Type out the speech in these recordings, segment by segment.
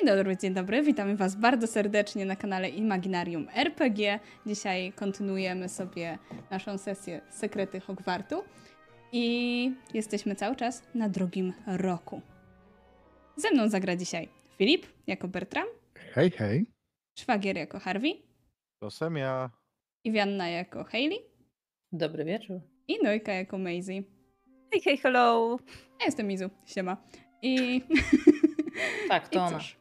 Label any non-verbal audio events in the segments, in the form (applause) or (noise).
Dzień dobry, dzień dobry. Witamy Was bardzo serdecznie na kanale Imaginarium RPG. Dzisiaj kontynuujemy sobie naszą sesję Sekrety Hogwartu i jesteśmy cały czas na drugim roku. Ze mną zagra dzisiaj Filip jako Bertram, Hej, hej. Szwagier jako Harvey, To sam ja. Iwianna jako Hayley Dobry wieczór. i Nojka jako Maisie. Hej, hej, hello! Ja jestem Mizu, siema. I... Tak, to (laughs) I ona. cóż.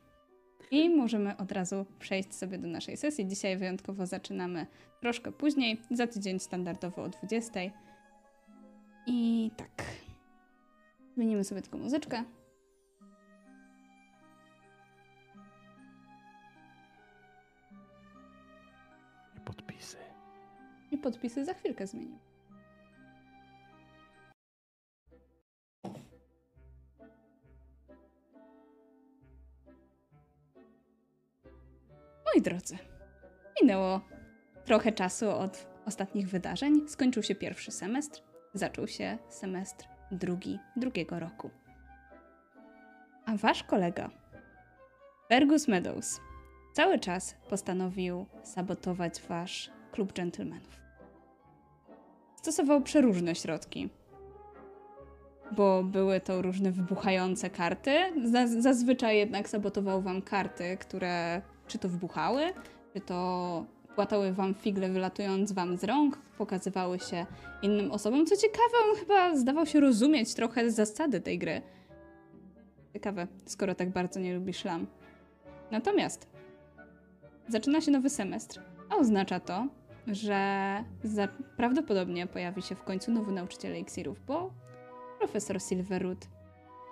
I możemy od razu przejść sobie do naszej sesji. Dzisiaj wyjątkowo zaczynamy troszkę później, za tydzień standardowo o 20. I tak. Zmienimy sobie tylko muzyczkę. I podpisy. I podpisy za chwilkę zmienimy. Moi drodzy, minęło trochę czasu od ostatnich wydarzeń. Skończył się pierwszy semestr, zaczął się semestr drugi, drugiego roku. A wasz kolega, Fergus Meadows, cały czas postanowił sabotować wasz klub dżentelmenów. Stosował przeróżne środki, bo były to różne wybuchające karty. Zaz- Zazwyczaj jednak sabotował wam karty, które czy to wybuchały, czy to płatały wam figle, wylatując wam z rąk, pokazywały się innym osobom. Co ciekawe, on chyba zdawał się rozumieć trochę zasady tej gry. Ciekawe, skoro tak bardzo nie lubi szlam. Natomiast zaczyna się nowy semestr, a oznacza to, że prawdopodobnie pojawi się w końcu nowy nauczyciel eliksirów, bo profesor Silverwood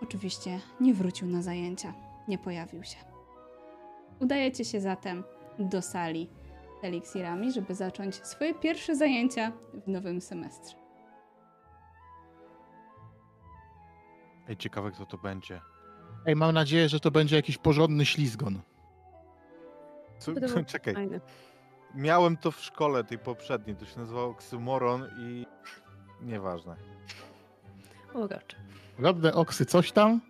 oczywiście nie wrócił na zajęcia, nie pojawił się. Udajecie się zatem do sali z eliksirami, żeby zacząć swoje pierwsze zajęcia w nowym semestrze. Ej, ciekawe kto to będzie. Ej, mam nadzieję, że to będzie jakiś porządny ślizgon. Co, To (laughs) czekaj, Fajne. miałem to w szkole tej poprzedniej, to się nazywało Oksymoron i... Nieważne. Uroczo. Rodne oksy, coś tam.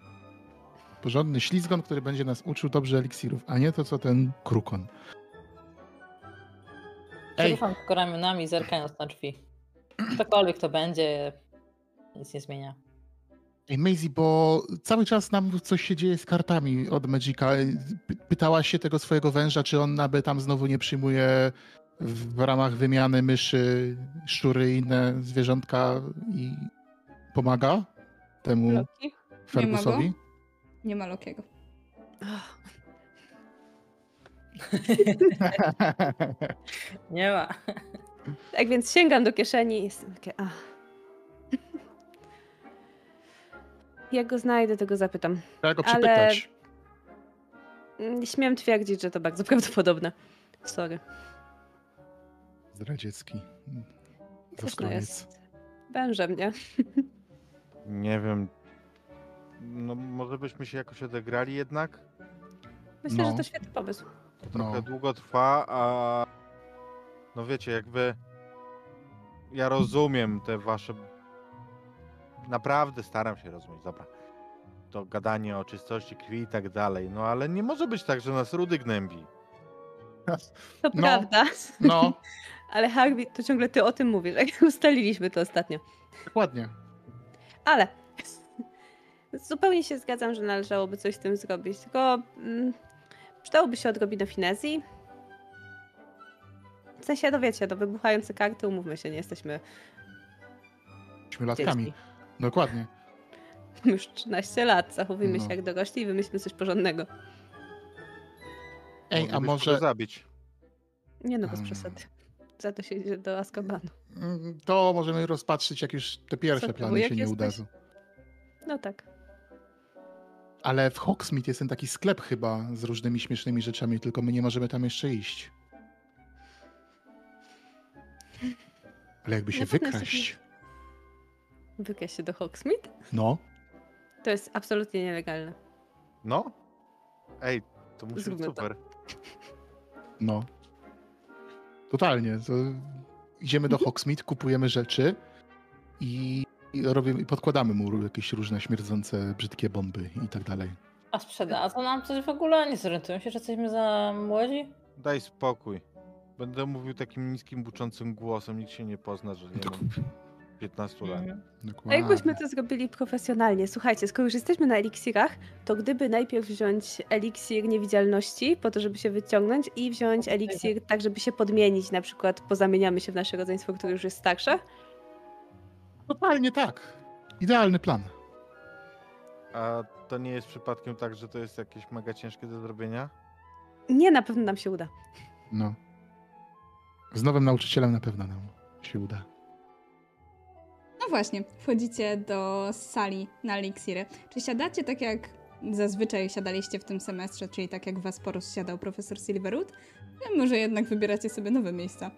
Porządny ślizgon, który będzie nas uczył dobrze eliksirów, a nie to, co ten krukon. Rucham tylko ramionami, zerkając na drzwi. Ktokolwiek to będzie, nic nie zmienia. ej Maisie, bo cały czas nam coś się dzieje z kartami od Magica. Py- Pytałaś się tego swojego węża, czy on aby tam znowu nie przyjmuje w ramach wymiany myszy, szczury i inne zwierzątka i pomaga temu? Fergusowi? Nie ma Lokiego. Ach, (laughs) Nie ma. Tak więc sięgam do kieszeni i jestem takie, ach. Jak go znajdę, to go zapytam. Trzeba go Ale- przypytać. Mm, Śmiem twierdzić, że to bardzo (laughs) prawdopodobne. Sorry. Zdradziecki. Zaskroniec. jest wężem, nie? Nie wiem. No może byśmy się jakoś odegrali jednak? Myślę, No. że to świetny pomysł. To No. trochę długo trwa, a... No wiecie, jakby... Ja rozumiem te wasze... Naprawdę staram się rozumieć, dobra. To gadanie o czystości krwi i tak dalej, no ale nie może być tak, że nas rudy gnębi. (laughs) To No. prawda. No, (laughs) Ale Harvey, to ciągle ty o tym mówisz, (laughs) jak ustaliliśmy to ostatnio. dokładnie. Ale zupełnie się zgadzam, że należałoby coś z tym zrobić. Tylko mm, przydałoby się odrobinę finezji. W sensie, no wiecie, do wybuchające karty, umówmy się, nie jesteśmy Śmielatkami. dziećmi. Dokładnie. (laughs) Już 13 lat, zachowujmy No. się jak dorośli i wymyślmy coś porządnego. Ej, a może zabić. Nie no, bez Hmm. przesady. Za to się idzie do Azkabanu. mm, to możemy rozpatrzyć, jak już te pierwsze Co, plany się nie jesteś? udadzą. No tak. Ale w Hogsmeade jest ten taki sklep chyba z różnymi śmiesznymi rzeczami, tylko my nie możemy tam jeszcze iść. Ale jakby się jest wykraść. Wykaź się do Hogsmeade? No, To jest absolutnie nielegalne. No? Ej, to musi być Zróbmy to. super. no. Totalnie. To idziemy do (laughs) Hogsmeade, kupujemy rzeczy i, i, robimy, i podkładamy mu jakieś różne śmierdzące, brzydkie bomby i tak dalej. A sprzedadzą nam coś w ogóle? Nie zorientują się, że jesteśmy za młodzi? Daj spokój. Będę mówił takim niskim, buczącym głosem. Nikt się nie pozna, że nie mam 15 lat. Mhm. A Dokładnie. jakbyśmy to zrobili profesjonalnie? Słuchajcie, skoro już jesteśmy na eliksirach, to gdyby najpierw wziąć eliksir niewidzialności, po to, żeby się wyciągnąć, i wziąć eliksir tak, żeby się podmienić, na przykład pozamieniamy się w nasze rodzeństwo, które już jest starsze. Totalnie tak. Idealny plan. A to nie jest przypadkiem tak, że to jest jakieś mega ciężkie do zrobienia? Nie, na pewno nam się uda. No. Z nowym nauczycielem na pewno nam się uda. No właśnie, wchodzicie do sali na eliksiry. Czy siadacie tak jak zazwyczaj siadaliście w tym semestrze, czyli tak jak was porozsiadał profesor Silverwood? Może jednak wybieracie sobie nowe miejsca?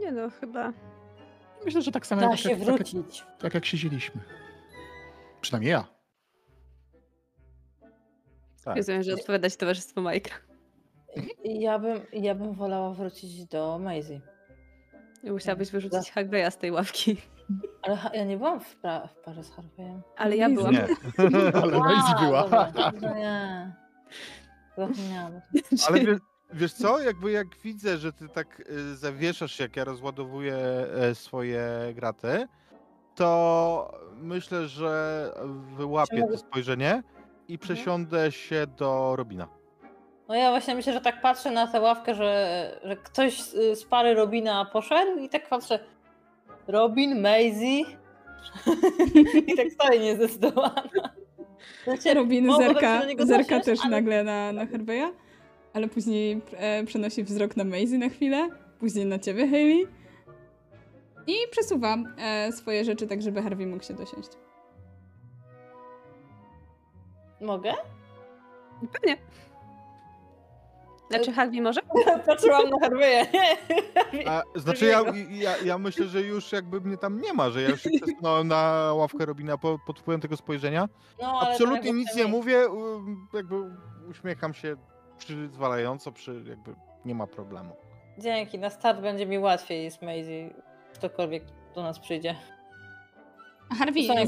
Nie no, chyba. Myślę, że tak samo Da jak, się tak, jak, wrócić. tak jak siedzieliśmy. Przynajmniej ja. Tak. Rozumiem, że odpowiadać towarzystwo Majka. Ja bym, ja bym wolała wrócić do Maisie. Musiałabyś wyrzucić Harveya z tej ławki. Ale ja nie byłam w, pra- w parze z Harveyem. Ale ja byłam. Nie. (laughs) Ale Maisie była. Dobra, no nie. Zapomniałam. Ale wiesz, wiesz co, jakby jak widzę, że ty tak y, zawieszasz się, jak ja rozładowuję e, swoje graty, to myślę, że wyłapię to spojrzenie i przesiądę się do Robina. No ja właśnie myślę, że tak patrzę na tę ławkę, że, że ktoś z, pary Robina poszedł i tak patrzę. Robin, Maisie. (laughs) I tak stoję niezdecydowana. Znaczy, Robin zerka, zerka też ale- nagle na, na Harveya, ale później e, przenosi wzrok na Maisie na chwilę, później na ciebie, Hayley. I przesuwa e, swoje rzeczy tak, żeby Harvey mógł się dosiąść. Mogę? Pewnie. Znaczy, Harvey może? (laughs) Patrzyłam na Harveya. (laughs) A, znaczy ja, ja, ja myślę, że już jakby mnie tam nie ma, że ja już się przesunąłem na ławkę Robina po, pod wpływem tego spojrzenia. No, Absolutnie jakby nic nie mówię, um, jakby uśmiecham się przyzwalająco, przy, jakby nie ma problemu. Dzięki, na start będzie mi łatwiej z Maisie. Ktokolwiek do nas przyjdzie. A Harvey, To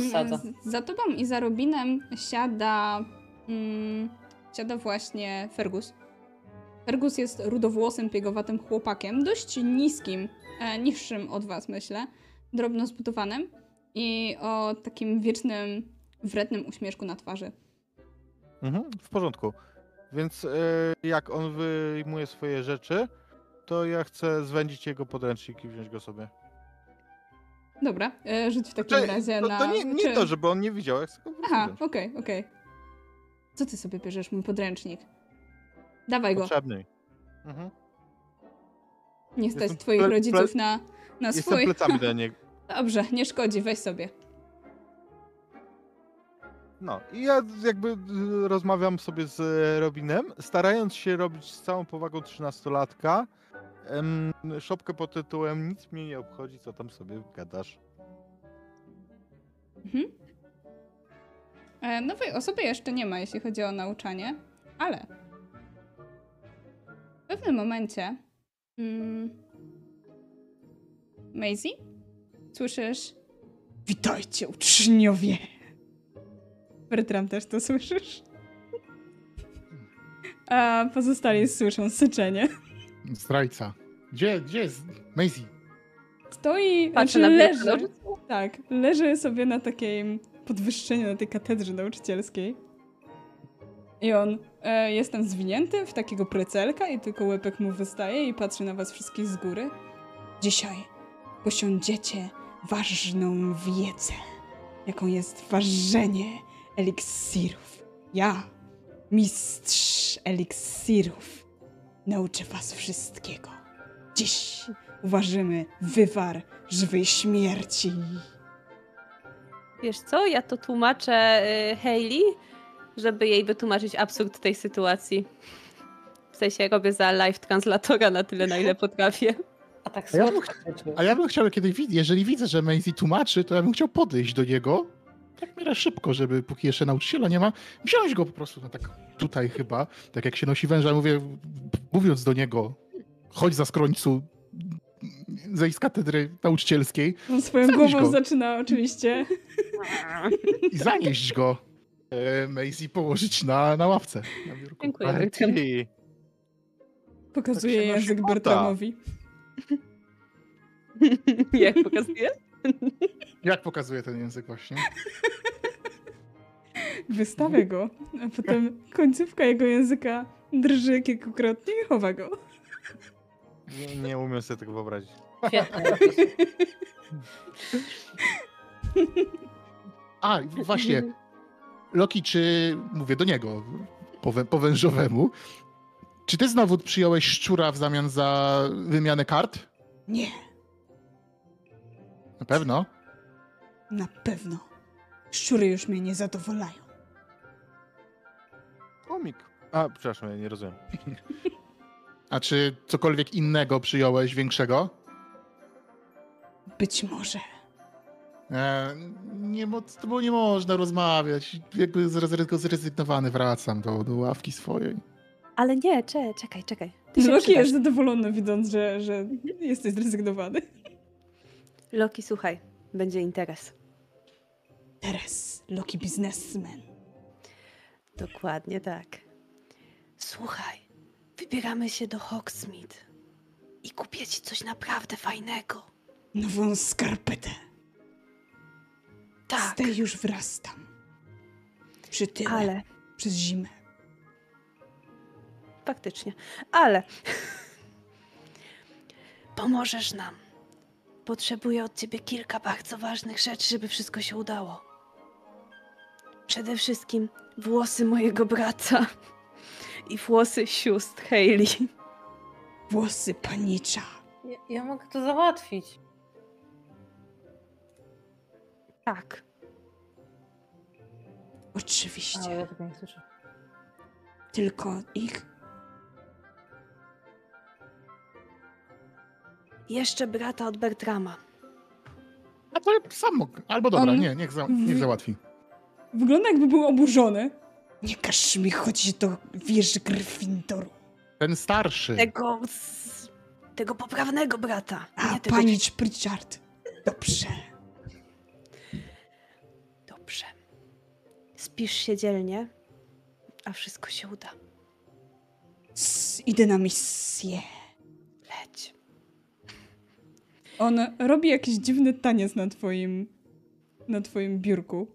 za, nas mm, za tobą i za Robinem siada, mm, siada właśnie Fergus. Fergus jest rudowłosym, piegowatym chłopakiem, dość niskim, e, niższym od was, myślę, drobno zbudowanym i o takim wiecznym, wrednym uśmieszku na twarzy. Mhm, w porządku. Więc e, jak on wyjmuje swoje rzeczy, to ja chcę zwędzić jego podręcznik i wziąć go sobie. Dobra, e, rzuć w takim Znaczy, razie to, na... to nie, nie czy- to, żeby on nie widział, jak Aha, okej, okej. Co ty sobie bierzesz, mój podręcznik? Dawaj go. Potrzebny. Mhm. Nie stać Jestem twoich rodziców na, na Jestem swój... plecami do niego. (laughs) Dobrze, nie szkodzi, weź sobie. No i ja jakby y, rozmawiam sobie z e, Robinem, starając się robić z całą powagą trzynastolatka. Szopkę pod tytułem Nic mnie nie obchodzi, co tam sobie gadasz. Mhm. E, Nowej osoby jeszcze nie ma, jeśli chodzi o nauczanie, ale w pewnym momencie mm, Maisie, słyszysz Witajcie, uczniowie! Bertram też to słyszysz? A pozostali słyszą syczenie. Zdrajca. Gdzie, gdzie jest Maisie? Stoi, Patrzę znaczy na leży, tak, leży sobie na takim podwyższeniu, na tej katedrze nauczycielskiej. I on e, jest tam zwinięty w takiego precelka i tylko łepek mu wystaje i patrzy na was wszystkich z góry. Dzisiaj posiądziecie ważną wiedzę, jaką jest ważenie eliksirów. Ja, mistrz eliksirów, nauczę was wszystkiego. Dziś uważymy wywar żywej śmierci. Wiesz co, ja to tłumaczę y, Hayley, żeby jej wytłumaczyć absurd tej sytuacji. W sensie robię za live translatora na tyle, na ile (laughs) potrafię. A tak A ja słodko. A ja bym chciał, kiedy jeżeli widzę, że Maisie tłumaczy, to ja bym chciał podejść do niego, tak miarę szybko, żeby póki jeszcze nauczyciela nie ma, wziąć go po prostu, no tak tutaj chyba, tak jak się nosi węża, mówię, mówiąc do niego, chodź za skrońcu, zejść z katedry nauczycielskiej On swoją głową go. zaczyna oczywiście. i zanieść go. E, Maisie położyć na, na ławce. Na biurku. Dziękuję. Partii. Pokazuje Tak język. Bertramowi. (laughs) Jak pokazuje? Jak pokazuje ten język właśnie? (laughs) Wystawia go, a potem końcówka jego języka drży kilkukrotnie i chowa go. Nie, nie umiem sobie tego wyobrazić. Świetny. A, właśnie. Loki, czy mówię do niego po, wę- po wężowemu, czy ty znowu przyjąłeś szczura w zamian za wymianę kart? Nie, Na pewno. Na pewno. Szczury już mnie nie zadowalają. Komik. A, przepraszam, ja nie rozumiem. (laughs) A czy cokolwiek innego przyjąłeś większego? Być może. E, nie, z tobą nie można rozmawiać. Jakby zre- zrezygnowany wracam do, do ławki swojej. Ale nie, cze, czekaj, czekaj. Ty Loki jest zadowolony, widząc, że, że jesteś zrezygnowany. Loki, słuchaj, będzie interes. Teraz Loki biznesmen. Dokładnie tak. Słuchaj, wybieramy się do Hogsmeade i kupię ci coś naprawdę fajnego. Nową skarpetę. Z Tak, tej już wrastam. Przytyłem ale przez zimę. faktycznie, ale (laughs) pomożesz nam. Potrzebuję od ciebie kilka bardzo ważnych rzeczy, żeby wszystko się udało. Przede wszystkim włosy mojego brata (laughs) i włosy sióstr Hayley. Włosy panicza. Ja, ja mogę to załatwić. Tak. Oczywiście. Ale ja tego nie słyszę. Tylko ich Jeszcze brata od Bertrama. A to sam mógł. Albo dobra, On- nie, niech, za, niech załatwi. Wygląda jakby był oburzony. Nie każ mi chodzić do wieży Gryffindoru. Ten starszy. Tego, z, tego poprawnego brata. A, nie tego pani Pritchard. Dobrze. Dobrze. Spisz się dzielnie, a wszystko się uda. S- idę na misję. On robi jakiś dziwny taniec na twoim, na twoim biurku.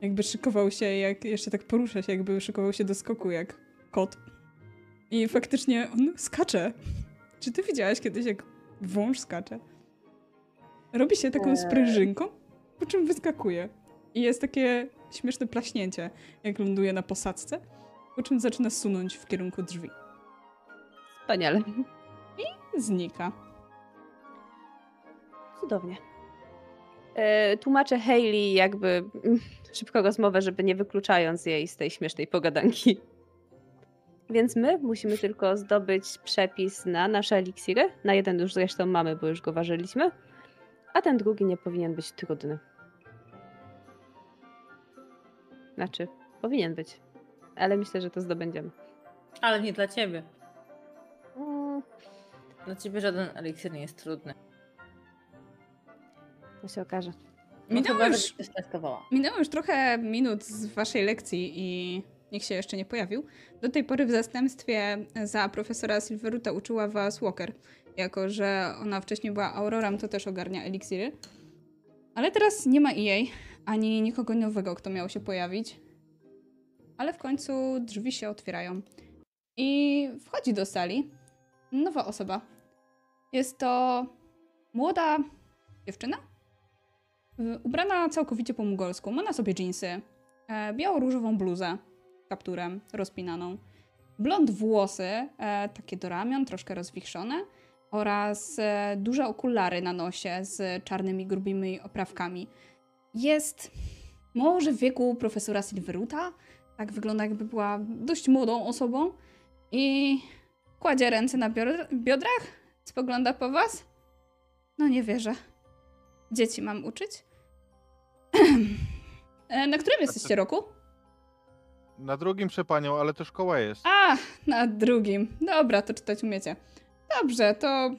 Jakby szykował się, jak jeszcze tak porusza się, jakby szykował się do skoku, jak kot. I faktycznie on skacze. Czy ty widziałaś kiedyś, jak wąż skacze? Robi się taką sprężynką, po czym wyskakuje. I jest takie śmieszne plaśnięcie, jak ląduje na posadzce, po czym zaczyna sunąć w kierunku drzwi. Wspaniale. Znika. Cudownie. E, tłumaczę Hayley jakby (laughs) szybko rozmowę, żeby nie wykluczając jej z tej śmiesznej pogadanki. Więc my musimy tylko zdobyć przepis na nasze eliksiry. Na jeden już zresztą mamy, bo już go ważyliśmy. A ten drugi nie powinien być trudny. Znaczy, powinien być. Ale myślę, że to zdobędziemy. Ale nie dla ciebie. Mm, Dla ciebie żaden eliksir nie jest trudny. To się okaże. No Minęło chyba, już-. Minęło już trochę minut z waszej lekcji i nikt się jeszcze nie pojawił. Do tej pory w zastępstwie za profesora Silveruta uczyła was Walker. Jako, że ona wcześniej była Aurorem, to też ogarnia eliksiry. Ale teraz nie ma jej, ani nikogo nowego, kto miał się pojawić. Ale w końcu drzwi się otwierają. I wchodzi do sali nowa osoba. Jest to młoda dziewczyna, Ubrana całkowicie po mongolsku. Ma na sobie dżinsy, e, biało-różową bluzę kapturem rozpinaną, blond włosy, e, takie do ramion, troszkę rozwichrzone oraz e, duże okulary na nosie z czarnymi, grubymi oprawkami. Jest może w wieku profesora Silveruta, tak wygląda jakby była dość młodą osobą i kładzie ręce na biodrach, spogląda po was. No nie wierzę. Dzieci mam uczyć? (clears throat) E, Na którym jesteście roku? Na drugim przepanią, ale to szkoła jest. A, na drugim. Dobra, to czytać umiecie. Dobrze, to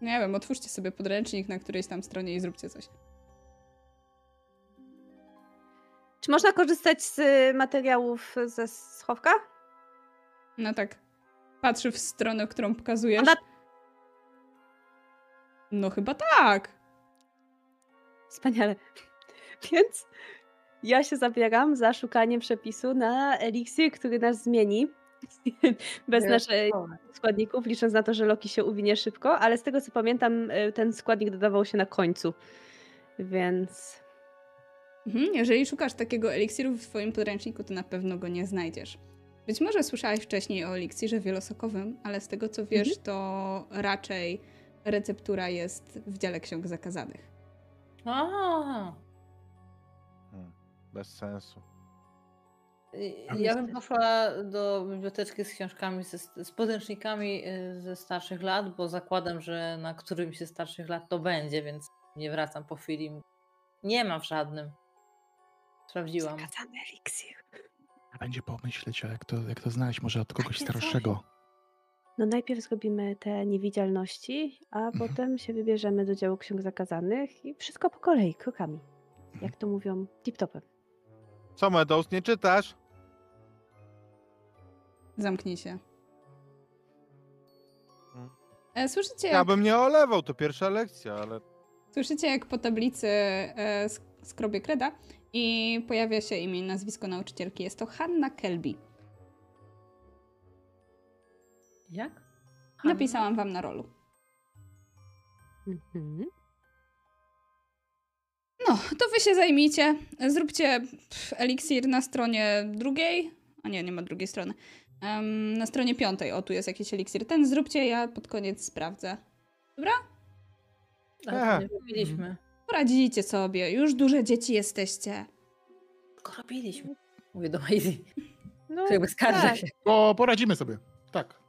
Nie wiem, otwórzcie sobie podręcznik na którejś tam stronie i zróbcie coś. Czy można korzystać z materiałów ze schowka? No tak. Patrzy w stronę, którą pokazujesz. Ona- No chyba tak. Wspaniale. (laughs) Więc ja się zabieram za szukanie przepisu na eliksir, który nas zmieni. (laughs) Bez naszych składników, licząc na to, że Loki się uwinie szybko, ale z tego co pamiętam, y, ten składnik dodawał się na końcu. Więc Mhm, jeżeli szukasz takiego eliksiru w swoim podręczniku, to na pewno go nie znajdziesz. Być może słyszałeś wcześniej o eliksirze wielosokowym, ale z tego co wiesz, to raczej receptura jest w dziale ksiąg zakazanych. A, Hmm, bez sensu. ja bym poszła do biblioteczki z książkami, ze, z podręcznikami y, ze starszych lat, bo zakładam, że na którymś ze starszych lat to będzie, więc nie wracam po chwili. Nie ma w żadnym. Sprawdziłam. zakazany eliksir. Będzie pomyśleć, jak to, jak to znaleźć, może od kogoś starszego. No najpierw zrobimy te niewidzialności, a Mhm. potem się wybierzemy do działu ksiąg zakazanych i wszystko po kolei, krokami. Jak to mówią, tip-topem. Co, Meadows, nie czytasz? Zamknij się. Mm. E, Słyszycie Ja jak, bym nie olewał, to pierwsza lekcja, ale słyszycie, jak po tablicy e, sk- skrobie kreda i pojawia się imię i nazwisko nauczycielki. Jest to Hanna Kelby. Jak? Napisałam wam na rolu. Mhm. No, to wy się zajmijcie. Zróbcie eliksir na stronie drugiej. A nie, nie ma drugiej strony. Em, na stronie piątej. O, tu jest jakiś eliksir. Ten zróbcie, ja pod koniec sprawdzę. To nie robiliśmy. Poradzicie sobie. Już duże dzieci jesteście. Tylko robiliśmy. Mówię do Maisie. No, To jakby skarżę tak. się. O, poradzimy sobie. Tak.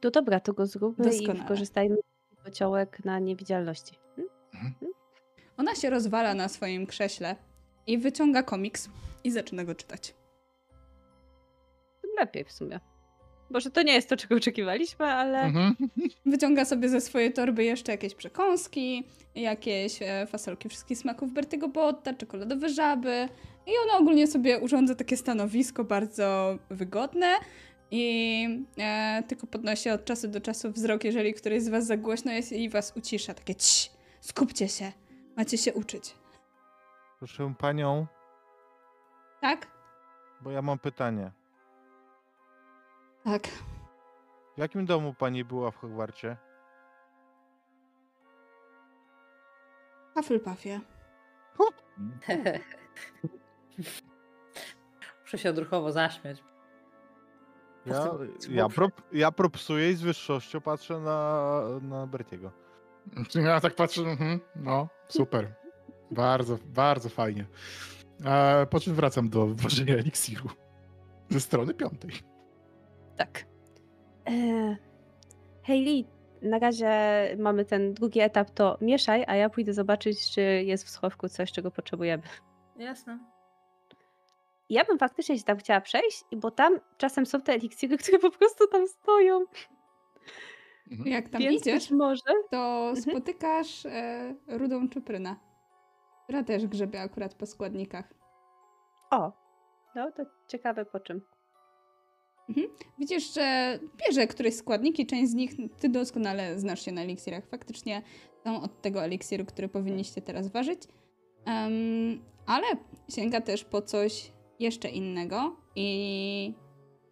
To dobra, to go zróbmy Doskonale. i wykorzystajmy kociołek na niewidzialności. Hmm? Ona się rozwala na swoim krześle i wyciąga komiks i zaczyna go czytać. Tym lepiej w sumie. Może to nie jest to, czego oczekiwaliśmy, ale Mhm. Wyciąga sobie ze swojej torby jeszcze jakieś przekąski, jakieś e, fasolki wszystkich smaków Bertiego Botta, czekoladowe żaby. I ona ogólnie sobie urządza takie stanowisko bardzo wygodne i e, tylko podnosi od czasu do czasu wzrok, jeżeli któryś z was za głośno jest i was ucisza. Takie cii, skupcie się, macie się uczyć. proszę panią, Tak? bo ja mam pytanie. Tak. W jakim domu pani była w Hogwarcie? Hufflepuffie. (laughs) Muszę się odruchowo zaśmiać. Ja, ja, prop, ja propsuję i z wyższością patrzę na, na Bertiego. Ja tak patrzę, mhm, no, super. Bardzo, bardzo fajnie. E, po czym wracam do włożenia eliksiru. Ze strony piątej. tak. E, Hayley, na razie mamy ten drugi etap, to mieszaj, a ja pójdę zobaczyć, czy jest w schowku coś, czego potrzebujemy. Jasne. Ja bym faktycznie się tam chciała przejść, bo tam czasem są te eliksiry, (laughs) które po prostu tam stoją. Mhm. Jak tam Więc idziesz, może to Mhm. spotykasz e, rudą czuprynę, która też grzebie akurat po składnikach. O, no to ciekawe po czym. Widzisz, że bierze któreś składniki, część z nich ty doskonale znasz się na eliksirach. Faktycznie są od tego eliksiru, który powinniście teraz ważyć. Em, ale sięga też po coś jeszcze innego i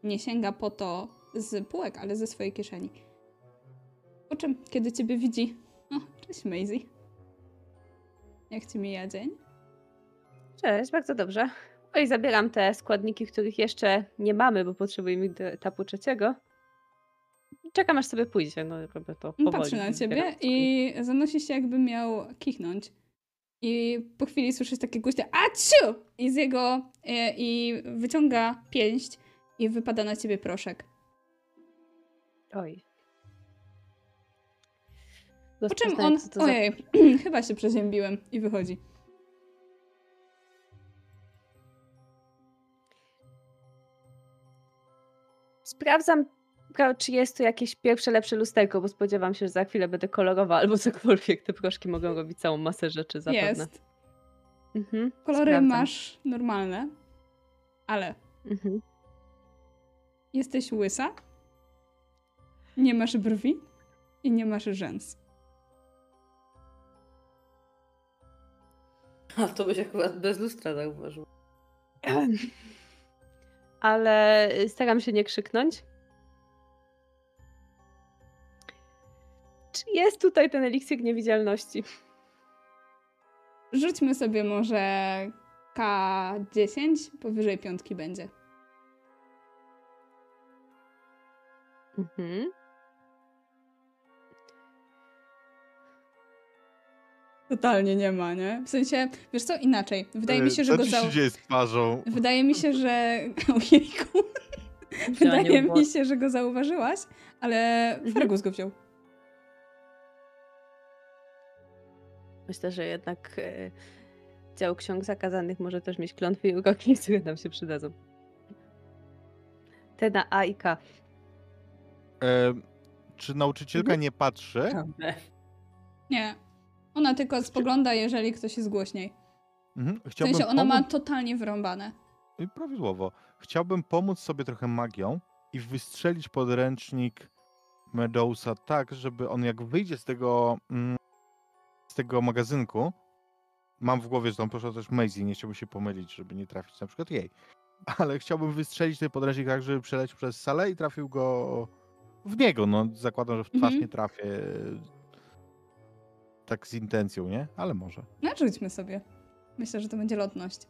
nie sięga po to z półek, ale ze swojej kieszeni. Po czym, kiedy ciebie widzi, o, cześć Maisie. Jak ci mija dzień? Cześć, bardzo dobrze. Oj, zabieram te składniki, których jeszcze nie mamy, bo potrzebujemy etapu trzeciego. Czekam aż sobie pójdzie, no robię to powoli. Patrzy na ciebie i zanosi się jakby miał kichnąć. I po chwili słyszysz takie głośne aciu! I z jego... E, I wyciąga pięść i wypada na ciebie proszek. Oj. Po czym on... to za- Ojej, (clears throat) chyba się przeziębiłem. I wychodzi. Sprawdzam czy jest tu jakieś pierwsze, lepsze lusterko, bo spodziewam się, że za chwilę będę kolorowa albo (laughs) cokolwiek. Te proszki mogą robić całą masę rzeczy zapewne. Jest. Mhm. Kolory sprawdzam. masz normalne, ale Mhm. jesteś łysa, nie masz brwi i nie masz rzęs. A to byś akurat bez lustra zauważył. (clears throat) Ale staram się nie krzyknąć. Czy jest tutaj ten eliksir niewidzialności? Rzućmy sobie może K10, powyżej piątki będzie. Mhm. Totalnie nie ma, nie? W sensie, wiesz co, inaczej. Wydaje mi się, że Co go dzieje z twarzą? Wydaje mi się, że... (laughs) Ojejku. Wydaje mi się, że go zauważyłaś, ale Mhm. Fergus go wziął. Myślę, że jednak e, dział ksiąg zakazanych może też mieć klątwy i uroki, (laughs) które nam się przydadzą. Te na A i K. E, czy nauczycielka Mhm. nie patrzy? Nie. Ona tylko spogląda, jeżeli ktoś jest głośniej. Mhm. W Chciałbym sensie ona ma totalnie wyrąbane. I Prawidłowo. Chciałbym pomóc sobie trochę magią i wystrzelić podręcznik Medousa tak, żeby on jak wyjdzie z tego mm, z tego magazynku, mam w głowie, że tam poszła też Maisie, nie chciałbym się pomylić, żeby nie trafić na przykład jej. (laughs) Ale chciałbym wystrzelić ten podręcznik tak, żeby przeleciał przez salę i trafił go w niego. No, zakładam, że w twarz Mhm. nie trafię tak z intencją, nie? Ale może. No, rzućmy sobie. Myślę, że to będzie lotność.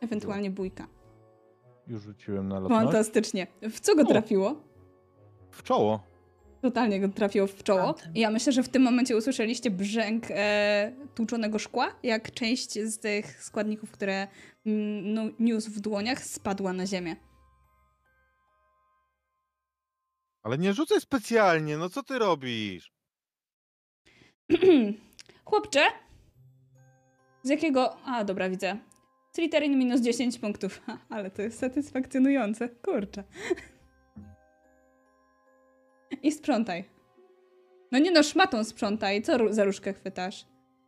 Ewentualnie bójka. Już rzuciłem na lotność. Fantastycznie. W co go trafiło? W czoło. Totalnie go trafiło w czoło. I ja myślę, że w tym momencie usłyszeliście brzęk e, tłuczonego szkła, jak część z tych składników, które mm, no, niósł w dłoniach, spadła na ziemię. Ale nie rzucaj specjalnie, no co ty robisz? (clears throat) Chłopcze? Z jakiego... A, dobra, widzę. Slytherin minus 10 punktów. Ha, (laughs) ale to jest satysfakcjonujące. Kurczę. (laughs) I sprzątaj. No nie no, szmatą sprzątaj. Co za różkę chwytasz?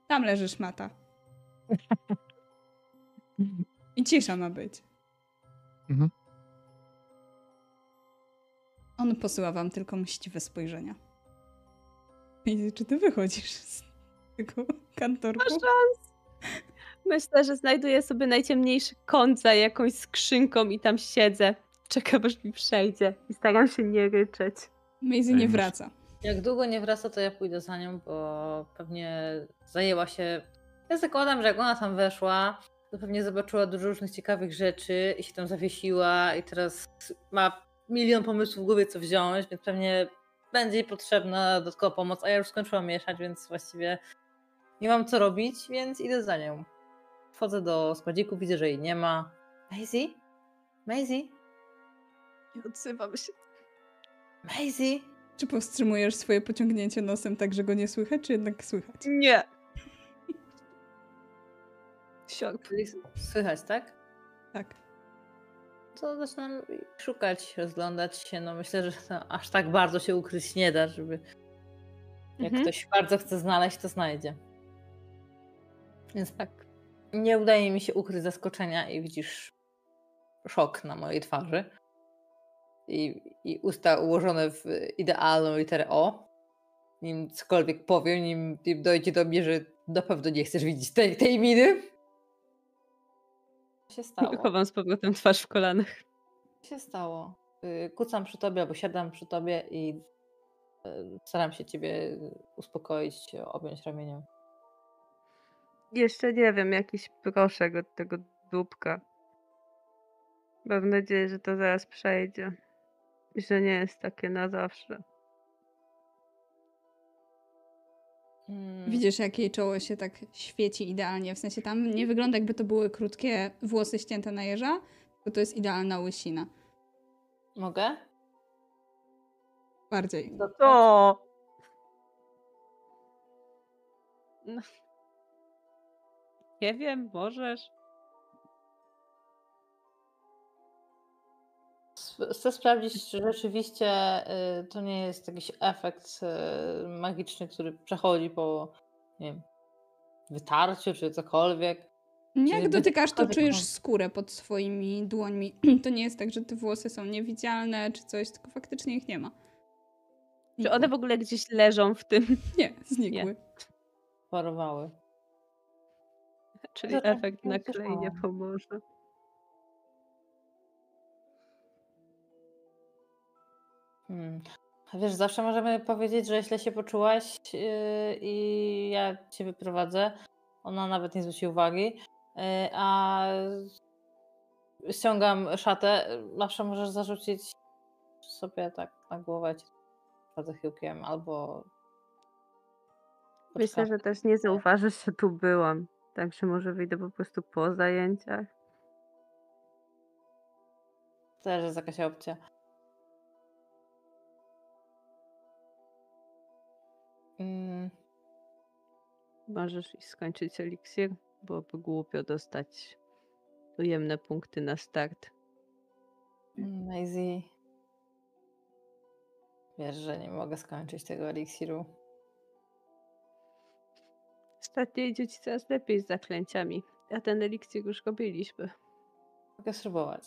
Tam leży szmata. (laughs) I cisza ma być. Mhm. On posyła wam tylko mściwe spojrzenia. I czy ty wychodzisz z tego kantorku? szans. Myślę, że znajduję sobie najciemniejszy kąt za jakąś skrzynką i tam siedzę. Czekam, aż mi przejdzie. I staram się nie ryczeć. Maisie nie wraca. Jak długo nie wraca, to ja pójdę za nią, bo pewnie zajęła się. Ja zakładam, że jak ona tam weszła, to pewnie zobaczyła dużo różnych ciekawych rzeczy i się tam zawiesiła i teraz ma milion pomysłów w głowie, co wziąć, więc pewnie będzie jej potrzebna dodatkowa pomoc, a ja już skończyłam mieszać, więc właściwie nie mam co robić, więc idę za nią. Wchodzę do składziku, widzę, że jej nie ma. Maisie? Maisie? Nie odzywam się. Maisie? Czy powstrzymujesz swoje pociągnięcie nosem tak, że go nie słychać, czy jednak słychać? Nie. Siorb. Słychać, tak? Tak. to zaczynam szukać, rozglądać się. No myślę, że to aż tak bardzo się ukryć nie da, żeby jak Mhm. ktoś bardzo chce znaleźć, to znajdzie. Więc tak. Nie udaje mi się ukryć zaskoczenia i widzisz szok na mojej twarzy. I, i usta ułożone w idealną literę O. Nim cokolwiek powiem, nim, nim dojdzie do mnie, że na pewno nie chcesz widzieć tej, tej miny. Co się stało? Chowam z powrotem twarz w kolanach. Co się stało? Y, Kucam przy tobie albo siadam przy tobie i y, staram się ciebie uspokoić, objąć ramieniem. Jeszcze nie wiem, jakiś proszek od tego dupka. Mam nadzieję, że to zaraz przejdzie. Że nie jest takie na zawsze. Mm, Widzisz, jak jej czoło się tak świeci idealnie. W sensie tam nie wygląda, jakby to były krótkie włosy ścięte na jeża, tylko to jest idealna łysina. Mogę? Bardziej. To! No. Nie wiem, możesz. Chcę sprawdzić, czy rzeczywiście y, to nie jest jakiś efekt y, magiczny, który przechodzi po nie wiem, wytarciu czy cokolwiek. Jak Czyli dotykasz, to czujesz skórę pod swoimi dłońmi. (clears throat) To nie jest tak, że te włosy są niewidzialne czy coś, tylko faktycznie ich nie ma. Czy one w ogóle gdzieś leżą w tym? (laughs) Nie, znikły. Parowały. Czyli To- to efekt nie naklejenia pomoże. Hmm. Wiesz, zawsze możemy powiedzieć, że źle się poczułaś yy, i ja cię wyprowadzę. Ona nawet nie zwróci uwagi. Yy, a ściągam szatę. Zawsze możesz zarzucić sobie tak na głowę bardzo chyłkiem albo. Myślę, że też nie zauważysz, że tu byłam. Także może wyjdę po prostu po zajęciach. Też jest jakaś opcja. Mm, Możesz iść skończyć eliksir. Byłoby głupio dostać ujemne punkty na start. Maisie. Wiesz, że nie mogę skończyć tego eliksiru. Ostatnio idzie ci coraz lepiej z zaklęciami. A ten eliksir już robiliśmy. Mogę spróbować.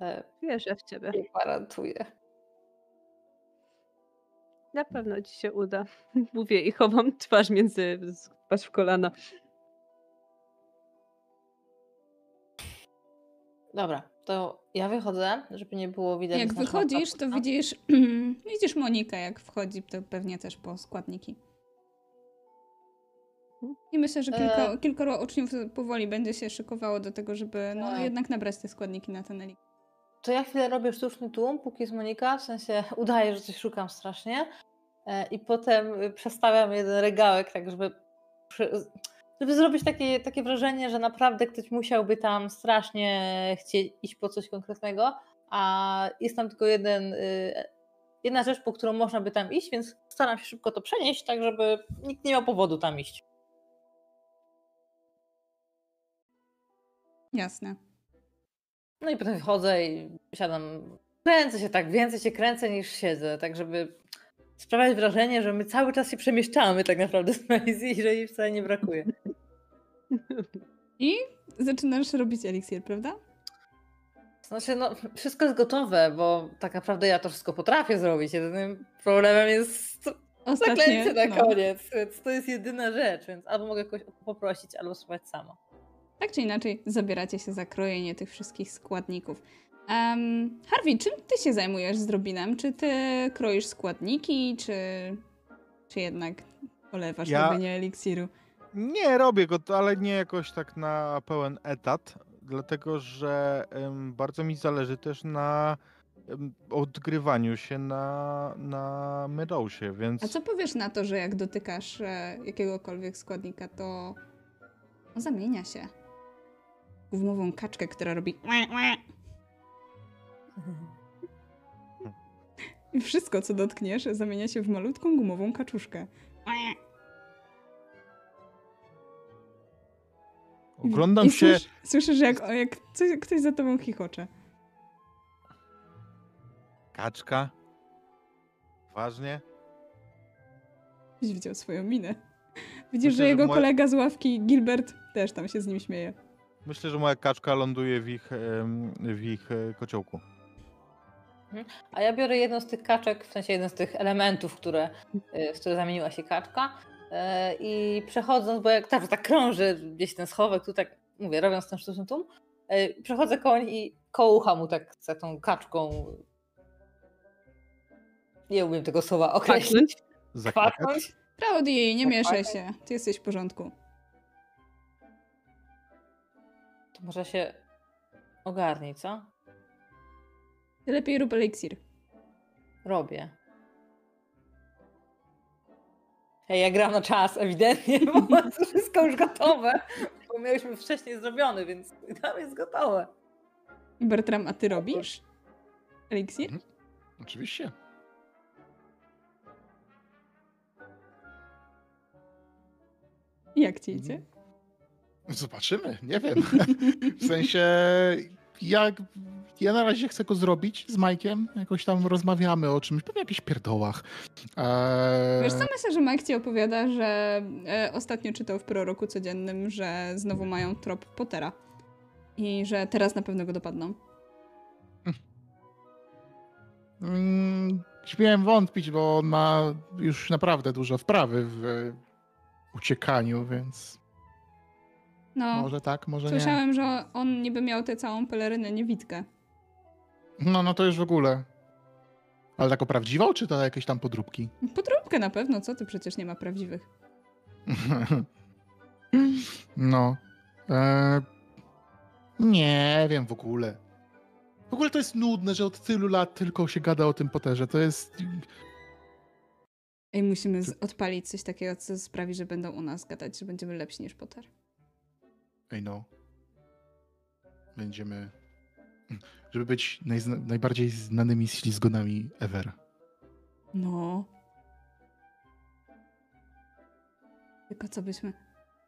Ale Wierzę w ciebie. nie gwarantuję. Na pewno ci się uda. (laughs) Mówię i chowam twarz między twarz w kolana. Dobra, to ja wychodzę, żeby nie było widać. Jak wychodzisz, to papuga- widzisz, (clears throat) widzisz Monikę, jak wchodzi, to pewnie też po składniki. I myślę, że kilka, E. kilkoro uczniów powoli będzie się szykowało do tego, żeby no, Tak. jednak nabrać te składniki na ten eliksir. To ja chwilę robię sztuczny tłum, póki jest Monika, w sensie (laughs) udaję, że coś szukam strasznie. E, I potem y, przestawiam jeden regałek, tak żeby, żeby zrobić takie, takie wrażenie, że naprawdę ktoś musiałby tam strasznie chcieć iść po coś konkretnego, a jest tam tylko jeden, y, jedna rzecz, po którą można by tam iść, więc staram się szybko to przenieść, tak żeby nikt nie miał powodu tam iść. Jasne. No i potem wychodzę i siadam. Kręcę się tak, więcej się kręcę niż siedzę, tak żeby sprawiać wrażenie, że my cały czas się przemieszczamy tak naprawdę z Maisie i że jej wcale nie brakuje. I zaczynasz robić eliksir, prawda? Znaczy, no, wszystko jest gotowe, bo tak naprawdę ja to wszystko potrafię zrobić. Jedynym problemem jest zaklęcie na no. koniec, więc to jest jedyna rzecz, więc albo mogę kogoś poprosić, albo spróbować sama. Tak czy inaczej, zabieracie się za krojenie tych wszystkich składników. Um, Harvey, czym ty się zajmujesz z Robinem? Czy ty kroisz składniki, czy, czy jednak polewasz Ja- robienie eliksiru? Nie, robię go, ale nie jakoś tak na pełen etat, dlatego że em, bardzo mi zależy też na em, odgrywaniu się na, na Meadowsie, więc A co powiesz na to, że jak dotykasz e, jakiegokolwiek składnika, to on zamienia się gumową kaczkę, która robi. I wszystko, co dotkniesz, zamienia się w malutką gumową kaczuszkę. Oglądam i się... Słysz, słyszysz, jak, jak coś, ktoś za tobą chichocze. Kaczka? Ważnie? Byś widział swoją minę. Widzisz, Myślę, że że jego moje- kolega z ławki, Gilbert, też tam się z nim śmieje. Myślę, że moja kaczka ląduje w ich, em, w ich e, kociołku. A ja biorę jedną z tych kaczek, w sensie jeden z tych elementów, które, y, w które zamieniła się kaczka. y, I przechodząc, bo jak tak, tak krąży gdzieś ten schowek, tu tak mówię, robiąc ten sztuczny tłum, y, przechodzę koń i koło ucha mu tak za tą kaczką. Nie umiem tego słowa określić. Zakłakać? Kwaknąć. Prawda jej, nie mieszaj się. Ty jesteś w porządku. To może się ogarnij, co? Ty lepiej rób eliksir. Robię. Hej, ja gram na czas, ewidentnie, bo (laughs) mam to wszystko już gotowe. Bo mieliśmy wcześniej zrobione, więc tam jest gotowe. Bertram, a ty robisz? Eliksir? Oczywiście. Jak ci idzie? Zobaczymy, nie wiem. W sensie ja, ja na razie chcę go zrobić z Majkiem. Jakoś tam rozmawiamy o czymś, pewnie jakichś pierdołach. Eee, Wiesz co, myślę, że Mike ci opowiada, że e, ostatnio czytał w proroku codziennym, że znowu mają trop Pottera. I że teraz na pewno go dopadną. Mm, śmiem wątpić, bo on ma już naprawdę dużo wprawy w uciekaniu, więc No, może tak, może nie. słyszałem, że on niby miał tę całą pelerynę niewidkę. No, no to już w ogóle. Ale taką prawdziwą, czy to jakieś tam podróbki? Podróbkę na pewno, co ty? Przecież nie ma prawdziwych. (laughs) No. E, nie wiem w ogóle. W ogóle to jest nudne, że od tylu lat tylko się gada o tym Potterze. To jest... Ej, musimy odpalić coś takiego, co sprawi, że będą u nas gadać, że będziemy lepsi niż Potter. Ej no. Będziemy... Żeby być najzna... najbardziej znanymi ślizgonami ever. No. Tylko co byśmy...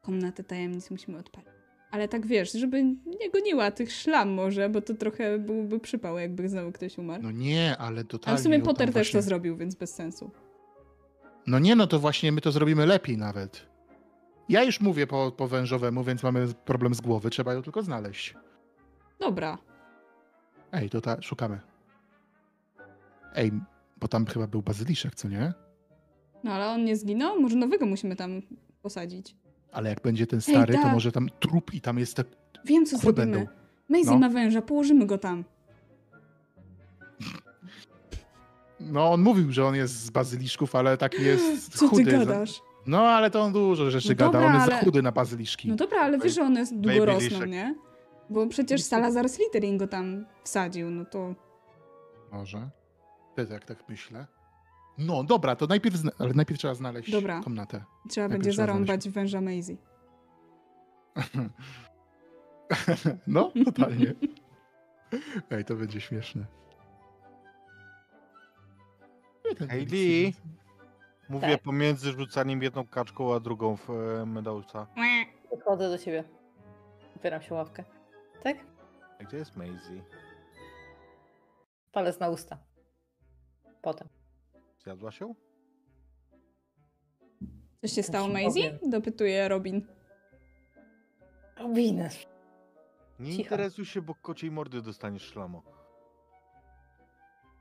Komnaty tajemnic musimy odpalić. Ale tak wiesz, żeby nie goniła tych szlam może, bo to trochę byłby przypał, jakby znowu ktoś umarł. No nie, ale totalnie... Ale w sumie Potter też właśnie- to zrobił, więc bez sensu. No nie, no to właśnie my to zrobimy lepiej nawet. Ja już mówię po, po wężowemu, więc mamy problem z głowy, trzeba ją tylko znaleźć. Dobra. Ej, to ta, szukamy. Ej, bo tam chyba był bazyliszek, co nie? No ale on nie zginął? Może nowego musimy tam posadzić. Ale jak będzie ten stary, to tak. może tam trup i tam jest tak... Wiem, co Kły zrobimy. będą. Maisie No. ma węża, położymy go tam. No, on mówił, że on jest z bazyliszków, ale taki jest Co ty chudy. gadasz? No, ale to on dużo rzeczy No gada, dobra, on jest za ale- chudy na bazyliszki. No dobra, ale wiesz, że one długo rosną, nie? Bo przecież Salazar Slytherin go tam wsadził, no to... Może. Też jak tak myślę. No, dobra, to najpierw, zna... ale najpierw trzeba znaleźć Dobra. komnatę. Trzeba Najpierw będzie trzeba zarąbać węża Maisie. (laughs) no, totalnie. Ej, to będzie śmieszne. Hayley? Mówię Tak. pomiędzy rzucaniem jedną kaczką, a drugą w e, Medousa. Podchodzę do ciebie. Opieram się ławkę. Tak? A Gdzie jest Maisie? Palec na usta. Potem. Zjadła się? Coś się stało Maisie? Dopytuje Robin. Robinę. Nie Cicho. interesuj się, bo kociej mordy dostaniesz szlamo.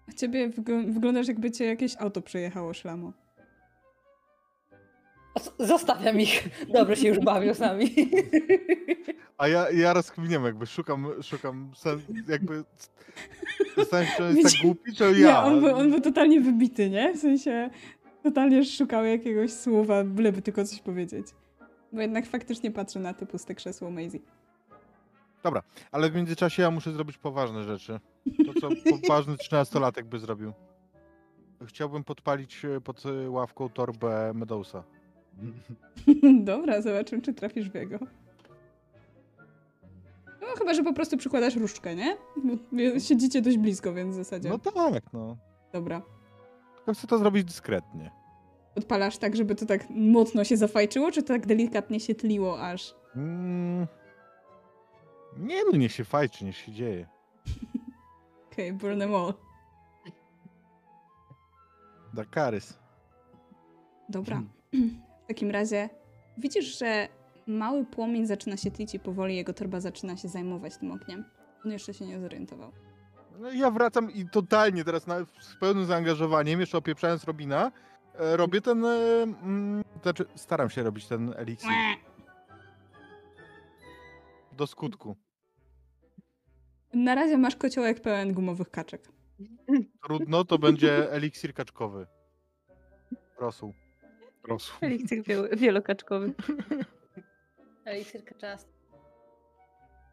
A ciebie wygl- wyglądasz jakby cię jakieś auto przejechało szlamo. Zostawiam ich. Dobrze się już bawią z nami. A ja, ja rozkminiam, jakby szukam, szukam sen, jakby zastanawiam się, czy on jest tak głupi, czy ja. Nie, on był, on był totalnie wybity, nie? W sensie totalnie szukał jakiegoś słowa, byleby tylko coś powiedzieć. Bo jednak faktycznie patrzę na te puste krzesło Maisie. Ale w międzyczasie ja muszę zrobić poważne rzeczy. To, co (laughs) poważny 13-latek by zrobił. Chciałbym podpalić pod ławką torbę Medousa. (laughs) Dobra, zobaczymy, czy trafisz w jego. No chyba, że po prostu przykładasz różdżkę, nie? Siedzicie dość blisko, więc w zasadzie. No tak, no. Dobra. Tylko chcę to zrobić dyskretnie. Odpalasz tak, żeby to tak mocno się zafajczyło, czy to tak delikatnie się tliło aż? Mm. Nie no, niech się fajczy, niech się dzieje. (laughs) Okej, okay, burn them all. Dakarys. Dobra. (clears throat) W takim razie widzisz, że mały płomień zaczyna się tlić i powoli jego torba zaczyna się zajmować tym ogniem. On jeszcze się nie zorientował. No i ja wracam i totalnie teraz na, z pełnym zaangażowaniem, jeszcze opieprzając Robina, e, robię ten, e, mm, znaczy staram się robić ten eliksir do skutku. Na razie masz kociołek pełen gumowych kaczek. Trudno, to będzie eliksir kaczkowy. Rosół. Rosół. Eliksir wielo- wielokaczkowy. (laughs) Eliksirka czas.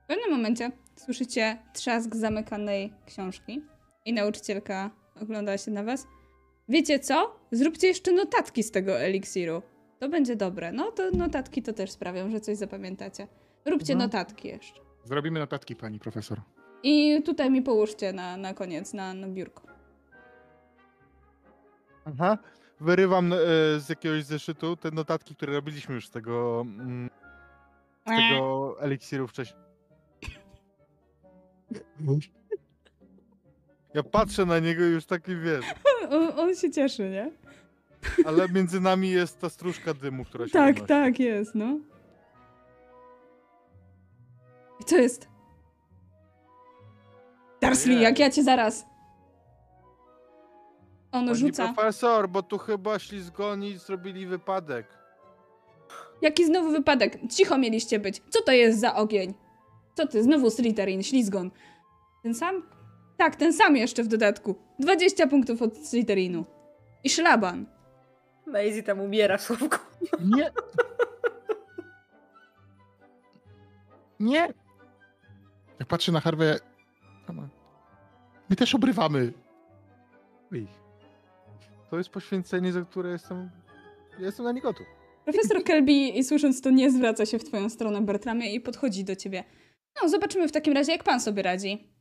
W pewnym momencie słyszycie trzask zamykanej książki i nauczycielka ogląda się na was. Wiecie co? Zróbcie jeszcze notatki z tego eliksiru. To będzie dobre. No to notatki to też sprawią, że coś zapamiętacie. Róbcie Mhm. notatki jeszcze. Zrobimy notatki, pani profesor. I tutaj mi połóżcie na, na koniec, na, na biurko. Aha. Wyrywam e, z jakiegoś zeszytu te notatki, które robiliśmy już z tego, mm, z tego eliksiru wcześniej. Ja patrzę na niego i już taki wiesz, (laughs) On, on się cieszy, nie? ale między nami jest ta stróżka dymu, która się Tak, unosi. tak, jest, no. I co jest? Darsley, Ojej. jak ja cię zaraz. On Pani rzuca. profesor, bo tu chyba ślizgoni zrobili wypadek. Jaki znowu wypadek? Cicho mieliście być. Co to jest za ogień? Co ty? Znowu Slytherin, ślizgon. Ten sam? Tak, ten sam jeszcze w dodatku. 20 punktów od Slytherinu. I szlaban. Maisie tam umiera w słówku. Nie. Nie. Jak patrzę na Harvey, my też obrywamy. Ej. To jest poświęcenie, za które jestem... Ja jestem na nie gotów. Profesor Kelby, i słysząc to, nie zwraca się w twoją stronę, Bertramie, i podchodzi do ciebie. No, zobaczymy w takim razie, jak pan sobie radzi.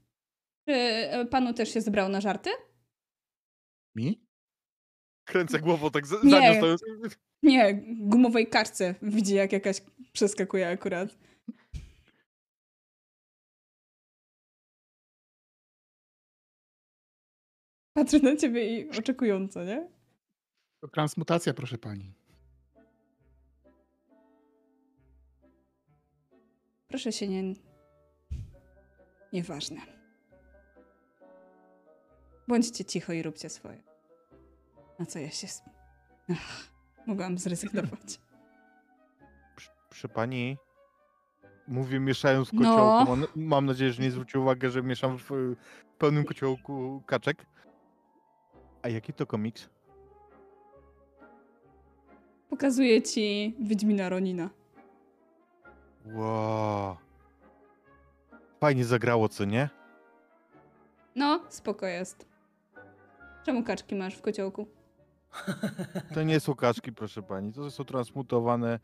Czy e, panu też się zebrał na żarty? Mi? Kręcę głową tak za, Nie. Nie, gumowej kartce. Widzi, jak jakaś przeskakuje akurat. Patrzy na ciebie i oczekująco, nie? To transmutacja, proszę pani. Proszę się nie... Nieważne. Bądźcie cicho i róbcie swoje. Na co ja się... Ach, mogłam zrezygnować. (laughs) Przy, przy pani... Mówię mieszając w No. kociołku. Mam, nadzieję, że nie zwrócił uwagę, że mieszam w pełnym kociołku kaczek. A jaki to komiks? Pokazuję ci Wiedźmina Ronina. Wow. Fajnie zagrało, co nie? No, spoko jest. Czemu kaczki masz w kociołku? (laughs) To nie są kaczki, proszę pani. To są transmutowane.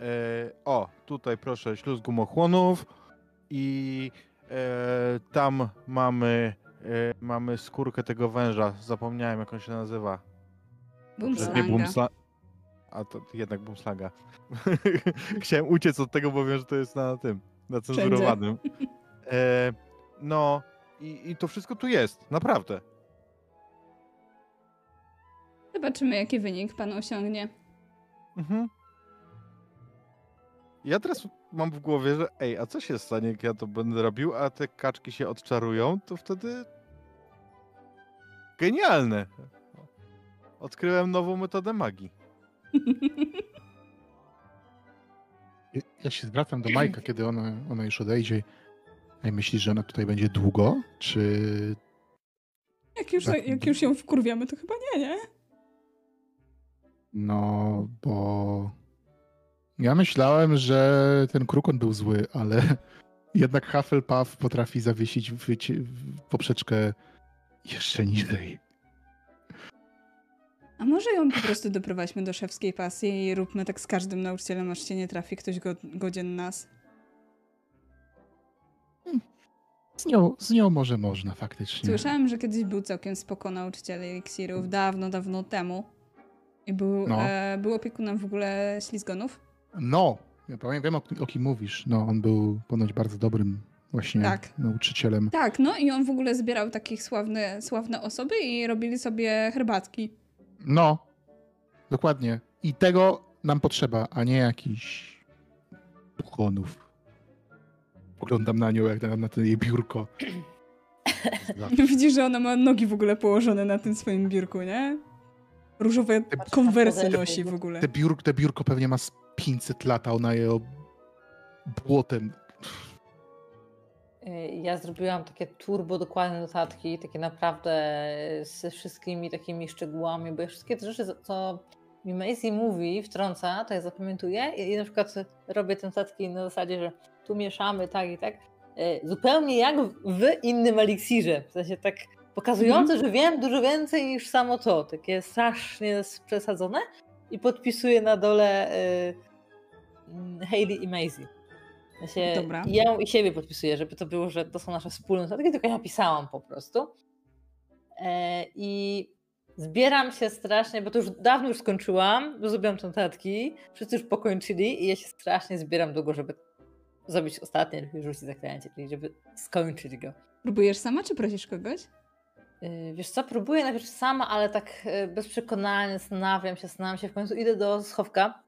E, o, tutaj proszę, śluz gumochłonów. I e, tam mamy, e, mamy skórkę tego węża. Zapomniałem, jak on się nazywa. Nie Boomslanga. Boomsla... A to jednak Boomslaga. (laughs) Chciałem uciec od tego, bo wiem, że to jest na tym, na cenzurowanym. E, no i, i to wszystko tu jest, naprawdę. Zobaczymy, jaki wynik pan osiągnie. Mhm. Ja teraz mam w głowie, że ej, a co się stanie, jak ja to będę robił, a te kaczki się odczarują, to wtedy... Genialne! Odkryłem nową metodę magii. Ja- się zwracam do Majka, kiedy ona, ona już odejdzie. Ej, myślisz, że ona tutaj będzie długo? Czy Jak już, Tak. jak już ją wkurwiamy, to chyba nie, nie? No, bo ja myślałem, że ten krukon był zły, ale (laughs) jednak Hufflepuff potrafi zawiesić wycie- poprzeczkę jeszcze niżej. A może ją po prostu doprowadźmy do szewskiej pasji i róbmy tak z każdym nauczycielem, aż się nie trafi ktoś go, godzien nas. Z nią, z nią może można faktycznie. Słyszałem, że kiedyś był całkiem spoko nauczyciel eliksirów, dawno, dawno temu. I był, No. e, był opiekunem w ogóle ślizgonów. No, ja powiem, wiem o, o kim mówisz. No, on był ponoć bardzo dobrym właśnie Tak. nauczycielem. Tak, no i on w ogóle zbierał takich sławne, sławne osoby i robili sobie herbatki. No, dokładnie. I tego nam potrzeba, a nie jakichś puchonów. Poglądam na nią, jak na, na to jej biurko. (clears throat) Widzisz, że ona ma nogi w ogóle położone na tym swoim biurku, nie? Różowe konwersy podeszwy. nosi w ogóle. Te, biur, te biurko pewnie ma z 500 lat, a ona je błotem. Y, Ja zrobiłam takie turbo dokładne notatki, takie naprawdę ze wszystkimi takimi szczegółami, bo ja wszystkie te rzeczy, co mi Maisie mówi, wtrąca, to ja zapamiętuję i, i na przykład robię te notatki na zasadzie, że tu mieszamy tak i tak, y, zupełnie jak w innym eliksirze, w sensie tak pokazujące, że wiem dużo więcej niż samo to, takie strasznie przesadzone i podpisuję na dole y, mm, Hayley i Maisie. Ja się, Dobra. i ja i siebie podpisuję, żeby to było, że to są nasze wspólne notatki, tylko ja napisałam po prostu. E, I zbieram się strasznie, bo to już dawno już skończyłam, bo zrobiłam te notatki, wszyscy już pokończyli i ja się strasznie zbieram długo, żeby zrobić ostatnie, żeby rzucić zaklęcie, czyli żeby skończyć go. Próbujesz sama, czy prosisz kogoś? Yy, Wiesz co, próbuję najpierw sama, ale tak yy, bez przekonania, zastanawiam się, zastanawiam się, w końcu idę do schowka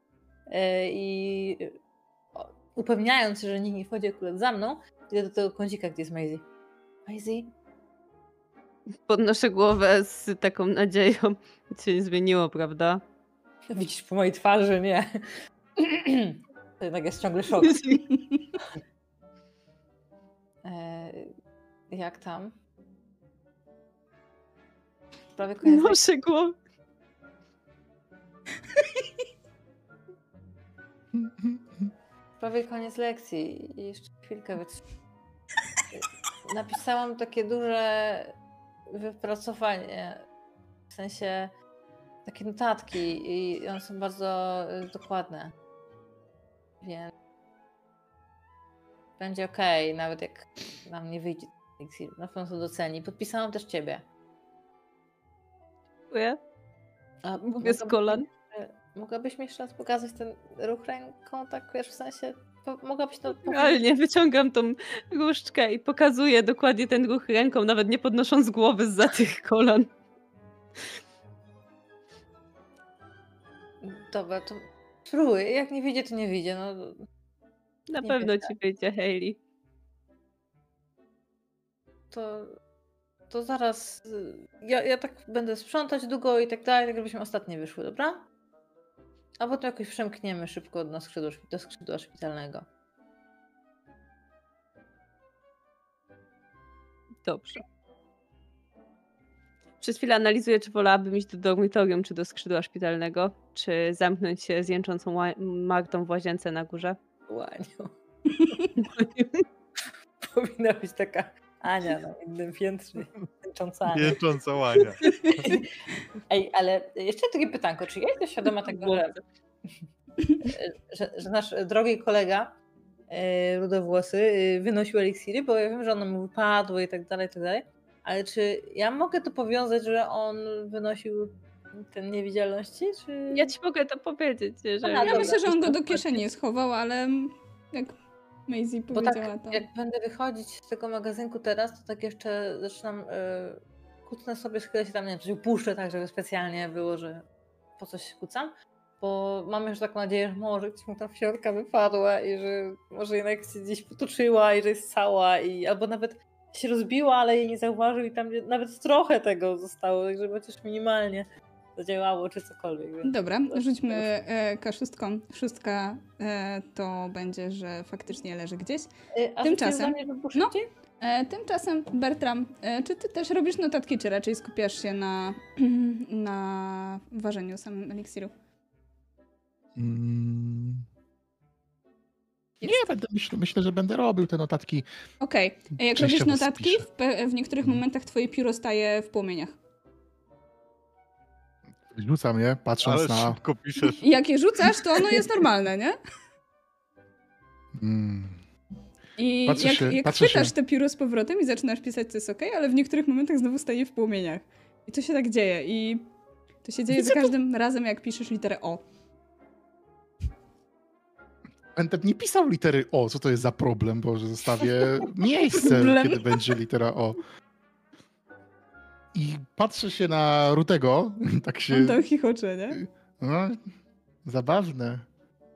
yy, i upewniając się, że nikt nie wchodzi akurat za mną, idę do tego kącika, gdzie jest Maisie. Maisie? Podnoszę głowę z taką nadzieją. Nic się nie zmieniło, prawda? Widzisz po mojej twarzy, nie? (clears throat) to jednak jest ciągle szok. Yy, (laughs) jak tam? Prawie (laughs) koniec Noszę głowę. Prawie koniec lekcji i jeszcze chwilkę wytrzymam. Napisałam takie duże wypracowanie, w sensie takie notatki i one są bardzo y, dokładne. Więc będzie okej, nawet jak nam nie wyjdzie. Na pewno to doceni. Podpisałam też ciebie. Dziękuję. A Mówię z kolan. Mogłabyś mi jeszcze raz pokazać ten ruch ręką, tak wiesz, w sensie, mogłabyś to? Realnie wyciągam tą różdżkę i pokazuję dokładnie ten ruch ręką, nawet nie podnosząc głowy za tych kolan. Dobra, to spróbuj. Jak nie wyjdzie, to nie wyjdzie. No, Na pewno ci wyjdzie, Hayley. to, to zaraz. y, Ja, ja tak będę sprzątać długo i tak dalej, tak żebyśmy ostatnie wyszły, dobra? A potem jakoś przemkniemy szybko na skrzydło, szpi- do skrzydła szpitalnego. Dobrze. Przez chwilę analizuję, czy wolałabym iść do dormitorium, czy do skrzydła szpitalnego, czy zamknąć się z jęczącą Martą w łazience na górze. Łaniu. (laughs) (laughs) Powinna być taka Ania (laughs) na innym piętrze. Tęcząca Ania. Jęcząca łania. (laughs) Ej, ale jeszcze takie pytanko, czy ja jestem świadoma tego, że, (laughs) że, że nasz drogi kolega e, rudowłosy e, wynosił eliksiry, bo ja wiem, że one mu wypadły i tak dalej, i tak dalej, ale czy ja mogę to powiązać, że on wynosił ten niewidzialności, czy... Ja ci mogę to powiedzieć, jeżeli... A, Ja dobra, myślę, że on go do kieszeni schował, ale jak Maisie Bo powiedziała, tak, to... jak będę wychodzić z tego magazynku teraz, to tak jeszcze zaczynam y, kucnę sobie, schylę się tam, nie wiem, coś tak, żeby specjalnie było, że po coś kucam, bo mam już taką nadzieję, że może gdzieś mu ta fiorka wypadła i że może jednak się gdzieś potoczyła i że jest cała i albo nawet się rozbiła, ale jej nie zauważył i tam nawet trochę tego zostało, tak żeby chociaż minimalnie zadziałało czy cokolwiek. Więc... Dobra, rzućmy e, K6. Szóstka e, to będzie, że faktycznie leży gdzieś. Y, A Tymczasem- mnie, no. E, tymczasem, Bertram, e, czy ty też robisz notatki, czy raczej skupiasz się na, (clears throat) na ważeniu samym eliksiru? Mm. Nie, będę, myślę, myślę, że będę robił te notatki. Okej. E, Jak robisz notatki, w, w niektórych momentach twoje pióro staje w płomieniach. Rzucam je, patrząc Ale na. szybko piszesz. I (laughs) jak je rzucasz, to ono jest normalne, nie? Mm. I Patrzę jak, się- jak patrzę chwytasz się. te pióro z powrotem i zaczynasz pisać, to jest okej, ale w niektórych momentach znowu staje w płomieniach. I to się tak dzieje. I to się dzieje za każdym razem, jak piszesz literę O. Będę nie pisał litery O, co to jest za problem, bo że zostawię (laughs) miejsce, Problem. kiedy będzie litera O. I patrzę się na Rutego, (laughs) tak się. On tam chichocze, nie? No, zabawne.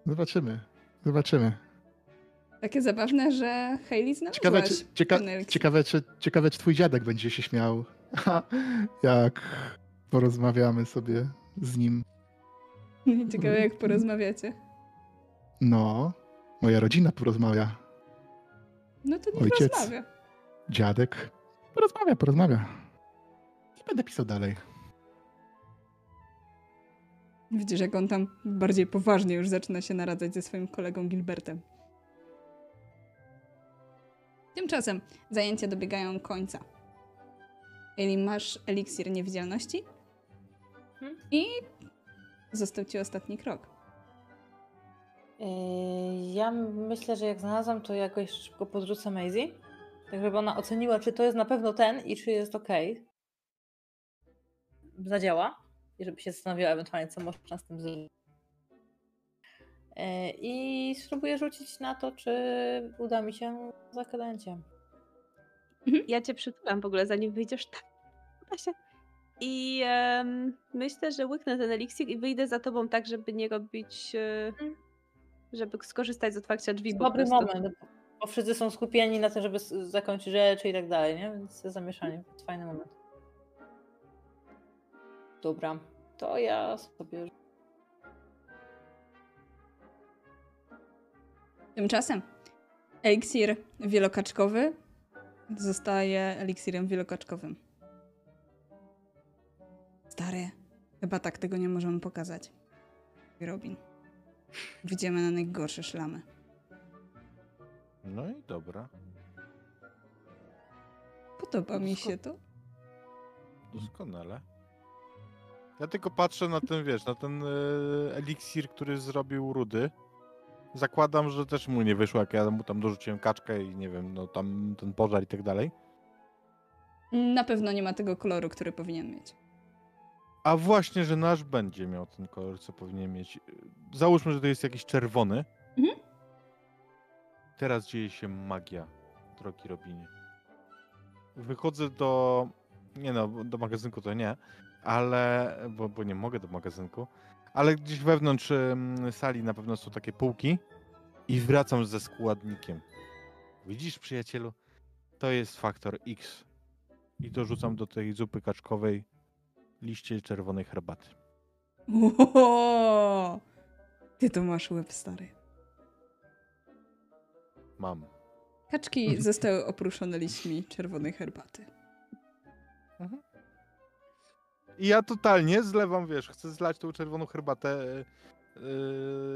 Zobaczymy. Zobaczymy. Takie zabawne, że Hayley Ciekawe, znalazłaś czy, cieka, ciekawe, czy, ciekawe, czy twój dziadek będzie się śmiał. (laughs) Jak porozmawiamy sobie z nim. (laughs) Ciekawe, jak porozmawiacie. No, moja rodzina porozmawia. No to niech Ojciec. rozmawia. Dziadek porozmawia, porozmawia. Będę pisał dalej. Widzisz, jak on tam bardziej poważnie już zaczyna się naradzać ze swoim kolegą Gilbertem. Tymczasem zajęcia dobiegają końca. Eli, masz eliksir niewidzialności Mhm. i został ci ostatni krok. Yy, Ja myślę, że jak znalazłam, to jakoś szybko podrzucę Maisie, tak żeby ona oceniła, czy to jest na pewno ten i czy jest ok. Zadziała i żeby się zastanowiła ewentualnie, co można z tym zrobić. E, I spróbuję rzucić na to, czy uda mi się zaklęciem. Ja cię przytulam w ogóle, zanim wyjdziesz. Tak, uda się. I em, myślę, że łyknę ten eliksir i wyjdę za tobą tak, żeby nie robić... e, Mm. Żeby skorzystać z otwarcia drzwi po Dobry prostu. moment, bo wszyscy są skupieni na tym, żeby zakończyć rzeczy i tak dalej, nie? Więc zamieszanie. To fajny moment. Dobra, to ja sobie Tymczasem eliksir wielokaczkowy zostaje eliksirem wielokaczkowym. Stary, chyba tak tego nie możemy pokazać. Robin. Widzimy na najgorsze szlamy. No i dobra. Podoba mi się to. Doskonale. Ja tylko patrzę na ten, wiesz, na ten e, eliksir, który zrobił Rudy. Zakładam, że też mu nie wyszło, jak ja mu tam dorzuciłem kaczkę i nie wiem, no tam ten pożar i tak dalej. Na pewno nie ma tego koloru, który powinien mieć. A właśnie, że nasz będzie miał ten kolor, co powinien mieć. Załóżmy, że to jest jakiś czerwony. Mhm. Teraz dzieje się magia, drogi Robinie. Wychodzę do. Nie no, do magazynku to nie, ale. Bo, bo nie mogę do magazynku. Ale gdzieś wewnątrz sali na pewno są takie półki. I wracam ze składnikiem. Widzisz, przyjacielu? To jest faktor X. I dorzucam do tej zupy kaczkowej liście czerwonej herbaty. Ło! Ty to masz łeb, stary. Mam. Kaczki (laughs) zostały oprószone liśćmi czerwonej herbaty. I ja totalnie zlewam, wiesz, chcę zlać tą czerwoną herbatę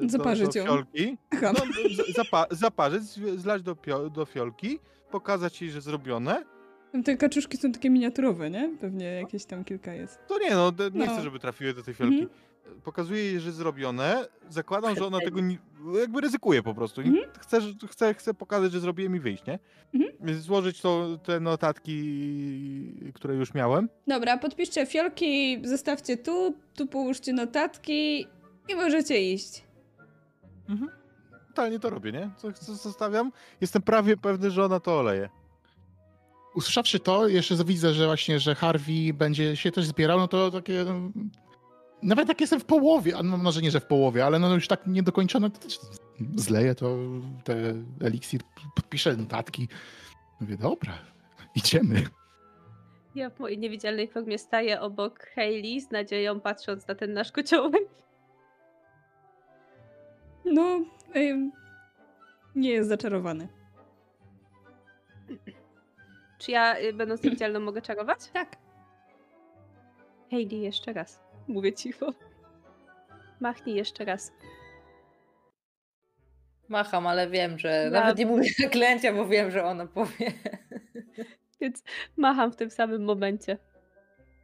yy, Zaparzyć do, do fiolki. No, zapa zaparzyć, zlać do, do fiolki, pokazać jej, że zrobione. Te kaczuszki są takie miniaturowe, nie? Pewnie jakieś tam kilka jest. To nie no, nie No. chcę, żeby trafiły do tej fiolki. Mhm. Pokazuję jej, że zrobione. Zakładam, że ona tego nie, jakby ryzykuje po prostu. Mhm. Chcę, że- chcę, chcę pokazać, że zrobiłem i wyjść, nie? Mhm. Złożyć to, te notatki, które już miałem. Dobra, podpiszcie fiolki, zostawcie tu, tu połóżcie notatki i możecie iść. Mhm. Totalnie to robię, nie? Co, co zostawiam? Jestem prawie pewny, że ona to oleje. Usłyszawszy to, jeszcze widzę, że właśnie, że Harvey będzie się też zbierał, no to takie... Nawet jak jestem w połowie, a no może nie, że w połowie, ale no już tak niedokończone, to też zleję to, te eliksir, podpiszę notatki. Mówię, dobra, idziemy. Ja w mojej niewidzialnej formie staję obok Hayley z nadzieją patrząc na ten nasz kociołek. No, ym, nie jest zaczarowany. Czy ja, y, będąc niewidzialną, mogę czarować? Tak. Hayley, jeszcze raz. Mówię cicho. Machnij jeszcze raz. macham, ale wiem, że Ja- nawet nie mówię zaklęcia, bo wiem, że ona powie. Więc macham w tym samym momencie,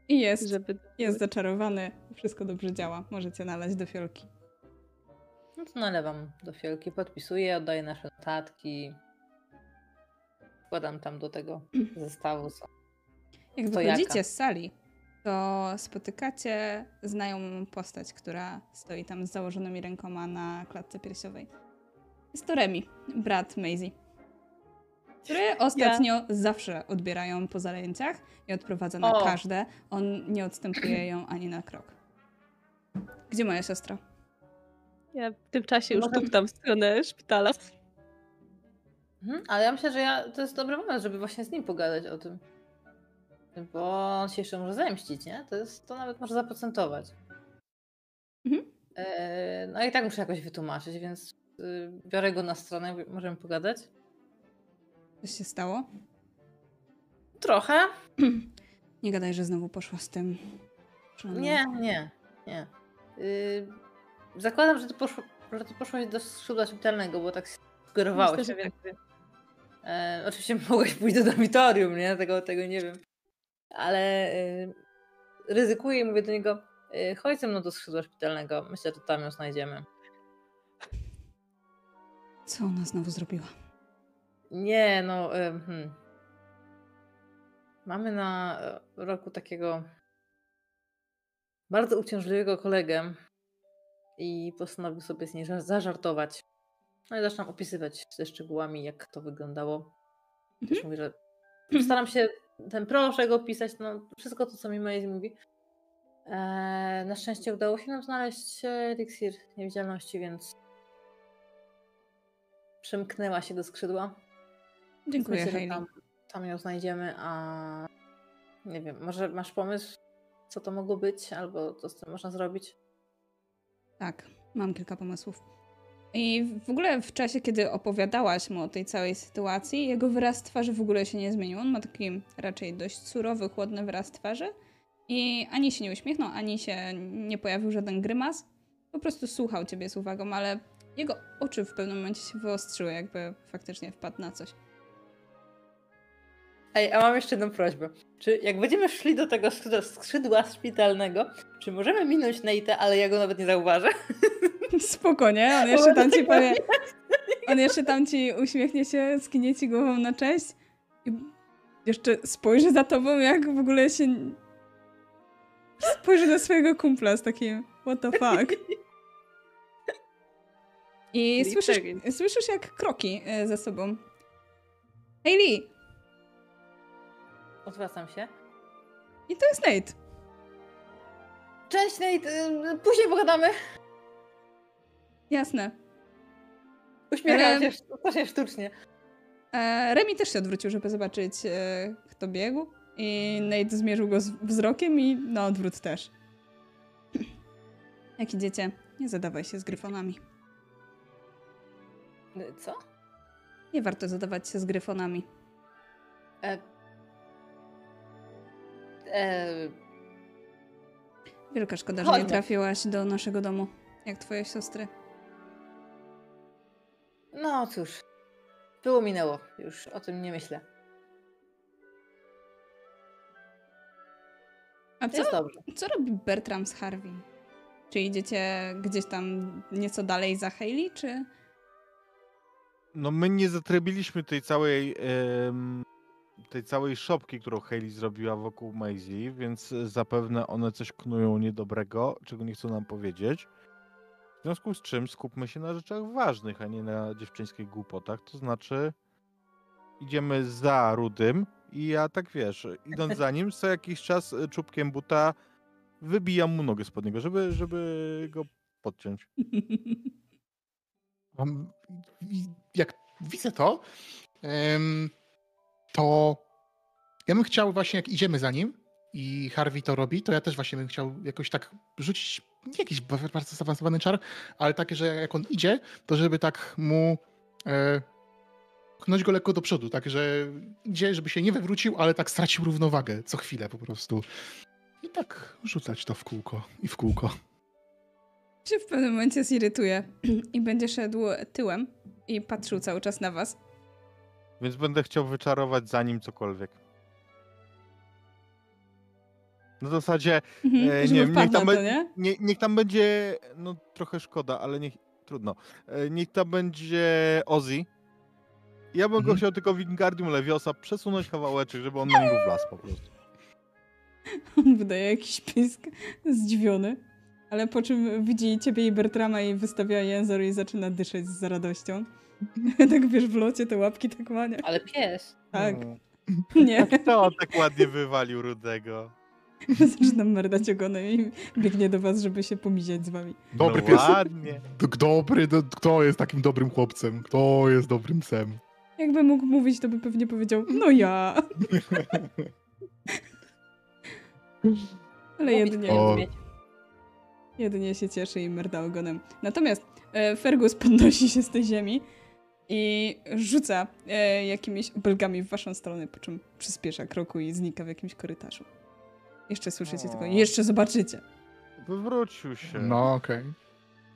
I jest, żeby... jest zaczarowany. Wszystko dobrze działa. Możecie nalać do fiolki. No to nalewam do fiolki, podpisuję, oddaję nasze notatki. Wkładam tam do tego (clears throat) zestawu. co- Jak wychodzicie z sali, to spotykacie znajomą postać, która stoi tam z założonymi rękoma na klatce piersiowej. Jest to Remi, brat Maisie, który ostatnio zawsze odbierają po zajęciach i odprowadza na O. każde. On nie odstępuje ją ani na krok. Gdzie moja siostra? Ja w tym czasie już Może- tuptam w stronę szpitala. Mhm, ale ja myślę, że ja, to jest dobry moment, żeby właśnie z nim pogadać o tym. Bo on się jeszcze może zemścić, nie? To, jest, to nawet może zaprocentować. Mhm. E, no i tak muszę jakoś wytłumaczyć, więc y, biorę go na stronę, możemy pogadać. Coś się stało? Trochę. (clears throat) Nie gadaj, że znowu poszła z tym. Nie, nie, nie. Y, zakładam, że ty, poszło, że ty poszłaś do skrzydła szpitalnego, bo tak sugerowałeś. Myślę, więc, e, oczywiście (laughs) mogłeś pójść do dormitorium, nie? Tego, tego nie wiem. Ale y, ryzykuję i mówię do niego, y, chodź ze mną do skrzydła szpitalnego. Myślę, że tam ją znajdziemy. Co ona znowu zrobiła? Nie, no. y, Hmm. Mamy na roku takiego bardzo uciążliwego kolegę. i postanowił sobie z niej za- zażartować. No i zaczynam opisywać ze szczegółami, jak to wyglądało. Też mówię, że staram się ten proszek opisać, no wszystko to, co mi Maisie mówi. Eee, na szczęście udało się nam znaleźć e, eliksir niewidzialności, więc przymknęła się do skrzydła. Dziękuję, Myślę, że tam, tam ją znajdziemy, a nie wiem, może masz pomysł, co to mogło być, albo co z tym można zrobić? Tak, mam kilka pomysłów. I w ogóle w czasie, kiedy opowiadałaś mu o tej całej sytuacji, jego wyraz twarzy w ogóle się nie zmienił. On ma taki raczej dość surowy, chłodny wyraz twarzy. I ani się nie uśmiechnął, ani się nie pojawił żaden grymas. Po prostu słuchał ciebie z uwagą, ale jego oczy w pewnym momencie się wyostrzyły, jakby faktycznie wpadł na coś. Ej, a mam jeszcze jedną prośbę. Czy jak będziemy szli do tego skrzydła, szpitalnego, czy możemy minąć Nate'a, ale ja go nawet nie zauważę? (laughs) (laughs) Spoko, nie? On jeszcze tam ci powie... (laughs) On jeszcze tam ci uśmiechnie się, skinie ci głową na cześć i jeszcze spojrzy za tobą, jak w ogóle się... Spojrzy na swojego kumpla z takim what the fuck. (laughs) I słyszysz, słyszysz jak kroki e, za sobą. Hayley! Odwracam się. I to jest Nate. Cześć Nate, y, później pogadamy. Jasne. Uśmiecham Ale- się, to się sztucznie. E, Remi też się odwrócił, żeby zobaczyć, e, kto biegł. I Nate zmierzył go z wzrokiem i na odwrót też. (clears throat) Jak idziecie, nie zadawaj się z gryfonami. Y, Co? Nie warto zadawać się z gryfonami. E... E... Wielka szkoda, że nie Chodźmy. trafiłaś do naszego domu, jak twoje siostry. No cóż, było minęło, już o tym nie myślę. A co, Jest dobrze. co robi Bertram z Harvey? Czy idziecie gdzieś tam nieco dalej za Hayley, czy... No my nie zatrybiliśmy tej całej em, tej całej szopki, którą Hayley zrobiła wokół Maisie, więc zapewne one coś knują niedobrego, czego nie chcą nam powiedzieć. Związku z czym skupmy się na rzeczach ważnych, a nie na dziewczyńskich głupotach. To znaczy idziemy za Rudym i ja tak wiesz, idąc za nim, co jakiś czas e, czubkiem buta wybijam mu nogę spod niego, żeby, żeby go podciąć. (laughs) Jak widzę to, to ja bym chciał właśnie, jak idziemy za nim i Harvey to robi, to ja też właśnie bym chciał jakoś tak rzucić, nie jakiś ba- bardzo zaawansowany czar, ale takie, że jak on idzie, to żeby tak mu e, pchnąć go lekko do przodu, tak, że idzie, żeby się nie wywrócił, ale tak stracił równowagę co chwilę po prostu. I tak rzucać to w kółko i w kółko. się w pewnym momencie zirytuje (clears throat) i będzie szedł tyłem i patrzył cały czas na was. Więc będę chciał wyczarować za nim cokolwiek. Na zasadzie, Mhm, E, nie wiem, wpadł niech tam, to, nie? nie, niech tam będzie, no trochę szkoda, ale niech, trudno. E, Niech tam będzie Ozzy. Ja bym go Mhm. chciał tylko Wingardium Leviosa przesunąć kawałeczek, żeby on na niego wlazł po prostu. (laughs) On wydaje jakiś pisk zdziwiony, ale po czym widzi ciebie i Bertrama i wystawia język i zaczyna dyszeć z radością. (laughs) tak wiesz, w locie te łapki tak mania. Ale pies. Tak, No. (laughs) nie. Kto on tak ładnie wywalił Rudego? (laughs) Zaczyna merdać ogonem i biegnie do was, żeby się pomiziać z wami. Dobry no pies. ładnie. Dobry, do, kto jest takim dobrym chłopcem? Kto jest dobrym psem? Jakby mógł mówić, to by pewnie powiedział, no ja. (laughs) Ale jedynie, O. jedynie się cieszy i merda ogonem. Natomiast e, Fergus podnosi się z tej ziemi i rzuca e, jakimiś obelgami w waszą stronę, po czym przyspiesza kroku i znika w jakimś korytarzu. Jeszcze słyszycie O. tylko, jeszcze zobaczycie. Wywrócił się. No okej.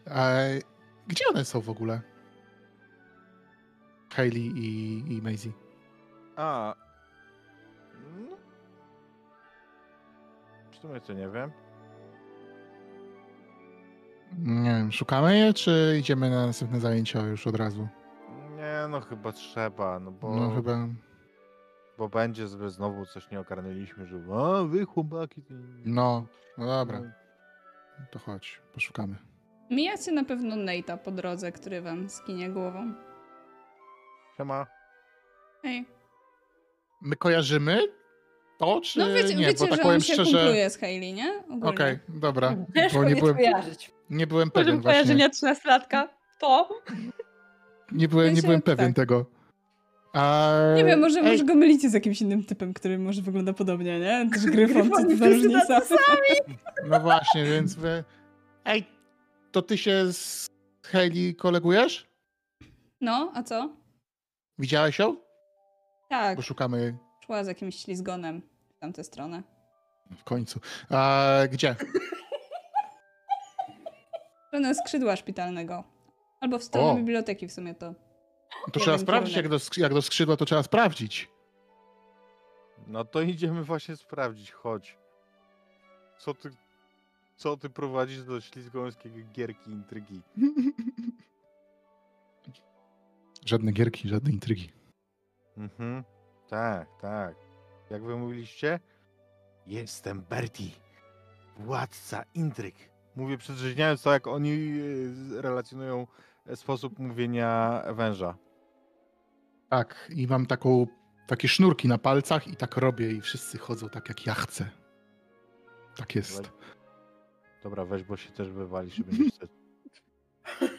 E, Gdzie one są w ogóle? Hayley i, i Maisie. A. No. W sumie to nie wiem. Nie wiem, szukamy je, czy idziemy na następne zajęcia już od razu? Nie, no chyba trzeba, no bo... No chyba. Bo będzie, że znowu coś nie ogarnęliśmy, że a wy chłopaki. to nie-" No, no dobra, No, to chodź, poszukamy. Mijacie na pewno Nate'a po drodze, który wam skinie głową. Siema. Ej. My kojarzymy to, czy No wiecie, nie? wiecie Bo tak że powiem on się szczerze. kumpluje z Hailey, nie? Okej, dobra. Ciężko Bo nie byłem, skojarzyć. nie byłem pewien właśnie. kojarzenia trzynastolatka. To? Nie byłem, nie byłem pewien tak. tego. A... Nie wiem, może, Ej, może go mylicie z jakimś innym typem, który może wygląda podobnie, nie? Też gryfon, co to różnica. No właśnie, więc wy... Ej, to ty się z Hailey kolegujesz? No, a co? Widziałeś ją? Tak, Bo szukamy szła z jakimś ślizgonem w tamtę stronę. w końcu. Gdzie? W stronę skrzydła szpitalnego. Albo w stronę O. biblioteki w sumie to. To trzeba sprawdzić, jak do, jak do skrzydła to trzeba sprawdzić. No to idziemy właśnie sprawdzić, chodź. Co ty, co ty prowadzisz do ślizgońskiej gierki intrygi? (laughs) Żadne gierki, żadne intrygi. Mhm, tak, tak. Jak wy mówiliście? Jestem Bertie, władca intryg. Mówię przedrzeźniając to, jak oni e, relacjonują e, sposób mówienia węża. Tak, i mam taką, takie sznurki na palcach i tak robię i wszyscy chodzą tak, jak ja chcę. Tak jest. Dobra, weź, bo się też wywalisz będziesz wstyd. (laughs)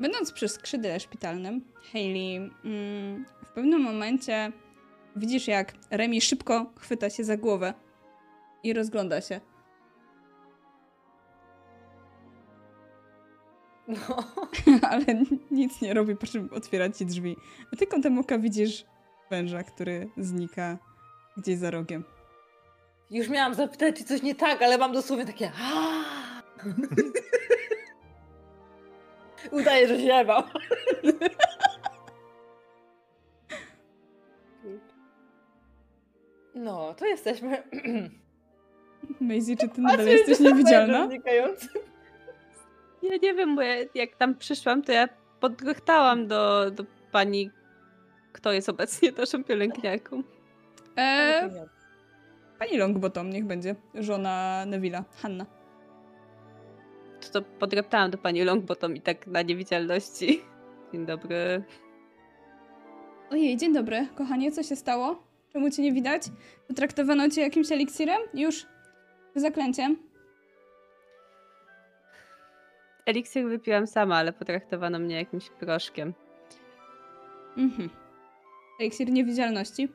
Będąc przy skrzydle szpitalnym, Hayley mm, w pewnym momencie widzisz, jak Remi szybko chwyta się za głowę i rozgląda się. No. (laughs) ale nic nie robi, po czym otwiera ci drzwi. A ty kątem oka widzisz węża, który znika gdzieś za rogiem. Już miałam zapytać, czy coś nie tak, ale mam dosłownie takie. (laughs) Udaję, że się bał. (laughs) No, to jesteśmy. (clears throat) Maisie, czy ty nadal jesteś niewidzialna? wężem znikający? Ja nie wiem, bo ja, jak tam przyszłam, to ja podgrychtałam do, do pani, kto jest obecnie naszą pielęgniarką. E, pani Longbottom niech będzie. Żona Neville'a, Hanna. To, to podreptałam do pani Longbottom i tak na niewidzialności. Dzień dobry. Ojej, dzień dobry, kochanie, co się stało? Czemu cię nie widać? Potraktowano cię jakimś eliksirem? Już? Zaklęciem? Eliksir wypiłam sama, ale potraktowano mnie jakimś proszkiem. Mhm. Eliksir niewidzialności?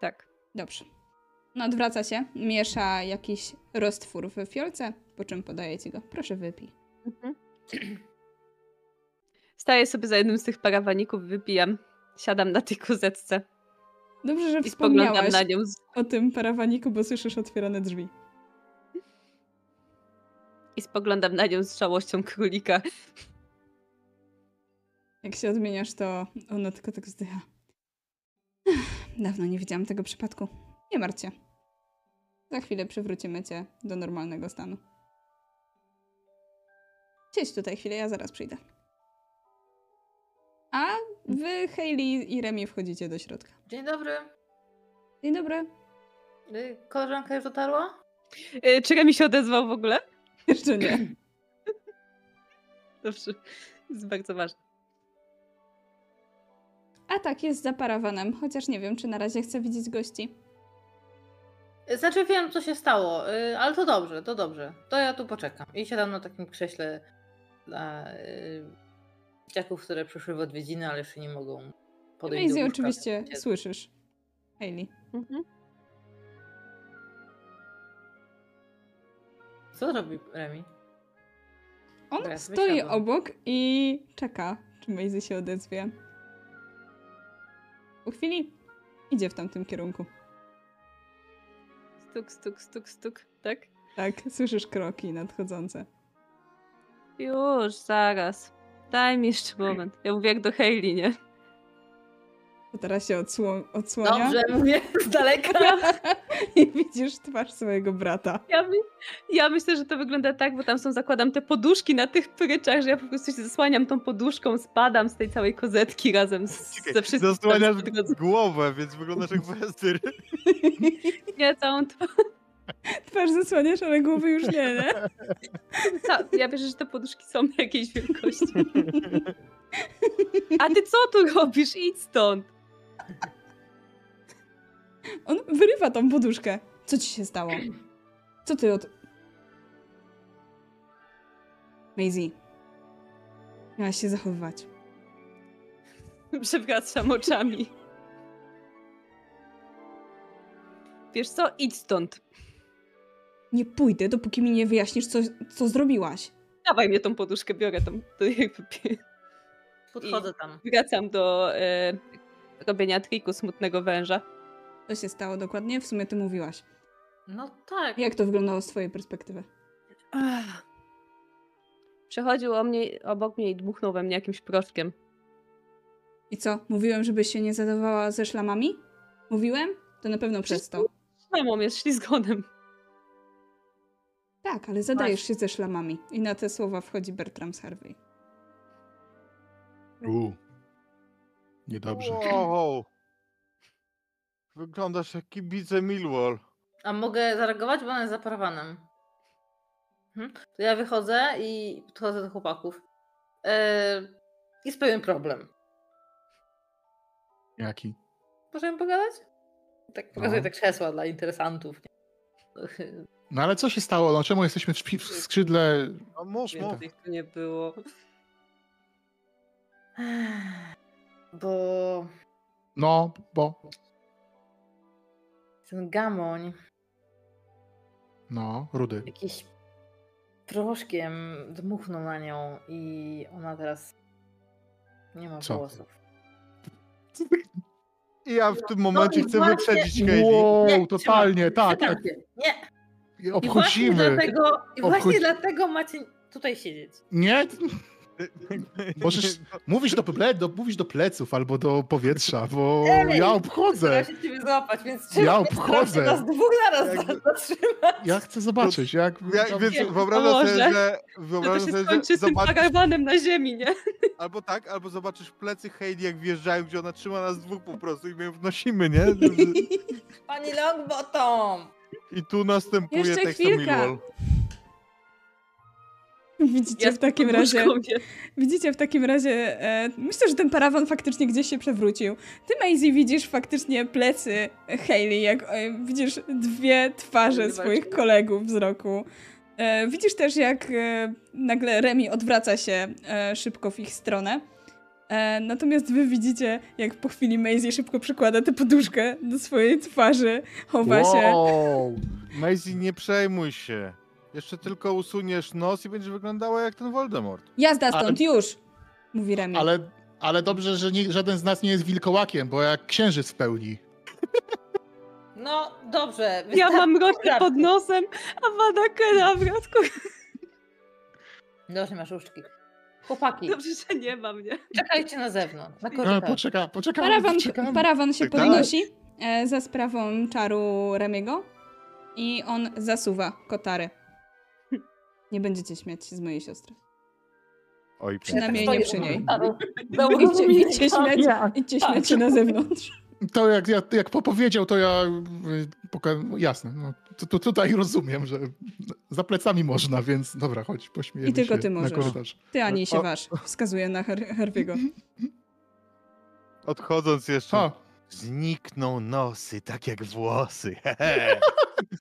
Tak. Dobrze. No odwraca się, miesza jakiś roztwór w fiolce, po czym podaje ci go. Proszę wypij. Mhm. Staję sobie za jednym z tych parawaników, wypijam. Siadam na tej kozetce Dobrze, że i spoglądam wspomniałaś na nią. z- o tym parawaniku, bo słyszysz otwierane drzwi. I spoglądam na nią z żałością królika. Jak się odmieniasz, to ona tylko tak zdycha. Dawno nie widziałam tego przypadku. Nie martw się. Za chwilę przywrócimy cię do normalnego stanu. Siedź tutaj chwilę, ja zaraz przyjdę. A wy, Hayley i Remi wchodzicie do środka. Dzień dobry. Dzień dobry. Y, Koleżanka już dotarła? Yy, czy mi się odezwał w ogóle? Jeszcze nie. Dobrze. jest bardzo ważne. A tak, jest za parawanem, chociaż nie wiem, czy na razie chce widzieć gości. Znaczy wiem, co się stało, y, ale to dobrze, to dobrze. To ja tu poczekam. I siadam na takim krześle dla y, dzieciaków, które przyszły w odwiedziny, ale jeszcze nie mogą podejść do Maisie łóżka. oczywiście słyszysz. Hayley. Mhm. Co robi Remi? On stoi obok i czeka, czy Maisie się odezwie. Po chwili idzie w tamtym kierunku. Stuk, stuk, stuk, stuk, tak? Tak, słyszysz kroki nadchodzące. Już, zaraz. Daj mi jeszcze moment. Ja mówię jak do Hayley, nie? To teraz się odsło- odsłania Dobrze, mówię z daleka. (laughs) i widzisz twarz swojego brata. Ja, my, ja myślę, że to wygląda tak, bo tam są, zakładam te poduszki na tych pryczach, że ja po prostu się zasłaniam tą poduszką, spadam z tej całej kozetki razem z, Czekaj, ze wszystkim. Zasłaniasz głowę, więc wyglądasz jak Westyr. (laughs) Nie, całą twarz. (laughs) Twarz zasłaniasz, ale głowy już nie, nie? Ja wierzę, że te poduszki są jakiejś wielkości. A ty co tu robisz? Idź stąd. On wyrywa tą poduszkę. Co ci się stało? Co ty od... Maisie. Miałaś się zachowywać. Przewracam oczami. Wiesz co? Idź stąd. Nie pójdę, dopóki mi nie wyjaśnisz, co, co zrobiłaś. Dawaj mnie tą poduszkę, biorę tą. To jakby Podchodzę tam. wracam do e, robienia triku smutnego węża. Co się stało dokładnie? W sumie ty mówiłaś. No tak. Jak to wyglądało z twojej perspektywy? Ach. Przechodził o mnie, obok mnie i dmuchnął we mnie jakimś proszkiem. I co? Mówiłem, żebyś się nie zadawała ze szlamami? Mówiłem? To na pewno przez to. Mamą jest ślizgonem. Tak, ale zadajesz się ze szlamami. I na te słowa wchodzi Bertram z Harvey. U. Niedobrze. Wow. Wyglądasz jak kibice Millwall. A mogę zareagować, bo ona jest za parawanem. Mhm. To ja wychodzę i podchodzę do chłopaków. Eee, jest pewien problem. Jaki? Możemy pogadać? Tak pokazuję No. te krzesła dla interesantów. nie? No ale co się stało? No czemu jesteśmy w, szpi- w skrzydle? No mów, mów. Nie było. Bo No, bo... ten gamoń No, rudy. jakiś proszkiem dmuchnął na nią i ona teraz nie ma Co? włosów. I (laughs) ja w tym momencie i chcę właśnie- wyprzedzić Heidi. Wow, Nie, totalnie, trzymam, tak, tak. trzymam się. Nie, i właśnie Obchodzimy. dlatego, i właśnie Obchodzi- dlatego macie tutaj siedzieć. Nie? (laughs) Możesz- Mówisz do, ple, do, mówisz do pleców albo do powietrza, bo Ej, ja obchodzę. się ciebie złapać, więc Ja obchodzę. nas dwóch naraz Jakby- zatrzymać. Ja chcę zobaczyć, jak... Ja, więc Nie, wyobrażam sobie, że, To, to wyobrażam się sobie, że tym na ziemi, nie? albo tak, albo zobaczysz plecy Heidi, jak wjeżdżają, gdzie ona trzyma nas dwóch po prostu i my ją wnosimy, nie? Pani Longbottom! I tu następuje Jeszcze tekst chwilka. (laughs) Widzicie z w takim razie... Widzicie w takim razie... E, myślę, że ten parawan faktycznie gdzieś się przewrócił. Ty, Maisie, widzisz faktycznie plecy Hayley, jak e, widzisz dwie twarze Zobaczmy. swoich kolegów wzroku. E, widzisz też, jak e, nagle Remi odwraca się e, szybko w ich stronę. E, natomiast wy widzicie, jak po chwili Maisie szybko przykłada tę poduszkę do swojej twarzy, chowa się. Wow! Maisie, nie przejmuj się. Jeszcze tylko usuniesz nos i będziesz wyglądała jak ten Voldemort. Jazda Ale- stąd, już! Mówi Remi. Ale, ale dobrze, że nie, żaden z nas nie jest wilkołakiem, bo jak księżyc w pełni. No dobrze. Ja mam wystarczy. pod nosem, a Wada Kedavra. Dobrze, masz uszczki. Chłopaki, Dobrze, że nie mam, nie? czekajcie na zewnątrz, na No, korytarzu. poczeka, poczekamy, Parawan, poczekamy. parawan się Tak, tak. podnosi e, za sprawą czaru Remiego i on zasuwa kotary. Nie będziecie śmiać się z mojej siostry. Oj, Przynajmniej nie przy niej. (laughs) Idźcie, idźcie śmiać, idźcie śmiać się na zewnątrz. To jak, jak, jak popowiedział, to ja y, poka- jasne, no, to, to tutaj rozumiem, że za plecami można, więc dobra, chodź, pośmiejemy I tylko ty możesz. Ty, ani się O. wasz. Wskazuje na Har- Harviego. Odchodząc jeszcze. Ha, Znikną nosy, tak jak włosy. (laughs)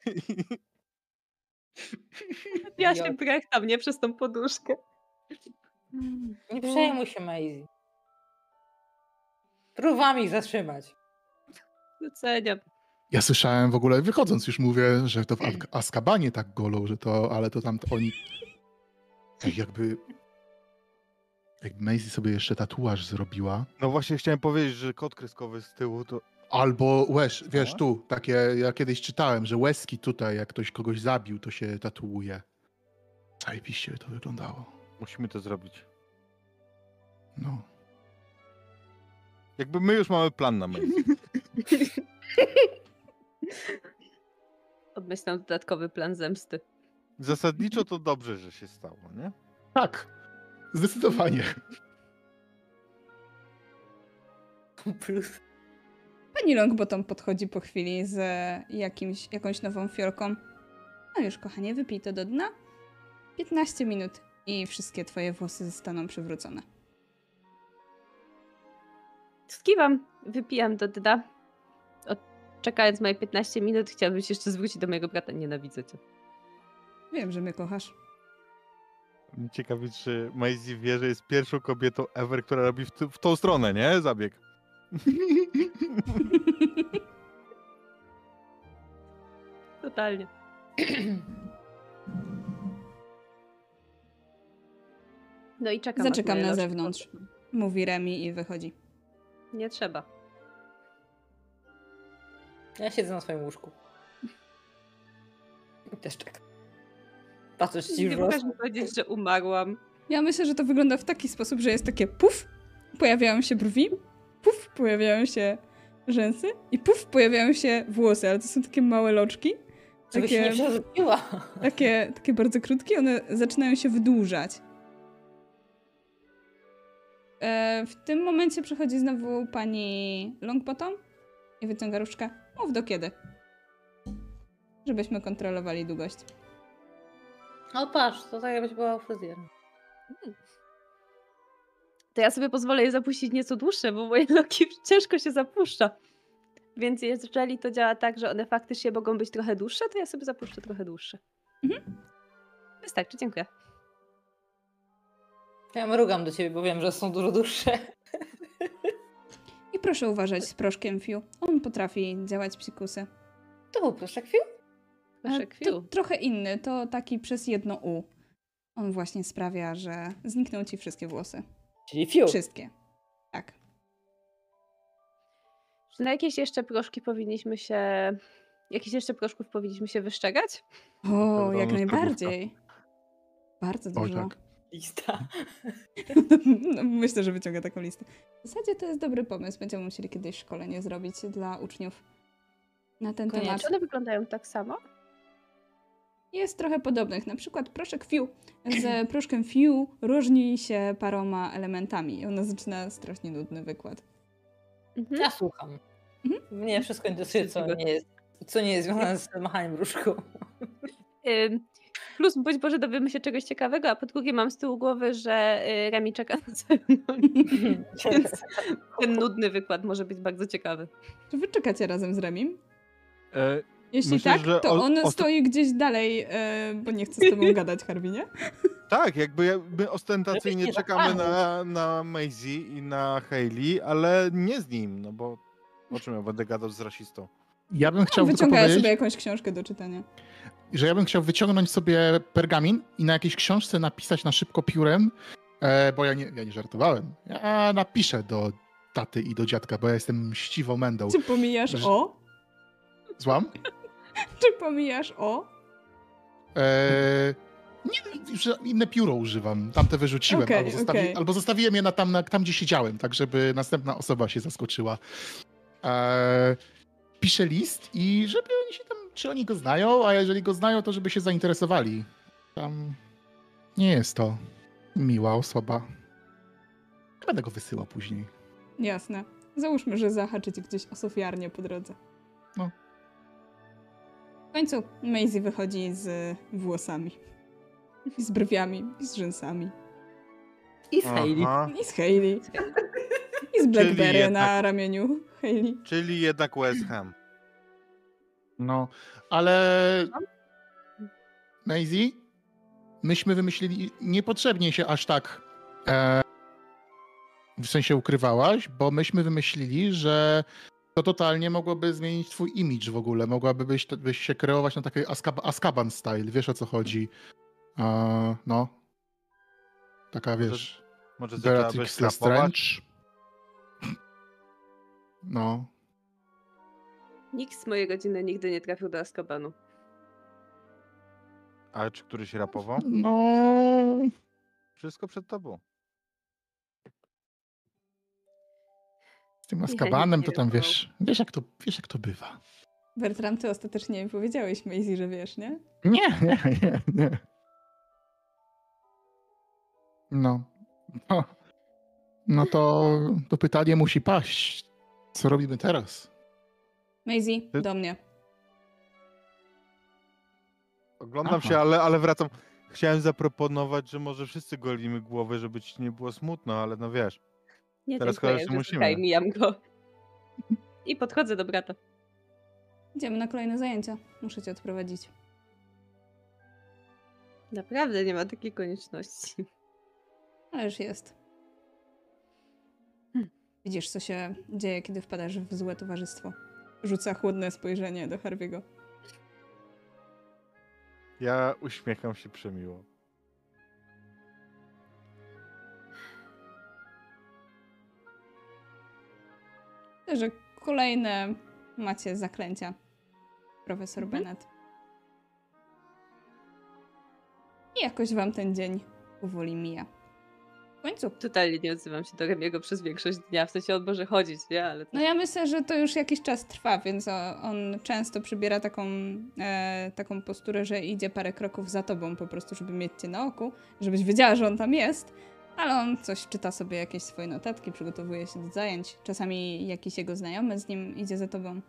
(laughs) Ja się brechtam, nie? Przez tą poduszkę. Nie przejmuj się, Maisie. Próbowałam ich zatrzymać. Doceniam. Ja słyszałem w ogóle, wychodząc już mówię, że to w (clears throat) Azkabanie tak golą, że to, ale to tam to oni... Ej, jakby... Jakby Maisie sobie jeszcze tatuaż zrobiła, No właśnie chciałem powiedzieć, że kod kreskowy z tyłu to... albo łez, wiesz, tu, takie, ja kiedyś czytałem, że łezki tutaj, jak ktoś kogoś zabił, to się tatuuje. Zajebiście to wyglądało. Musimy to zrobić. No. Jakby my już mamy plan na Maisie. Obmyślam (laughs) dodatkowy plan zemsty. Zasadniczo to dobrze, że się stało, nie? Tak, zdecydowanie. Plus. Pani Longbottom podchodzi po chwili z jakimś, jakąś nową fiolką. No już, kochanie, wypij to do dna. 15 minut i wszystkie twoje włosy zostaną przywrócone. Skiwam, wypijam do dna. Od, czekając moje 15 minut, chciałabym się jeszcze zwrócić do mojego brata. Nienawidzę cię. Wiem, że mnie kochasz. Ciekawi, czy Maisie wie, że jest pierwszą kobietą ever, która robi w, w tą stronę, nie? Zabieg. Totalnie. No i czekam. Zaczekam na zewnątrz. Mówi Remi i wychodzi. Nie trzeba. Ja siedzę na swoim łóżku. I też czekam. Patrzę ci Nie możesz mi powiedzieć, że umarłam. Ja myślę, że to wygląda w taki sposób, że jest takie puf, pojawiają się brwi, puf, pojawiają się rzęsy i puf, pojawiają się włosy, ale to są takie małe loczki. Żebyś się nie Takie, (laughs) takie, takie bardzo krótkie, one zaczynają się wydłużać. E, w tym momencie przychodzi znowu pani Longbottom i wyciąga różdżkę. Mów do kiedy. Żebyśmy kontrolowali długość. No patrz, to tak jakbyś była u fryzjera. To ja sobie pozwolę je zapuścić nieco dłuższe, bo moje (laughs) loki ciężko się zapuszcza. Więc jeżeli to działa tak, że one faktycznie mogą być trochę dłuższe, to ja sobie zapuszczę trochę dłuższe. Mhm. Wystarczy, dziękuję. Ja mrugam do ciebie, bo wiem, że są dużo dłuższe. I proszę uważać z proszkiem Fiu. On potrafi działać psikusy. To był proszek fiu? Kwiu. To trochę inny, to taki przez jedno U. On właśnie sprawia, że znikną ci wszystkie włosy. Czyli fiu. Wszystkie. Tak. Czy na jakieś jeszcze proszki powinniśmy się... Jakichś jeszcze proszków powinniśmy się wyszczegać? O, jak najbardziej. Bardzo dużo. tak. Lista. (laughs) No, myślę, że wyciąga taką listę. W zasadzie to jest dobry pomysł. Będziemy musieli kiedyś szkolenie zrobić dla uczniów na ten Koniecznie. temat. Czy one wyglądają tak samo? Jest trochę podobnych. Na przykład proszek Fiu z (clears throat) proszkiem Fiu różni się paroma elementami. Ona zaczyna strasznie nudny wykład. Mhm. Ja słucham. Mhm. Mnie wszystko interesuje, co nie jest, co nie jest związane z machaniem różką. Ym, Plus, bądź Boże, dowiemy się czegoś ciekawego, a po drugie mam z tyłu głowy, że y, Remi czeka na ceremonię. (laughs) Więc ten nudny wykład może być bardzo ciekawy. Czy wy czekacie razem z Remim? E, Jeśli Myślę, tak, że to o- on osta- stoi gdzieś dalej, e, bo nie chce z tobą (laughs) gadać, Harwinie. tak, jakby ja- my ostentacyjnie czekamy zapalił. na, na Maisie i na Hailey, ale nie z nim, no bo o czym ja będę gadał z rasistą? Ja bym chciał powiedzieć, sobie jakąś książkę do czytania. że ja bym chciał wyciągnąć sobie pergamin i na jakiejś książce napisać na szybko piórem, e, bo ja nie, ja nie żartowałem. Ja napiszę do taty i do dziadka, bo ja jestem mściwą mędą. Czy pomijasz Że- o? Złam? Czy pomijasz o? E, nie, że inne pióro używam. Tamte wyrzuciłem, Okej, albo, zostawi, okej. albo zostawiłem je na tam, na, tam, gdzie siedziałem, tak żeby następna osoba się zaskoczyła. E, piszę list i żeby oni się tam, czy oni go znają, a jeżeli go znają, to żeby się zainteresowali. Tam nie jest to miła osoba. Będę go wysyłał później. Jasne. Załóżmy, że zahaczy ci gdzieś o Sofiarnię po drodze. No. W końcu Maisie wychodzi z włosami. I z brwiami, i z rzęsami. I z Hailey. I z Hailey. I z Blackberry jednak- na ramieniu Hailey. czyli jednak West Ham. No, ale Maisie, myśmy wymyślili, niepotrzebnie się aż tak e, w sensie ukrywałaś, bo myśmy wymyślili, że to totalnie mogłoby zmienić twój imidż w ogóle. Mogłaby byś, byś się kreować na takiej Azkab- Azkaban style, wiesz o co chodzi. No. Taka, Może wiesz, Może rapować? Lestrange. No. Nikt z mojej rodziny nigdy nie trafił do Azkabanu. Ale czy któryś rapował? No. Wszystko przed tobą. Tym Ja Azkabanem to tam wiesz, wiesz jak to, wiesz jak to bywa. Bertram, ty ostatecznie mi powiedziałeś Maisie, że wiesz, nie? Nie, (laughs) nie, nie, nie. No. No, no to, to pytanie musi paść. Co robimy teraz? Maisie, Ty- do mnie. Oglądam Aha. się, ale, ale wracam. Chciałem zaproponować, że może wszyscy golimy głowy, żeby ci nie było smutno, ale no wiesz. Nie Teraz dziękuję, chyba już musimy. słuchaj, mijam go. I podchodzę do brata. Idziemy na kolejne zajęcia. Muszę cię odprowadzić. Naprawdę nie ma takiej konieczności. Ależ jest. Hmm. Widzisz, co się dzieje, kiedy wpadasz w złe towarzystwo. Rzuca chłodne spojrzenie do Harviego. Ja uśmiecham się przemiło. Że kolejne macie zaklęcia. Profesor Mhm. Bennett. I jakoś wam ten dzień powoli mija. W końcu. Totalnie nie odzywam się do Remiego przez większość dnia. W sensie on może chodzić, nie? Ale to... No ja myślę, że to już jakiś czas trwa, więc on często przybiera taką, e, taką posturę, że idzie parę kroków za tobą po prostu, żeby mieć cię na oku, żebyś wiedziała, że on tam jest, ale on coś czyta sobie jakieś swoje notatki, przygotowuje się do zajęć. Czasami jakiś jego znajomy z nim idzie za tobą.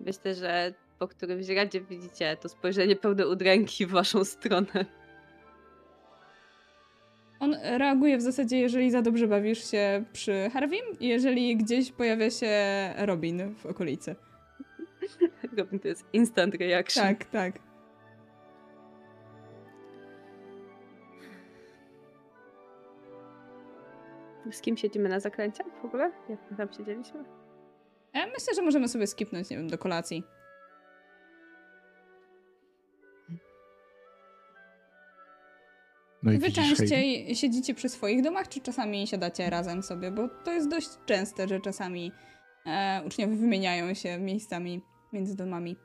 Myślę, że po którymś radzie widzicie to spojrzenie pełne udręki w waszą stronę. On reaguje w zasadzie, jeżeli za dobrze bawisz się przy Harvim i jeżeli gdzieś pojawia się Robin w okolicy. (laughs) Robin to jest instant reaction. Tak, tak. Z kim siedzimy na zakręciach w ogóle? Jak my tam siedzieliśmy? E, Myślę, że możemy sobie skipnąć, nie wiem, do kolacji. No i Wy częściej siedzicie przy swoich domach, czy czasami siadacie razem sobie? Bo to jest dość częste, że czasami e, uczniowie wymieniają się miejscami między domami.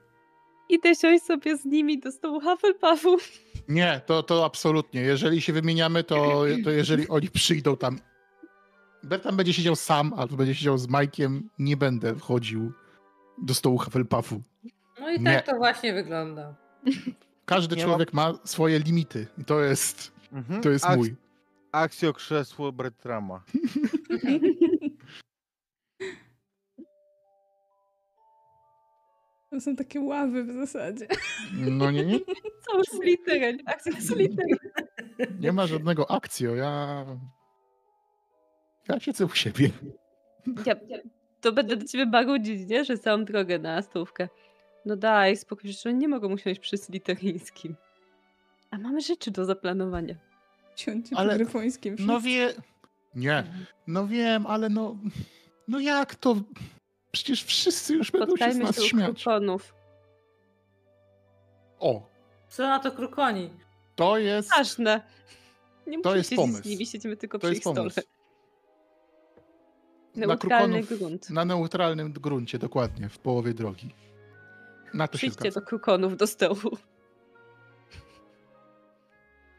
Idę siąść sobie z nimi do stołu Hufflepuffu. Nie, to, to absolutnie. Jeżeli się wymieniamy, to, to jeżeli oni przyjdą tam. Bertan będzie siedział sam, albo będzie siedział z Majkiem, nie będę wchodził do stołu Hufflepuffu. No i Nie. tak to właśnie wygląda. Każdy Nie człowiek ma swoje limity. I to jest, Mhm. to jest Ak- mój. Akcjo krzesło Bertrama. To są takie ławy w zasadzie. No nie, nie, (laughs) Cały Slytherin. Akcja Slytherin. nie ma żadnego akcjo. Ja. Ja siedzę u siebie. Ja, to będę do ciebie barudzić, nie? Że całą drogę na stołówkę. No daj spokój, że oni nie mogą usiąść przy Slytherińskim. A mamy rzeczy do zaplanowania. Ciącie Ale- ale... gryfońskim. No wie. Nie. No wiem, ale no. No jak to? Przecież wszyscy już będą się z Spotkajmy nas się śmiać. krukonów. O, Co na to krukoni? to jest. Ważne. Nie musimy jest pomysł. z nimi, siedzimy tylko To przy jest ich stole. pomysł. Na Neutralny krukonów, grunt. na neutralnym gruncie, dokładnie, w połowie drogi. Na to się Przyjdźcie zgadza. do krukonów do stołu.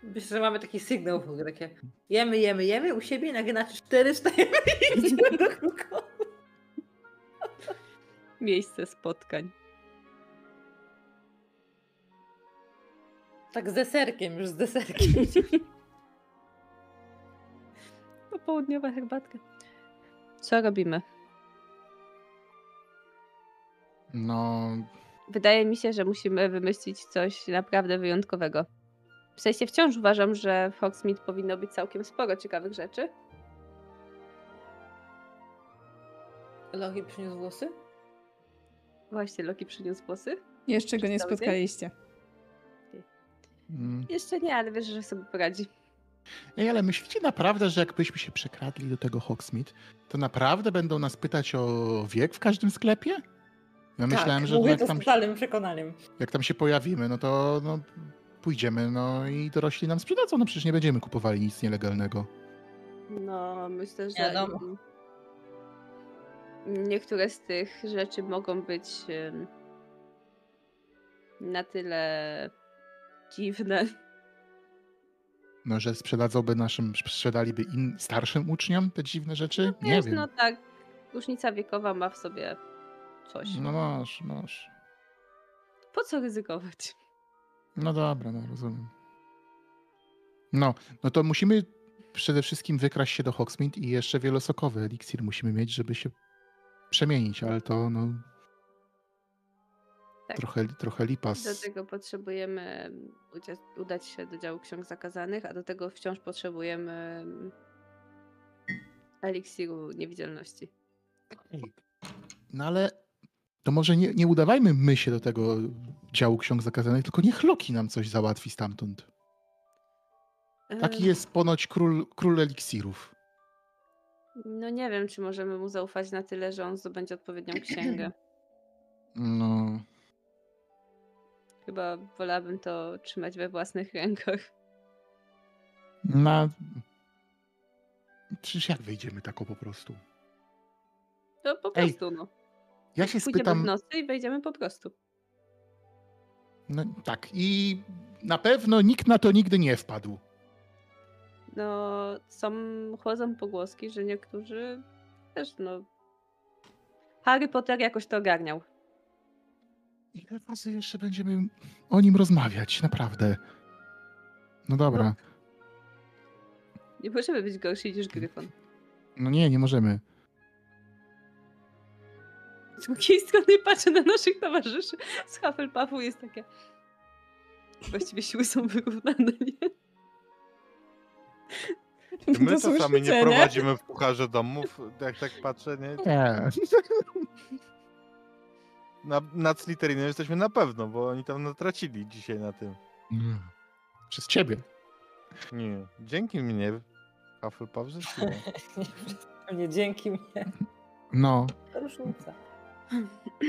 Myślę, że mamy taki sygnał w ogóle, takie jemy, jemy, jemy, u siebie i nagle na cztery wstajemy i idziemy do krukoni. Miejsce spotkań. Tak z deserkiem, już z deserkiem. (laughs) Popołudniowa herbatka. Co robimy? No, Wydaje mi się, że musimy wymyślić coś naprawdę wyjątkowego. W sensie wciąż uważam, że w Hogsmeade powinno być całkiem sporo ciekawych rzeczy. Loki przyniósł włosy? Właśnie Loki przyniósł włosy. Jeszcze go nie spotkaliście. mm. Jeszcze nie, ale wiesz, że sobie poradzi. Ej, ale myślicie naprawdę, że jakbyśmy się przekradli do tego Hogsmeade, to naprawdę będą nas pytać o wiek w każdym sklepie? Ja myślałem, tak, że mówię jak to tam, z totalnym przekonaniem. jak tam się pojawimy, no to no, pójdziemy, no i dorośli nam sprzedadzą, no przecież nie będziemy kupowali nic nielegalnego. No, myślę, że Wiadomo. niektóre z tych rzeczy mogą być na tyle dziwne. No, że sprzedadzą naszym, sprzedaliby in, starszym uczniom te dziwne rzeczy? nie Wiesz, wiem. no tak, różnica wiekowa ma w sobie coś. No masz, masz. Po co ryzykować? No dobra, no rozumiem. No, no to musimy przede wszystkim wykraść się do Hogsmeade i jeszcze wielosokowy eliksir musimy mieć, żeby się przemienić, ale to no... Tak. trochę, trochę lipa. Do tego potrzebujemy udać się do działu ksiąg zakazanych, a do tego wciąż potrzebujemy eliksiru niewidzialności. No ale to może nie, nie udawajmy my się do tego działu ksiąg zakazanych, tylko niech Loki nam coś załatwi stamtąd. Taki jest ponoć król, król eliksirów. No nie wiem, czy możemy mu zaufać na tyle, że on zdobędzie odpowiednią księgę. No, Chyba wolałabym to trzymać we własnych rękach. na... Przecież jak wejdziemy tako po prostu? To po Ej, prostu, no. Ja się Pójdziemy w spytam... nocy i wejdziemy po prostu. No, tak, i na pewno nikt na to nigdy nie wpadł. No, są, chodzą pogłoski, że niektórzy też, no... Harry Potter jakoś to ogarniał. Ile razy jeszcze będziemy o nim rozmawiać, naprawdę? No dobra. Nie możemy być gorsi niż Gryfon. No nie, nie możemy. Z drugiej strony patrzę na naszych towarzyszy z Hufflepuffu jest takie... Właściwie siły są wyrównane, nie? My To czasami nie prowadzimy w pucharze domów, jak tak patrzę, nie? Nie. Na, nad Slytherinem jesteśmy na pewno, bo oni tam natracili dzisiaj na tym. Mm. Przez ciebie. Nie, dzięki mnie Hufflepuff (laughs) zyskiwał. Nie dzięki mnie. No, To różnica.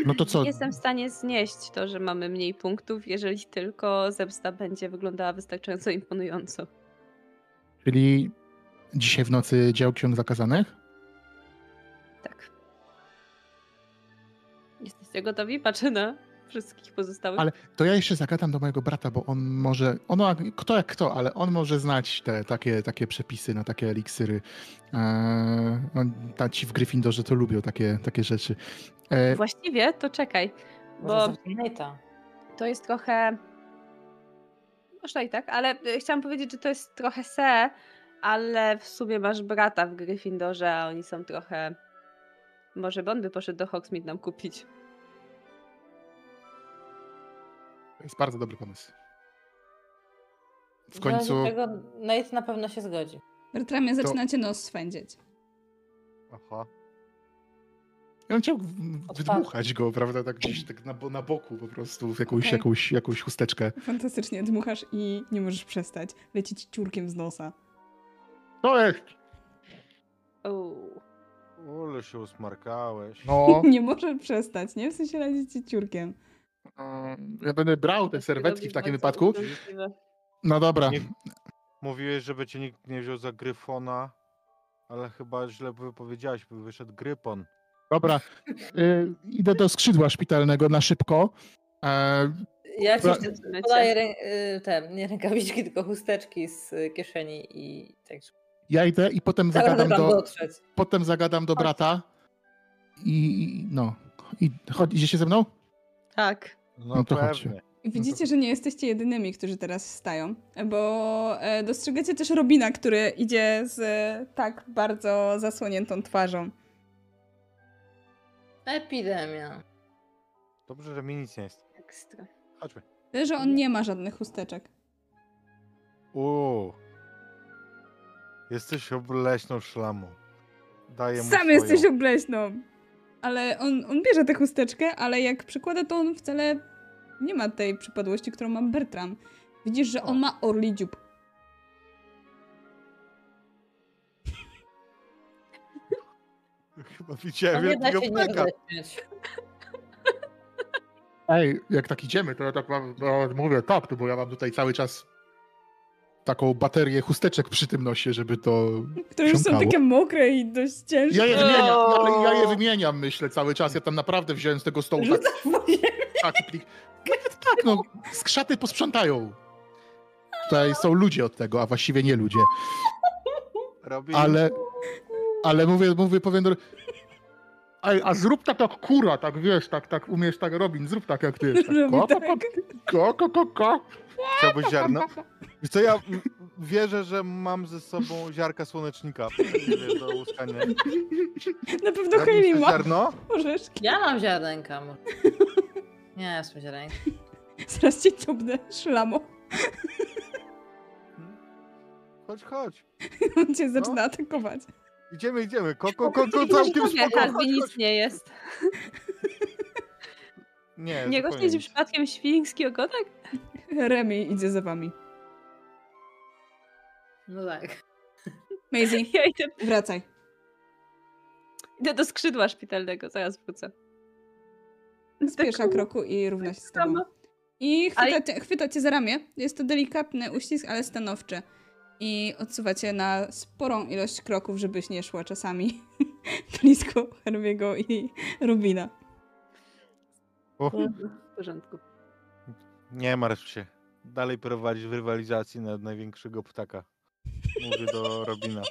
no to co? Jestem w stanie znieść to, że mamy mniej punktów, jeżeli tylko zemsta będzie wyglądała wystarczająco imponująco. Czyli dzisiaj w nocy dział ksiąg zakazanych? Jesteście gotowi? Patrzę na wszystkich pozostałych. Ale to ja jeszcze zagadam do mojego brata, bo on może, ono, kto jak kto, ale on może znać te takie, takie przepisy na takie eliksiry. Eee, on, ta ci w Gryffindorze to lubią takie, takie rzeczy. Eee, Właściwie to czekaj, bo Nate'a. to jest trochę. Można i tak, ale y, chciałam powiedzieć, że to jest trochę se, ale w sumie masz brata w Gryffindorze, a oni są trochę. Może on by poszedł do Hogsmeade nam kupić. To jest bardzo dobry pomysł. W końcu, tego Nate na pewno się zgodzi. Bertramie, zaczynacie nos swędzić. Aha. ja bym chciał wydmuchać go, prawda, tak gdzieś tak na, na boku po prostu, w jakąś, Okej. jakąś, jakąś chusteczkę. Fantastycznie dmuchasz i nie możesz przestać. Leci ci ciurkiem z nosa. To jest! Ule się usmarkałeś. No, (laughs) Nie możesz przestać, nie? W sensie leci ci ciurkiem. Ja będę brał te serwetki w takim wypadku. No dobra. Nie- Mówiłeś, żeby cię nikt nie wziął za Gryfona, ale chyba źle wypowiedziałeś, by wyszedł Grypon. Dobra, y, idę do skrzydła szpitalnego na szybko. E, Ja ci podaję rę- y, te, nie rękawiczki, tylko chusteczki z y, kieszeni i tak. ja idę i potem Zagadam zagadam do, dotrzeć. potem zagadam do brata i i- no. I chodź, idziecie ze mną? Tak. No, No to pewnie. chodźcie. I Widzicie, że nie jesteście jedynymi, którzy teraz stają, bo e, dostrzegacie też Robina, który idzie z e, tak bardzo zasłoniętą twarzą. Epidemia. Dobrze, że mi nic nie jest. Ekstra. Chodźmy. Tyle, że on nie ma żadnych chusteczek. Uuu. Jesteś obleśną szlamą. Daję mu Sam jesteś obleśną! Ale on, on bierze tę chusteczkę, ale jak przykłada, to on wcale nie ma tej przypadłości, którą ma Bertram. Widzisz, że on ma orli dziób. Chyba widziałem peka. roześmiać. Ej, jak tak idziemy, to ja tak mam, no, mówię tak, no bo ja mam tutaj cały czas taką baterię chusteczek przy tym nosie, żeby to Które już są takie mokre i dość ciężkie. Ja je wymieniam, ale ja je wymieniam, myślę, cały czas. Ja tam naprawdę wziąłem z tego stołu tak, Rzucam taki plik. Nawet tak, no, skrzaty posprzątają. Tutaj są ludzie od tego, a właściwie nie ludzie. Ale, ale mówię, mówię, powiem Ej, a zrób tak jak kura, tak wiesz, tak, tak umiesz tak Robin, zrób tak jak ty (laughs) jest. Tak, ko, ko, ko, ko, ko, ko. Chciałbyś ziarno? Wiesz co, ja wierzę, że mam ze sobą ziarka słonecznika do łuskania. Na pewno to ma ziarno? orzeszki. Ja mam ziarenka. może. (laughs) Nie, jestem zieleni. Zaraz cię ciągnę szlamo. Chodź, chodź. On cię No. zaczyna atakować. Idziemy, idziemy. Koko, koko, całkiem spoko. Chodź, nic chodź. nie jest. (laughs) Nie, Nie nic. przypadkiem świński ogonek? (laughs) Remi idzie za wami. No tak. Maisie, (laughs) Ja idę, wracaj. idę do skrzydła szpitalnego, zaraz wrócę. Spiesza kroku i równa się z tobą. I chwyta Ale- cię, chwyta cię za ramię. Jest to delikatny uścisk, ale stanowczy. I odsuwa cię na sporą ilość kroków, żebyś nie szła czasami (laughs) blisko Harvey'ego i Rubina. O, W porządku. nie martw się. Dalej prowadzisz w rywalizacji na największego ptaka. Mówię do (laughs) Robina.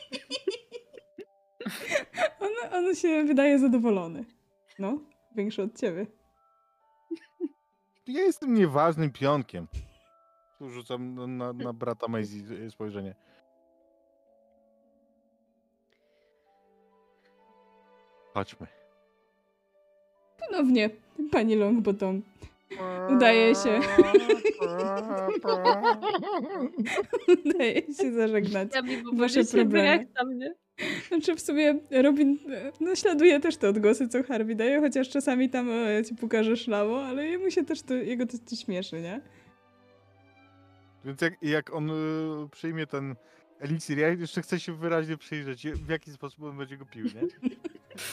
On, on się wydaje zadowolony. No, większy od ciebie. Ja jestem nieważnym pionkiem. Tu rzucam na, na, (laughs) brata Maisie spojrzenie. Chodźmy. Ponownie, pani Longbottom. Udaje się. (laughs) Udaje się zażegnać. Ja Wasze problemy. jak tam, nie? Znaczy w sumie Robin e, naśladuje też te odgłosy, co Harvey daje, chociaż czasami tam ja ci pokażę szlało, ale jemu się też to, jego to, to śmieszy, nie? Więc jak, jak on y, przyjmie ten eliksir, ja jeszcze chcę się wyraźnie przyjrzeć, w jaki sposób on będzie go pił, nie?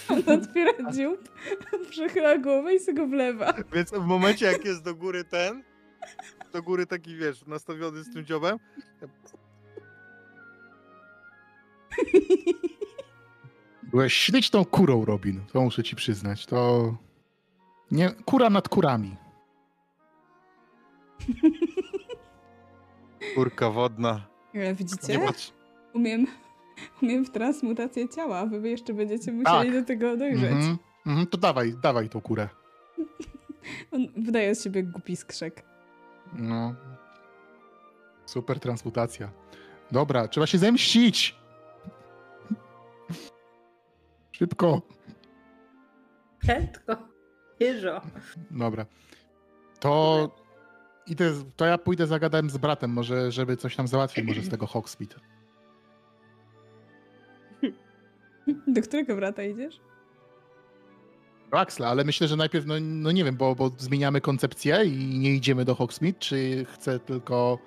On otwiera dziób, (laughs) przechyla głowę i sobie go wlewa. Więc w momencie, jak jest do góry ten, do góry taki, wiesz, nastawiony z tym dziobem, Byłeś śliczną kurą, Robin. To muszę ci przyznać. To. Nie, kura nad kurami. (laughs) kurka wodna. Ale Nie widzicie? Umiem, (laughs) umiem w transmutację ciała, wy jeszcze będziecie musieli Tak. do tego dojrzeć. Mhm, mhm, to dawaj, dawaj tą kurę. (laughs) On wydaje z siebie głupi skrzek. No. Super transmutacja. Dobra, trzeba się zemścić. (laughs) Szybko. Prędko. Jeżo. Dobra. To idę, to ja pójdę zagadałem z bratem, może żeby coś tam załatwił, może z tego Hogsmeade. (laughs) Do którego brata idziesz? Do Axla, ale myślę, że najpierw, no, no nie wiem, bo, bo zmieniamy koncepcję i nie idziemy do Hogsmeade, czy chcę tylko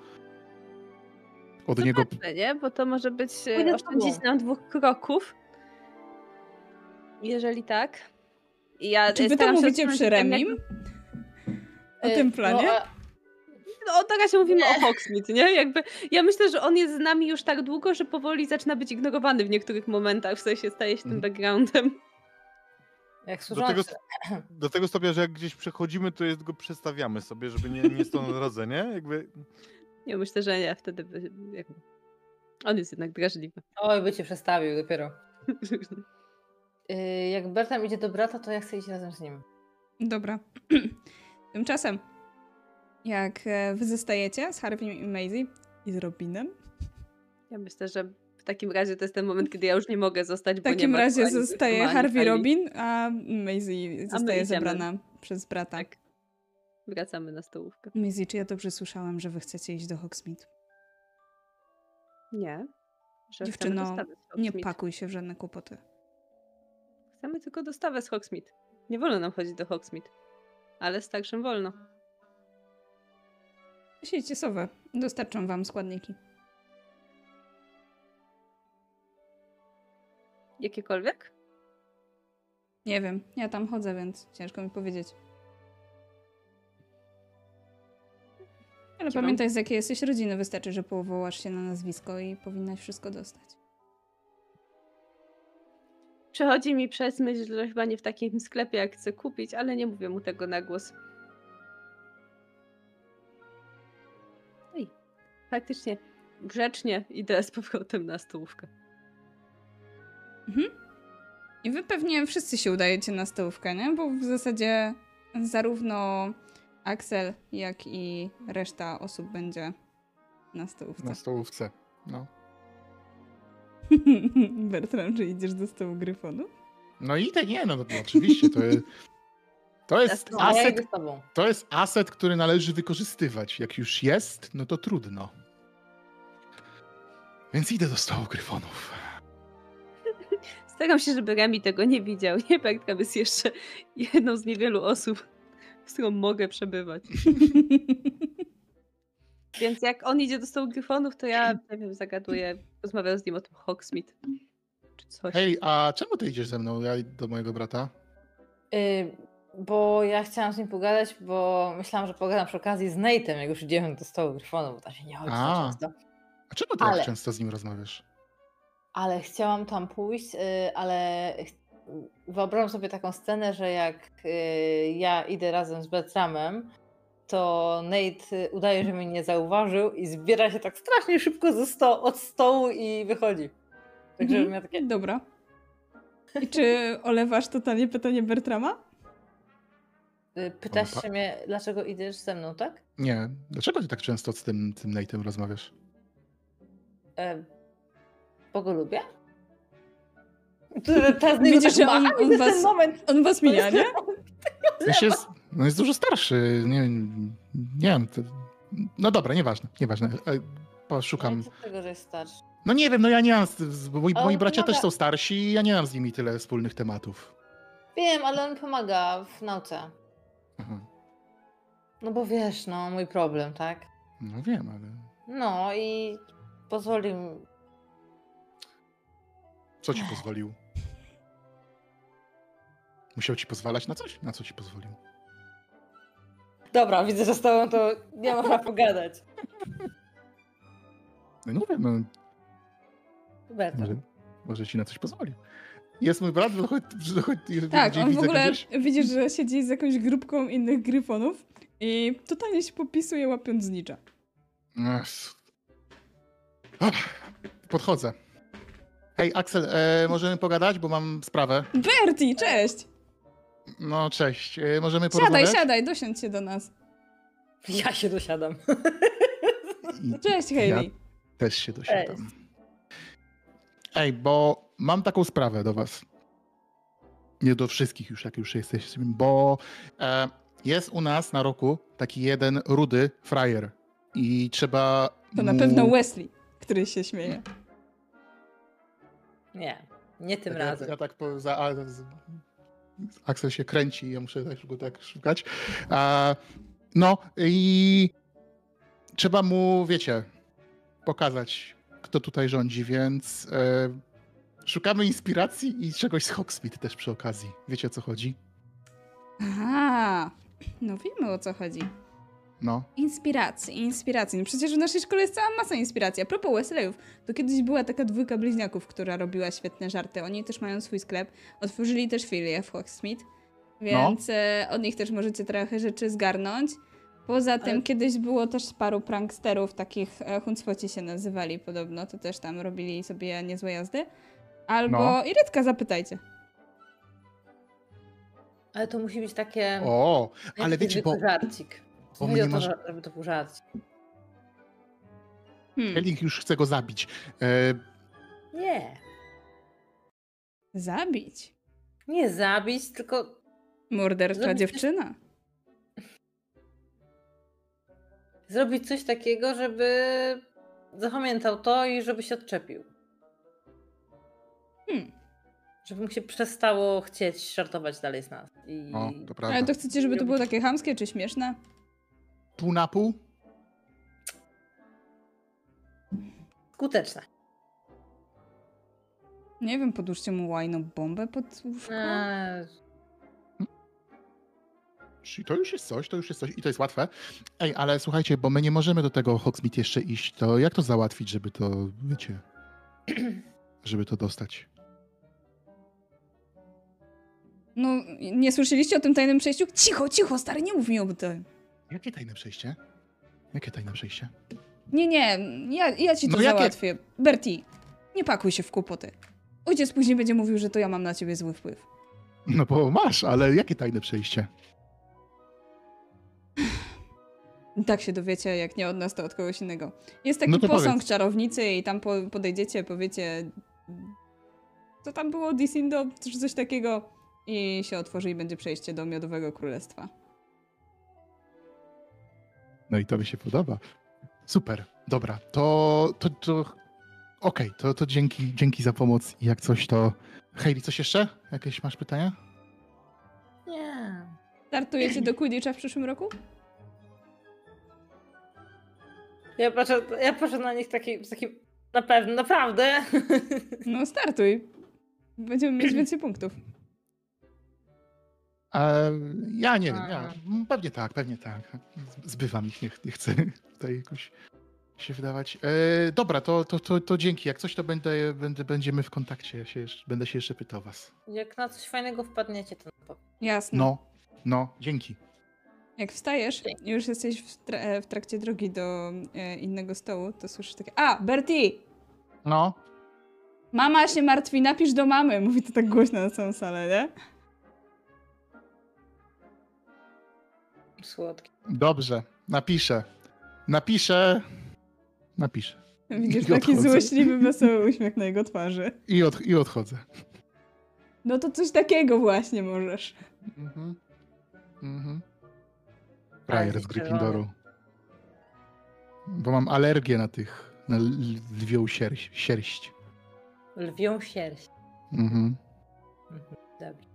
od niego... Zobaczmy, nie? Bo to może być e, Pójdę oszczędzić nam dwóch kroków. Jeżeli tak. I ja Czy e, wy to mówicie przy ten Remim? jak- O tym planie? No, a- No, na razie mówimy o Hogsmeade, nie? Jakby, ja myślę, że on jest z nami już tak długo, że powoli zaczyna być ignorowany w niektórych momentach, w sensie staje się tym Mhm. backgroundem. jak Do tego, (clears throat) do tego stopnia, że jak gdzieś przechodzimy, to jest go przestawiamy sobie, żeby nie, nie stąd drodze, nie? Jakby Nie, myślę, że nie, wtedy by, jakby, on jest jednak drażliwy. Oj, by cię przestawił dopiero. (laughs) Y, jak Bertam idzie do brata, to ja chcę iść razem z nim. Dobra. (clears throat) Tymczasem, jak e, wy zostajecie z Harvey i Maisie i z Robinem, Ja myślę, że w takim razie to jest ten moment, kiedy ja już nie mogę zostać, w bo nie takim razie ani zostaje ani Harvey Kylie. Robin, a Maisie zostaje idziemy. zabrana przez brata. Tak. Wracamy na stołówkę. Maisie, czy ja dobrze słyszałam, że wy chcecie iść do Hogsmeade? Nie. Że Dziewczyno, z Nie pakuj się w żadne kłopoty. Chcemy tylko dostawę z Hogsmeade. Nie wolno nam chodzić do Hogsmeade. Ale starszym wolno. Siedźcie sowę. Dostarczą wam składniki. Jakiekolwiek? Nie wiem, ja tam chodzę, więc ciężko mi powiedzieć. Ale pamiętaj, z jakiej jesteś rodziny. Wystarczy, że powołasz się na nazwisko i powinnaś wszystko dostać. Przechodzi mi przez myśl, że chyba nie w takim sklepie, jak chcę kupić, ale nie mówię mu tego na głos. Faktycznie grzecznie idę z powrotem na stołówkę. Mhm. I wy pewnie wszyscy się udajecie na stołówkę, nie? Bo w zasadzie zarówno Axel, jak i reszta osób będzie na stołówce. Na stołówce. No. (laughs) Bertram, czy idziesz do stołu Gryfonu? No i te nie, no, no oczywiście, to jest, To jest, aset, idę to jest aset, który należy wykorzystywać. Jak już jest, no to trudno. Więc idę do stołu gryfonów. (laughs) Staram się, żeby Remi tego nie widział. Nie Bertram jest jeszcze jedną z niewielu osób, z którą mogę przebywać. (laughs) Więc jak on idzie do stołu gryfonów, to ja, nie wiem, zagaduję, rozmawiam z nim o tym Hogsmeade. Czy coś. Hej, a czemu ty idziesz ze mną? Ja do mojego brata. Y, bo ja chciałam z nim pogadać, bo myślałam, że pogadam przy okazji z Nate'em, jak już idziemy do stołu Gryfonu, bo tam się nie chodzi za A. często. A czemu ty Ale- tak często z nim rozmawiasz? Ale chciałam tam pójść, y, ale wyobrażam sobie taką scenę, że jak y, ja idę razem z Bertramem, to Nate y, udaje, że mnie nie zauważył i zbiera się tak strasznie szybko ze sto- od stołu i wychodzi. Tak, żeby Mhm. miał takie... Dobra. I czy (laughs) olewasz totalnie pytanie Bertrama? Pytasz się mnie, dlaczego idziesz ze mną, tak? Nie. Dlaczego ty tak często z tym, tym Nate'em rozmawiasz? E, bo go lubię? To- Teraz nie Widzisz, że on- on was- ten moment. On was mija, nie? (laughs) Wiesz, jest, no jest dużo starszy. Nie, nie wiem. To, no dobra, nieważne. Nieważne. E, Poszukam. Z tego, że jest starszy? No nie wiem, no ja nie mam. moi, moi bracia pomaga. też są starsi i ja nie mam z nimi tyle wspólnych tematów. Wiem, ale on pomaga w nauce. Aha. No bo wiesz, no, mój problem, tak? No wiem, ale. No i pozwoli mi... Co ci pozwolił? Musiał ci pozwalać na coś? Na co ci pozwolił? Dobra, widzę, że z tobą to nie można pogadać. No, no wiem, no, Berta. może, może ci na coś pozwolił. Jest mój brat, wychodź, wychodź, Tak, on w ogóle gdzieś. widzisz, że siedzi z jakąś grupką innych gryfonów i totalnie się popisuje łapiąc znicza. Ech. Podchodzę. Hej, Axel, e, możemy pogadać, bo mam sprawę. Bertie, cześć! No, cześć. E, możemy Siadaj, porozmawiać? siadaj, dosiądź się do nas. Ja się dosiadam. Cześć, Hayley. też się dosiadam. Ej, bo mam taką sprawę do was. Nie do wszystkich już, jak już jesteście, bo e, jest u nas na roku taki jeden rudy frajer i trzeba To na mu... pewno Wesley, który się śmieje. Nie, nie tym Tak, ja, razem. Ja tak po, za, a, z, Axel się kręci, ja muszę tak, go tak szukać. A, no i trzeba mu, wiecie, pokazać, kto tutaj rządzi, więc e, szukamy inspiracji i czegoś z Hogsmeade też przy okazji. Wiecie o co chodzi? Aha, no wiemy o co chodzi. No. Inspiracji, inspiracji. No przecież w naszej szkole jest cała masa inspiracji. A propos Wesleyów, to kiedyś była taka dwójka bliźniaków, która robiła świetne żarty. Oni też mają swój sklep. Otworzyli też filię w Hogsmeade, więc e, od nich też możecie trochę rzeczy zgarnąć. Poza tym Ale- kiedyś było też paru pranksterów, takich e, huncwoci się nazywali podobno, to też tam robili sobie niezłe jazdy. Albo No. Irytka zapytajcie. Ale to musi być takie... O, ale wiecie, bo żarcik. Bo nie to, masz- że- żeby to był żarcik. Hmm. Elik już chce go zabić. E, Nie. Zabić. Nie zabić, tylko Mordercza Zrobić dziewczyna. zrobić coś takiego, żeby zapamiętał to i żeby się odczepił. Hmm. Żeby mu się przestało chcieć żartować dalej z nas. I... o, to prawda. Ale to chcecie, żeby to było takie chamskie czy śmieszne? Pół na pół? Skuteczne. Nie wiem, podłóżcie mu łajną bombę pod łóżko? Eee, Czyli to już jest coś, to już jest coś i to jest łatwe. Ej, ale słuchajcie, bo my nie możemy do tego Hogsmeade jeszcze iść, to jak to załatwić, żeby to, wiecie, (clears throat) żeby to dostać? No, nie słyszeliście o tym tajnym przejściu? Cicho, cicho, stary, nie mów mi o tym. Jakie tajne przejście? Jakie tajne przejście? Nie, nie, ja, ja ci to No jakie- załatwię. Bertie, nie pakuj się w kłopoty. Ojciec później będzie mówił, że to ja mam na ciebie zły wpływ. No bo masz, ale jakie tajne przejście? (sighs) Tak się dowiecie, jak nie od nas, to od kogoś innego. Jest taki No posąg powiedz. czarownicy i tam po, podejdziecie, powiecie... Co tam było? Disindo? Czy coś takiego? i się otworzy i będzie przejście do Miodowego Królestwa. No i to mi się podoba. Super, dobra, to, to, to okej, to, to dzięki, dzięki za pomoc i jak coś to... Heidi, coś jeszcze? Jakieś masz pytania? Nie. Startujecie do Quidditcha w przyszłym roku? Ja patrzę, ja patrzę na nich taki, z takim, na pewno, naprawdę. No startuj. Będziemy mieć (clears throat) więcej punktów. Ja nie wiem, ja, pewnie tak, pewnie tak. Zbywam ich, nie, ch- nie chcę (laughs) tutaj jakoś się wydawać. E, dobra, to, to, to, to dzięki. Jak coś, to będę, będę, będziemy w kontakcie. Ja się jeszcze, będę się jeszcze pytał was. Jak na coś fajnego wpadniecie, to na pewno. Jasne. No, no, dzięki. Jak wstajesz i już jesteś w, tra- e, w trakcie drogi do e, innego stołu, to słyszysz takie A, Bertie! No, Mama się martwi, napisz do mamy. Mówi to tak głośno na całą salę, nie? Słodki. dobrze, napiszę. Napiszę. Napiszę. Widzisz I taki odchodzę. złośliwy, wesoły uśmiech na jego twarzy. I, od, I odchodzę. No to coś takiego właśnie możesz. Mhm. Mhm. Frajer z Gryffindoru. Bo mam alergię na tych, na lwią sierść. sierść. Lwią sierść. Mhm. Mhm, Dobrze.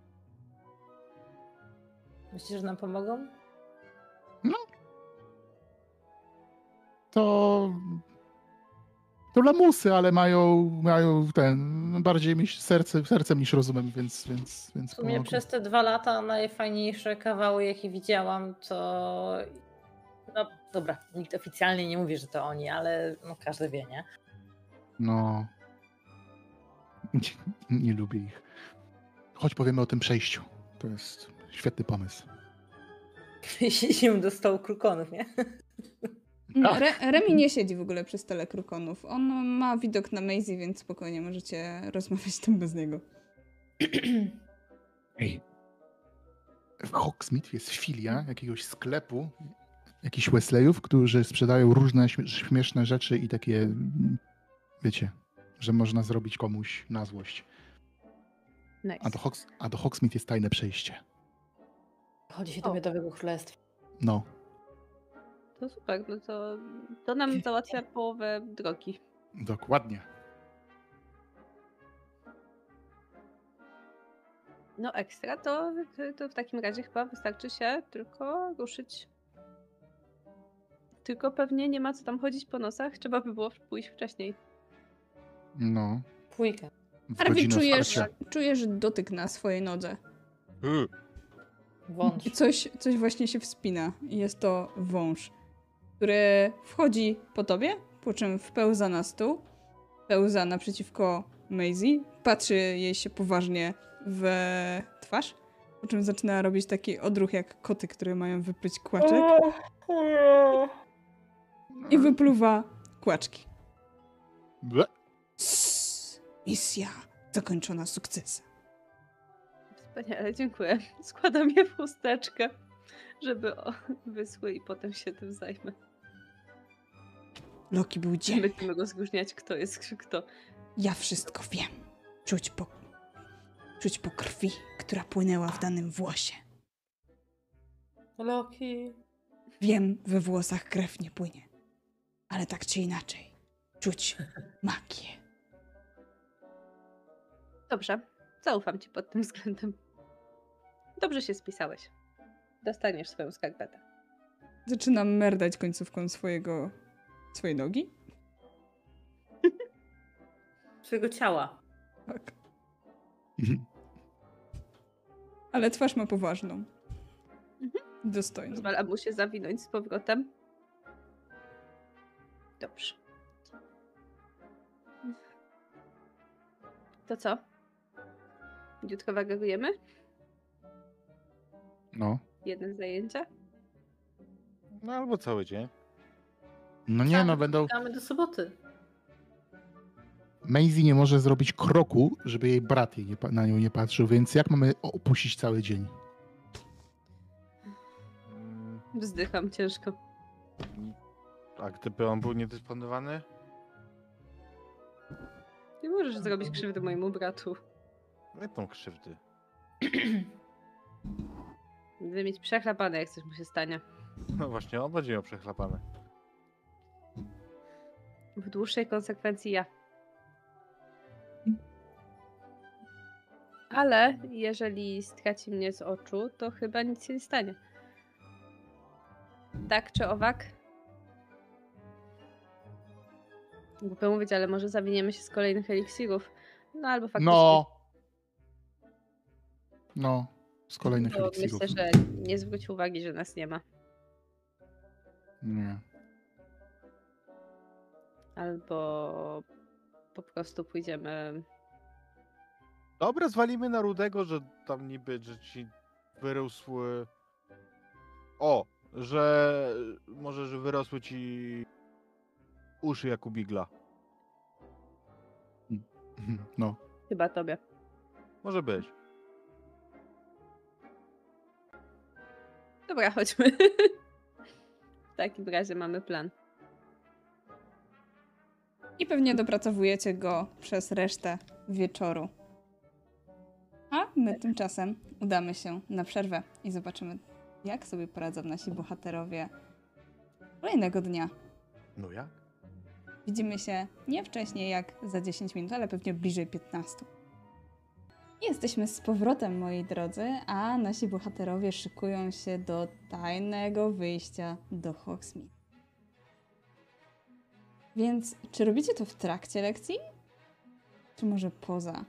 Myślisz, że nam pomogą? To... To lamusy, ale mają, mają ten, no bardziej myśl, serce, sercem niż rozumem, więc, więc, więc W sumie przez te dwa lata najfajniejsze kawały, jakie widziałam, to. No dobra, nikt oficjalnie nie mówi, że to oni, ale no, każdy wie, nie? No. Nie, (laughs) nie lubię ich. Chodź powiemy o tym przejściu. To jest świetny pomysł. (laughs) Siedzimy do stołu krukonów, nie? Tak. Re Remi nie siedzi w ogóle przy stole krukonów. On ma widok na Maisie, więc spokojnie możecie rozmawiać tam bez niego. (clears throat) Ej. W Hogsmeade jest filia jakiegoś sklepu, jakichś Wesleyów, którzy sprzedają różne śmie- śmieszne rzeczy i takie, wiecie, że można zrobić komuś na złość. A Nice. do, Hogs, a do Hogsmeade jest tajne przejście. Chodzi się do O. Miodowego Królestwa. No. To super, no to, to nam załatwia połowę drogi. Dokładnie. No ekstra, to, to w takim razie chyba wystarczy się tylko ruszyć. Tylko pewnie nie ma co tam chodzić po nosach, trzeba by było pójść wcześniej. No. Pójkę. W Arwi, godzinę czujesz, czujesz dotyk na swojej nodze. Wąż. I coś, coś właśnie się wspina. I jest to wąż, który wchodzi po tobie, po czym wpełza na stół, pełza naprzeciwko Maisie, patrzy jej się poważnie w twarz, po czym zaczyna robić taki odruch jak koty, które mają wypluć kłaczek i wypluwa kłaczki. Ble. Misja zakończona sukcesem. Wspaniale, dziękuję. Składam je w chusteczkę, żeby o, wyschły i potem się tym zajmę. Loki był dzielny. Będziemy rozróżniać, kto jest kto. Ja wszystko wiem. Czuć po, czuć po krwi, która płynęła w danym włosie. Loki. Wiem, we włosach krew nie płynie. Ale tak czy inaczej, czuć magię. Dobrze, zaufam ci pod tym względem. Dobrze się spisałeś. Dostaniesz swoją skarpetę. Zaczynam merdać końcówką swojego, swojej nogi. (laughs) Swojego ciała. Tak. Mhm. Ale twarz ma poważną. Mhm. Dostojną. Pozwala mu się zawinąć z powrotem. Dobrze. To co? Jutro wagarujemy? No. Jedne zajęcia? No albo cały dzień. No nie, no będą... Czekamy do soboty. Maisie nie może zrobić kroku, żeby jej brat jej nie, pa- na nią nie patrzył, więc jak mamy opuścić cały dzień? Wzdycham ciężko. A gdyby on był niedysponowany? Nie możesz zrobić krzywdy mojemu bratu. Nie tą krzywdy. (clears throat) Będę mieć przechlapane, jak coś mu się stanie. No właśnie, on będzie miał przechlapane. W dłuższej konsekwencji ja. Ale jeżeli straci mnie z oczu, to chyba nic się nie stanie. Tak czy owak? Głupio mówić, ale może zawiniemy się z kolejnych eliksirów. No albo faktycznie. No. No, z kolejnych bo eliksirów. myślę, że nie zwróci uwagi, że nas nie ma. Nie. Albo po prostu pójdziemy. Dobra, zwalimy na Rudego, że tam niby, że ci wyrósły... O, że może, że wyrosły ci uszy jak u Bigla. No. Chyba tobie. Może być. Dobra, chodźmy. w takim razie mamy plan. I pewnie dopracowujecie go przez resztę wieczoru. A my tymczasem udamy się na przerwę i zobaczymy, jak sobie poradzą nasi bohaterowie kolejnego dnia. No jak? Widzimy się nie wcześniej jak za 10 minut, ale pewnie bliżej 15. Jesteśmy z powrotem, moi drodzy, a nasi bohaterowie szykują się do tajnego wyjścia do Hogsmeade. Więc czy robicie to w trakcie lekcji? Czy może poza?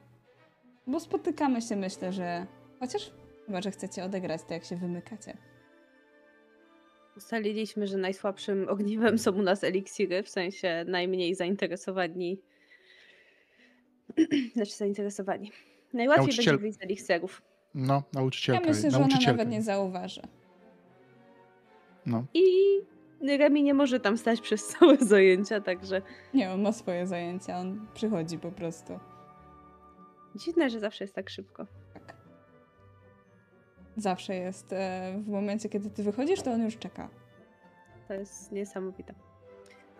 Bo spotykamy się, myślę, że chociaż chyba, że chcecie odegrać to, jak się wymykacie. Ustaliliśmy, że najsłabszym ogniwem są u nas eliksiry, w sensie najmniej zainteresowani. (clears throat) znaczy zainteresowani. Najłatwiej Nauczyciel- będzie wyjść z eliksirów. No, Ja nauczycielka. myślę, że ona nawet nie zauważy. No. I Remi nie może tam stać przez całe (laughs) zajęcia, także Nie, on ma swoje zajęcia, on przychodzi po prostu. dziwne, że zawsze jest tak szybko. Tak. Zawsze jest. e, W momencie, kiedy ty wychodzisz, to on już czeka. To jest niesamowite.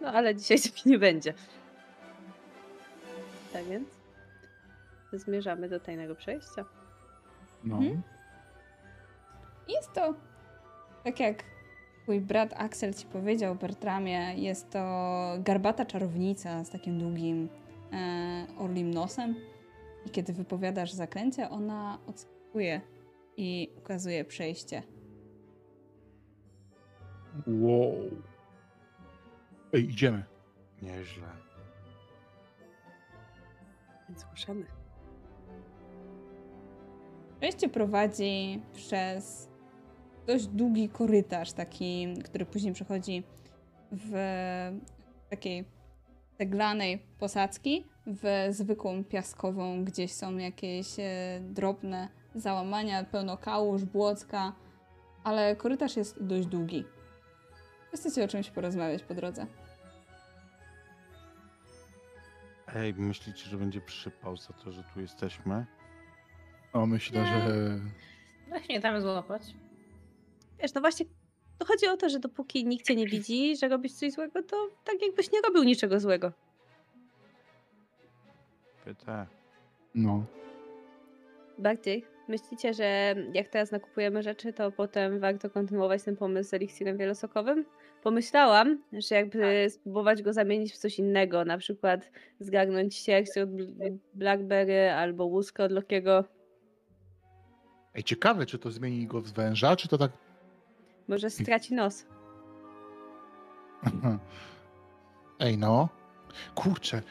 No ale dzisiaj (laughs) tak nie będzie. Tak więc zmierzamy do tajnego przejścia. No. Mhm. Jest to, tak jak twój brat Axel ci powiedział, Bertramie, jest to garbata czarownica z takim długim e, orlim nosem. I kiedy wypowiadasz zaklęcie, ona odskakuje i ukazuje przejście. Wow. Ej, idziemy. Nieźle. Więc ruszamy. Przejście prowadzi przez dość długi korytarz, taki, który później przechodzi w takiej ceglanej posadzki, w zwykłą piaskową, gdzieś są jakieś e, drobne załamania, pełno kałuż, błocka, ale korytarz jest dość długi. Chcecie o czymś porozmawiać po drodze? Ej, myślicie, że będzie przypał za to, że tu jesteśmy? O, myślę, że... Da się nie tam złapać. Wiesz, no właśnie to chodzi o to, że dopóki nikt cię nie widzi, że robisz coś złego, to tak jakbyś nie robił niczego złego. Pytę. No. Bardziej, myślicie, że jak teraz nakupujemy rzeczy, to potem warto kontynuować ten pomysł z eliksirem wielosokowym? Pomyślałam, że jakby spróbować go zamienić w coś innego, na przykład zgarnąć sierść od Bl- Blackberry albo łuskę od Lokiego. Ej, ciekawe, czy to zmieni go w węża, czy to tak... Może straci nos. Ej, no. Kurczę.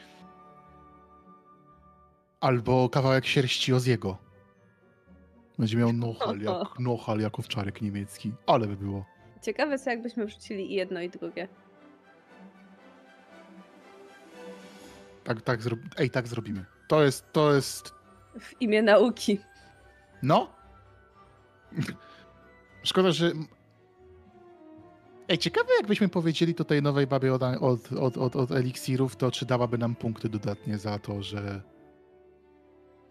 Albo kawałek sierści Oziego. Będzie miał (laughs) nohal, jak, nohal jak owczarek niemiecki. Ale by było. Ciekawe, co jakbyśmy wrzucili i jedno, i drugie. Tak, tak zro... Ej, tak zrobimy. To jest, to jest... W imię nauki. No. Szkoda, że... Ej, ciekawe jakbyśmy powiedzieli to tej nowej babie od, od, od, od, od eliksirów, to czy dałaby nam punkty dodatnie za to, że...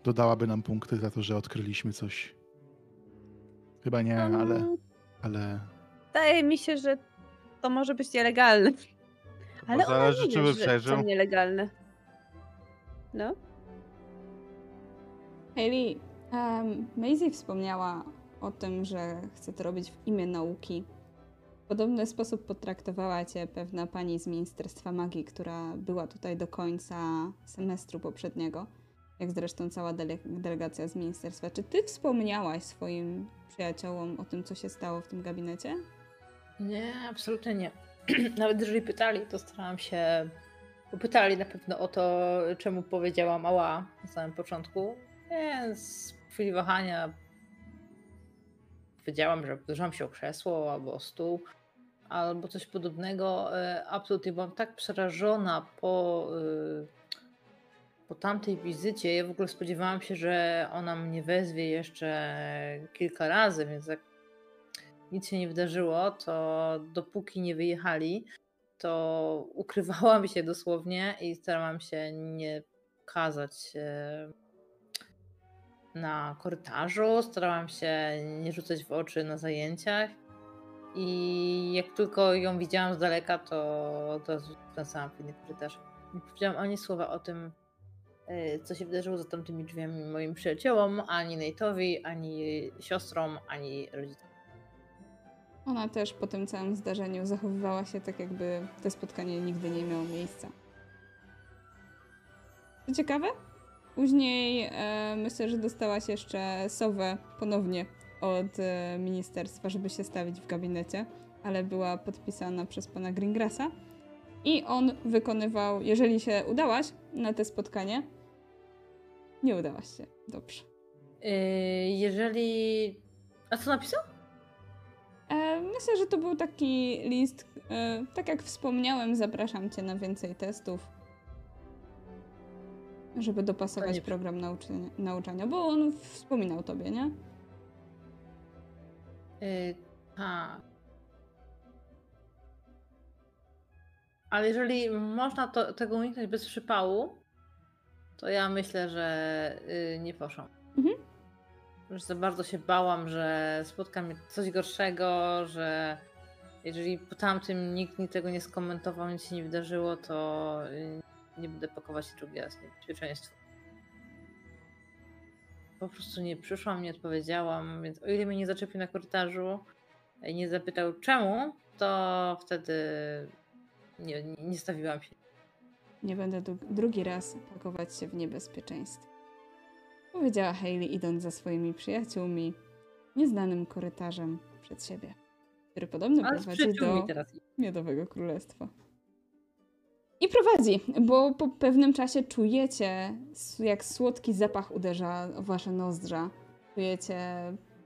Dodałaby nam punkty za to, że odkryliśmy coś. Chyba nie, ale... Ale... Wydaje mi się, że to może być nielegalne. Bo Ale ona zależy, nie czy by że przeżył. są nielegalne. No. Hayley, Em, Maisie wspomniała o tym, że chce to robić w imię nauki. W podobny sposób potraktowała cię pewna pani z Ministerstwa Magii, która była tutaj do końca semestru poprzedniego, jak zresztą cała dele delegacja z ministerstwa. Czy ty wspomniałaś swoim przyjaciołom o tym, co się stało w tym gabinecie? Nie, absolutnie nie. (clears throat) Nawet jeżeli pytali, to starałam się. Bo pytali na pewno o to, czemu powiedziałam ała na samym początku. Więc w chwili wahania powiedziałam, że uderzyłam się o krzesło albo stół, albo coś podobnego. E, Absolutnie byłam tak przerażona po, e, po tamtej wizycie. Ja w ogóle spodziewałam się, że ona mnie wezwie jeszcze kilka razy, więc jak nic się nie wydarzyło, to dopóki nie wyjechali, to ukrywałam się dosłownie i starałam się nie pokazać e, na korytarzu, starałam się nie rzucać w oczy na zajęciach. I jak tylko ją widziałam z daleka, to od razu skręcałam w inny korytarz. Nie powiedziałam ani słowa o tym, e, co się wydarzyło za tamtymi drzwiami moim przyjaciołom, ani Nate'owi, ani siostrom, ani rodzicom. Ona też po tym całym zdarzeniu zachowywała się tak, jakby to spotkanie nigdy nie miało miejsca. Ciekawe, później e, myślę, że dostałaś jeszcze sowę ponownie od e, ministerstwa, żeby się stawić w gabinecie, ale była podpisana przez pana Greengrassa. I on wykonywał, jeżeli się udałaś na te spotkanie, nie udałaś się. Dobrze. Yy, jeżeli. A co napisał? E, myślę, że to był taki list. E, tak jak wspomniałem, zapraszam cię na więcej testów. Żeby dopasować Panie- program nauczania, nauczania, bo on wspominał tobie, nie? Yy, tak. Ale jeżeli można to, tego uniknąć bez przypału, to ja myślę, że yy, nie poszłam. Mhm. Już za bardzo się bałam, że spotka mnie coś gorszego, że jeżeli po tamtym nikt mi tego nie skomentował, nic się nie wydarzyło, to yy, nie będę pakować drugi raz niebezpieczeństwo. Po prostu nie przyszłam, nie odpowiedziałam, więc o ile mnie nie zaczepił na korytarzu i nie zapytał czemu, to wtedy nie, nie, stawiłam się. Nie będę dru- drugi raz pakować się w niebezpieczeństwo. Powiedziała Hayley, idąc za swoimi przyjaciółmi, nieznanym korytarzem przed siebie, który podobno Ale prowadzi do teraz. Miodowego Królestwa. I prowadzi, bo po pewnym czasie czujecie, jak słodki zapach uderza w wasze nozdrza. Czujecie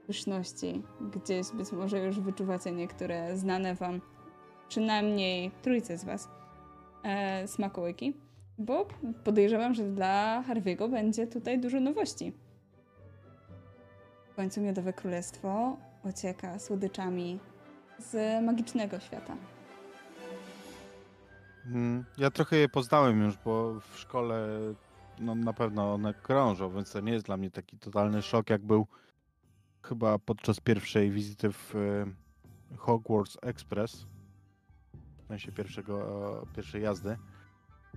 pyszności. Gdzieś być może już wyczuwacie niektóre znane wam, przynajmniej trójce z was, e, smakołyki. Bo podejrzewam, że dla Harviego będzie tutaj dużo nowości. W końcu Miodowe Królestwo ocieka słodyczami z magicznego świata. Mm, Ja trochę je poznałem już, bo w szkole no, na pewno one krążą, więc to nie jest dla mnie taki totalny szok, jak był chyba podczas pierwszej wizyty w e, Hogwarts Express, w sensie pierwszego, pierwszej jazdy.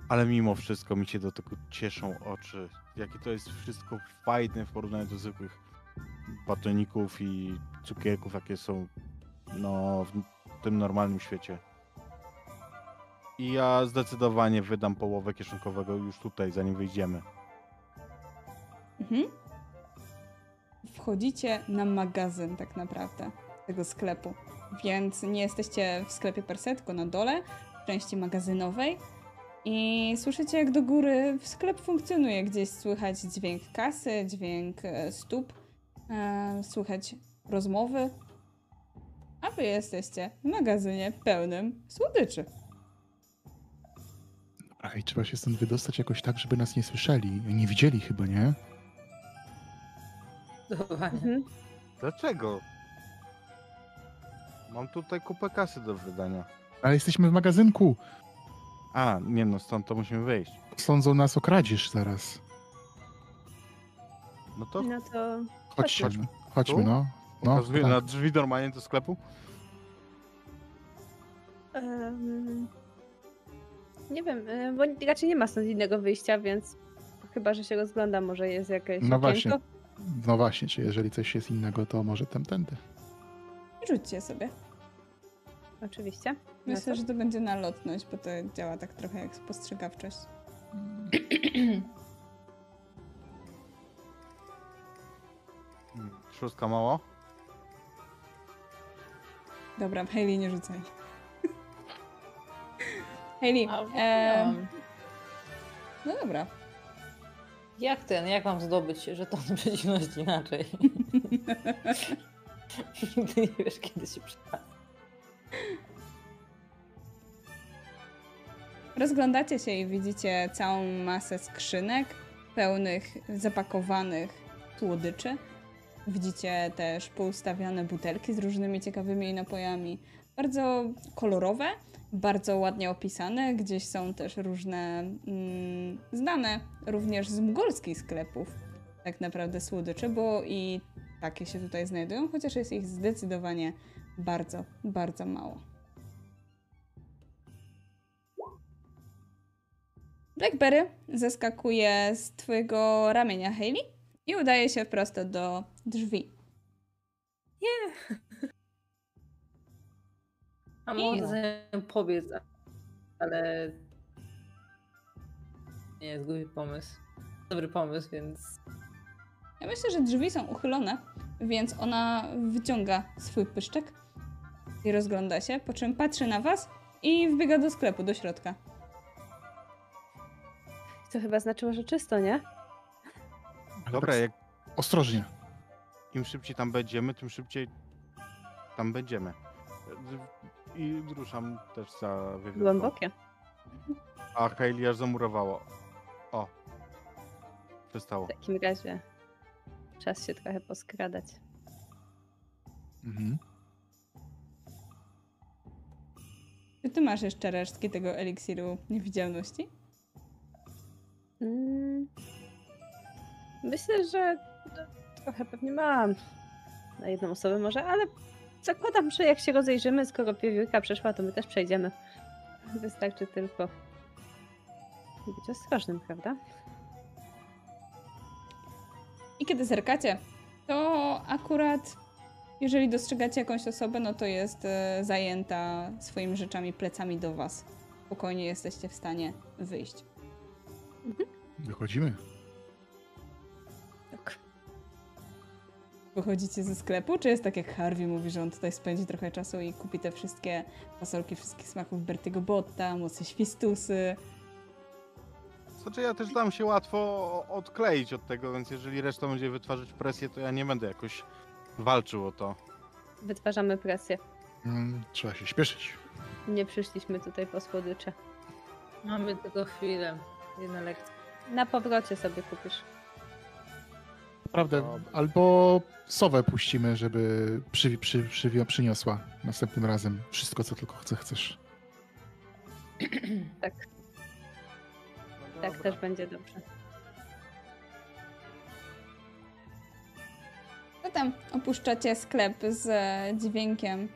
Ale mimo wszystko mi się do tego cieszą oczy. Jakie to jest wszystko fajne w porównaniu do zwykłych batoników i cukierków, jakie są no, w tym normalnym świecie. I ja zdecydowanie wydam połowę kieszonkowego już tutaj, zanim wyjdziemy. Mhm. Wchodzicie na magazyn tak naprawdę tego sklepu, więc nie jesteście w sklepie per tylko na dole, w części magazynowej i słyszycie jak do góry sklep funkcjonuje. Gdzieś słychać dźwięk kasy, dźwięk e, stóp, e, słychać rozmowy, a wy jesteście w magazynie pełnym słodyczy. Ej, trzeba się stąd wydostać jakoś tak, żeby nas nie słyszeli. Nie widzieli chyba, nie? Mhm. Dlaczego? Mam tutaj kupę kasy do wydania. Ale jesteśmy w magazynku. A, nie no, stąd to musimy wyjść. Sądzą nas o kradzież zaraz. No to No to. Chodźmy. Chodźmy, Tu? no. No, pokazuję tak. na drzwi normalnie do sklepu. em, nie wiem, e, bo raczej nie ma stąd innego wyjścia, więc chyba, że się rozglądam, może jest jakieś No okienko. właśnie. No właśnie, czy jeżeli coś jest innego, to może tamtędy. Rzućcie sobie. Oczywiście. Myślę, że to będzie na lotność, bo to działa tak trochę jak spostrzegawczość. Hmm, Szóstka mało? Dobra, Hayley nie rzucaj. Hayley, e, no dobra. Jak ten, jak mam zdobyć żeton (laughs) przeciwności inaczej? Nigdy nie wiesz, kiedy się przyda. Rozglądacie się i widzicie całą masę skrzynek pełnych zapakowanych słodyczy. Widzicie też poustawiane butelki z różnymi ciekawymi napojami. Bardzo kolorowe, bardzo ładnie opisane. Gdzieś są też różne mm, znane również z mgolskich sklepów tak naprawdę słodycze, bo i takie się tutaj znajdują, chociaż jest ich zdecydowanie bardzo, bardzo mało. Blackberry zeskakuje z twojego ramienia, Hayley, i udaje się prosto do drzwi. A może pobiec, ale nie jest głupi pomysł. Dobry pomysł, więc Ja myślę, że drzwi są uchylone, więc ona wyciąga swój pyszczek i rozgląda się, po czym patrzy na was i wbiega do sklepu, do środka. To chyba znaczyło, że czysto, nie? Dobra, jak Ostrożnie. im szybciej tam będziemy, tym szybciej tam będziemy. I ruszam też za wiewiórką. Głębokie. A Hailey aż zamurowało. O. Przestało. W takim razie czas się trochę poskradać. Mhm. Czy ty masz jeszcze resztki tego eliksiru niewidzialności? Mm. Myślę, że trochę pewnie mam. Na jedną osobę może, ale zakładam, że jak się rozejrzymy, skoro wiewiórka przeszła, to my też przejdziemy. Wystarczy tylko być ostrożnym, prawda? I kiedy zerkacie, to akurat jeżeli dostrzegacie jakąś osobę, no to jest e, zajęta swoimi rzeczami, plecami do was. Spokojnie jesteście w stanie wyjść. Wychodzimy. Wychodzicie ze sklepu, czy jest tak jak Harvey mówi, że on tutaj spędzi trochę czasu i kupi te wszystkie fasolki wszystkich smaków Bertiego Botta, mocy świstusy. Znaczy ja też dam się łatwo odkleić od tego, więc jeżeli reszta będzie wytwarzać presję, to ja nie będę jakoś walczył o to. Wytwarzamy presję. Mm, trzeba się śpieszyć. Nie przyszliśmy tutaj po słodycze. mamy tylko chwilę. Jedna lekcja. Na powrocie sobie kupisz. Naprawdę, albo sowę puścimy, żeby przy, przy, przy, przyniosła następnym razem wszystko, co tylko chce, chcesz. (clears throat) Tak, No tak też będzie dobrze. Zatem opuszczacie sklep z dźwiękiem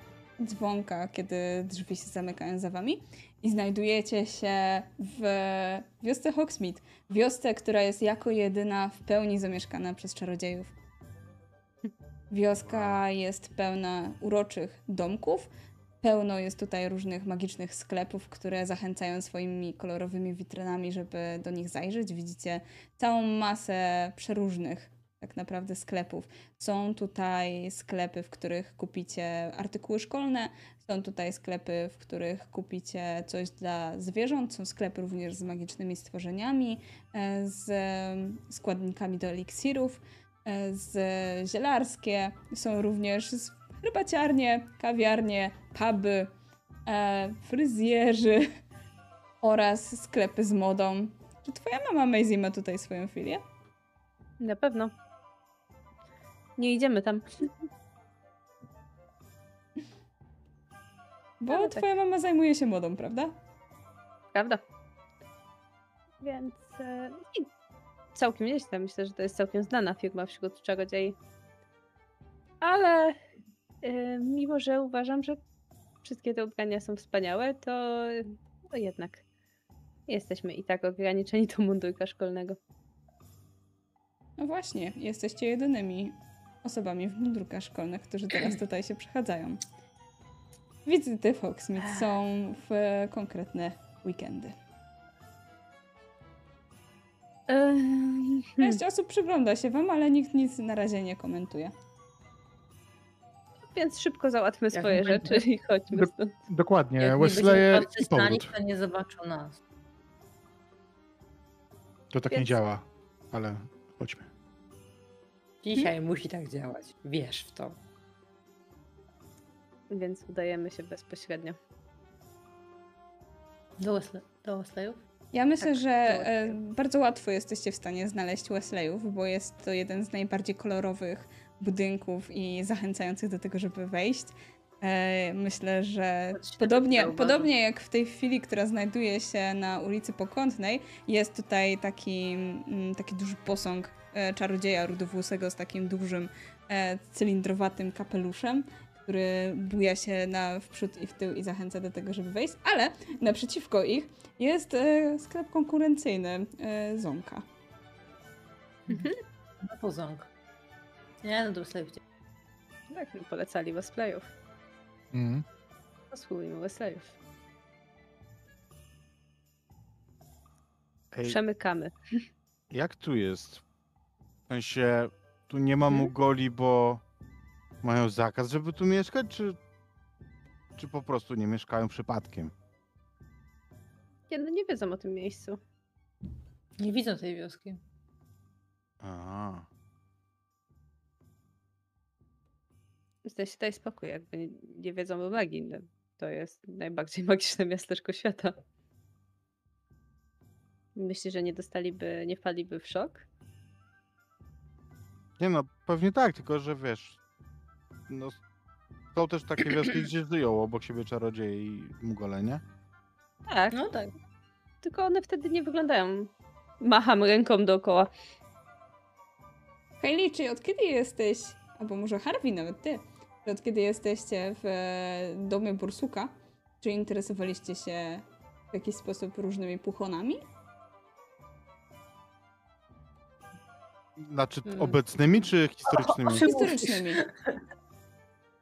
dzwonka, kiedy drzwi się zamykają za wami i znajdujecie się w wiosce Hogsmeade. Wiosce, która jest jako jedyna w pełni zamieszkana przez czarodziejów. Wioska jest pełna uroczych domków. Pełno jest tutaj różnych magicznych sklepów, które zachęcają swoimi kolorowymi witrynami, żeby do nich zajrzeć. Widzicie całą masę przeróżnych tak naprawdę sklepów. Są tutaj sklepy, w których kupicie artykuły szkolne, są tutaj sklepy, w których kupicie coś dla zwierząt, są sklepy również z magicznymi stworzeniami, e, z składnikami do eliksirów, e, z zielarskie, są również z herbaciarnie, kawiarnie, puby, e, fryzjerzy (laughs) oraz sklepy z modą. Czy twoja mama Maisie ma tutaj swoją filię? Na pewno. Nie idziemy tam. (laughs) Bo Ale tak. twoja mama zajmuje się modą, prawda? Prawda? Więc e, całkiem nieźle. Myślę, że to jest całkiem znana firma wśród czarodziei. Ale e, mimo, że uważam, że wszystkie te ubrania są wspaniałe, to, to jednak jesteśmy i tak ograniczeni do mundurka szkolnego. No właśnie, jesteście jedynymi osobami w mundurkach szkolnych, którzy teraz tutaj się przechadzają. Wizyty w Hogsmeade są w konkretne weekendy. Ehm, Część osób przygląda się wam, ale nikt nic na razie nie komentuje. Więc szybko załatwmy Jak swoje będzie. rzeczy i chodźmy Do- stąd. Dokładnie, Jak Wesleye i nich, to nie zobaczą nas. To tak nie Więc- działa, ale chodźmy. Dzisiaj musi tak działać. Wiesz w to. Więc udajemy się bezpośrednio. Do, Wesley, do Wesleyów? Ja myślę, Tak, że e, bardzo łatwo jesteście w stanie znaleźć Wesleyów, bo jest to jeden z najbardziej kolorowych budynków i zachęcających do tego, żeby wejść. E, myślę, że podobnie, podobnie jak w tej chwili, która znajduje się na ulicy Pokątnej, jest tutaj taki, mm, taki duży posąg e, czarodzieja rudowłosego z takim dużym e, cylindrowatym kapeluszem, który buja się na w przód i w tył i zachęca do tego, żeby wejść, ale naprzeciwko ich jest e, sklep konkurencyjny e, Zonka. No poząg. Nie, no do Wesleyów. idzie. Tak, mi polecali Wesleyów. Mhm. Posługujmy Wesleyów. Ej, Przemykamy. jak tu jest? W sensie, tu nie ma Hmm? Mugoli, bo mają zakaz, żeby tu mieszkać, czy, czy po prostu nie mieszkają przypadkiem? Nie, no nie wiedzą o tym miejscu. Nie widzą tej wioski. Aha. W sensie daj spokój, jakby nie, nie wiedzą o magii. no, To jest najbardziej magiczne miasteczko świata. Myślisz, że nie dostaliby, nie wpadliby w szok? Nie no, pewnie tak, tylko że wiesz, no, są też takie wioski, (clears throat) gdzie żyją obok siebie czarodzieje i Mugole, nie? Tak, No tak. tylko one wtedy nie wyglądają. Macham ręką dookoła. Hailey, czy od kiedy jesteś, albo może Harvey nawet ty, czy od kiedy jesteście w e, domie Bursuka, czy interesowaliście się w jakiś sposób różnymi puchonami? Znaczy Hmm. obecnymi czy historycznymi? Historycznymi. (laughs)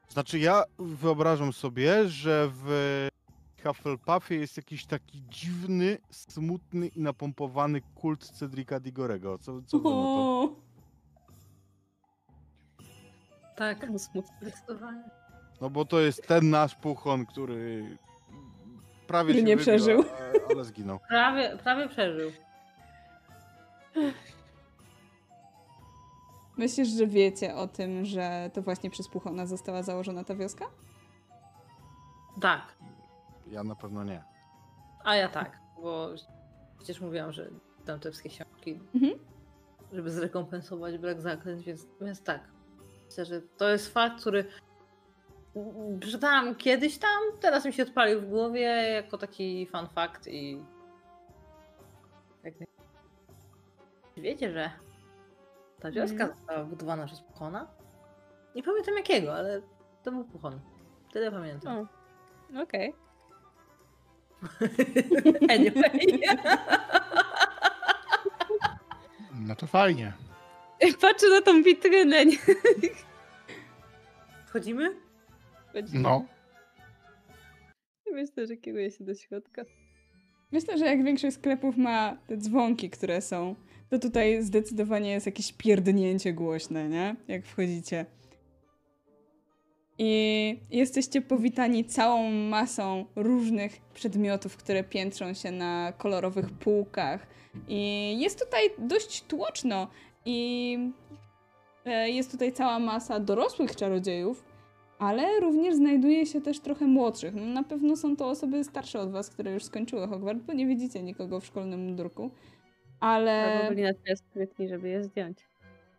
Znaczy ja wyobrażam sobie, że w Hufflepuffie jest jakiś taki dziwny, smutny i napompowany kult Cedrika Digorego. Co, co wy na to? Tak. No, smutno. Zdecydowanie. No bo to jest ten nasz puchon, który prawie Który się nie wybił, przeżył. a- ale zginął. Prawie, prawie przeżył. Myślisz, że wiecie o tym, że to właśnie przez puchona została założona ta wioska? Tak. Ja na pewno nie. A ja tak, bo przecież mówiłam, że dam te wszystkie książki, Mhm. żeby zrekompensować brak zaklęć, więc, więc tak. Myślę, że to jest fakt, który przeczytałam kiedyś tam, teraz mi się odpalił w głowie jako taki fun fact i tak nie- wiecie, że ta wioska Mhm. została wybudowana przez Puchona? Nie pamiętam jakiego, ale to był Puchon. Tyle pamiętam. O, Okej. (laughs) Anyway. No to fajnie. (laughs) Patrzę na tą witrynę. Nie? Wchodzimy? No. Myślę, że kieruję się do środka. Myślę, że jak większość sklepów ma te dzwonki, które są, to tutaj zdecydowanie jest jakieś pierdnięcie głośne, nie? Jak wchodzicie. I jesteście powitani całą masą różnych przedmiotów, które piętrzą się na kolorowych półkach. I jest tutaj dość tłoczno. I e, jest tutaj cała masa dorosłych czarodziejów, ale również znajduje się też trochę młodszych. No, na pewno są to osoby starsze od was, które już skończyły Hogwart, bo nie widzicie nikogo w szkolnym mundurku. Ale, Albo byli na tyle sprytni, żeby je zdjąć.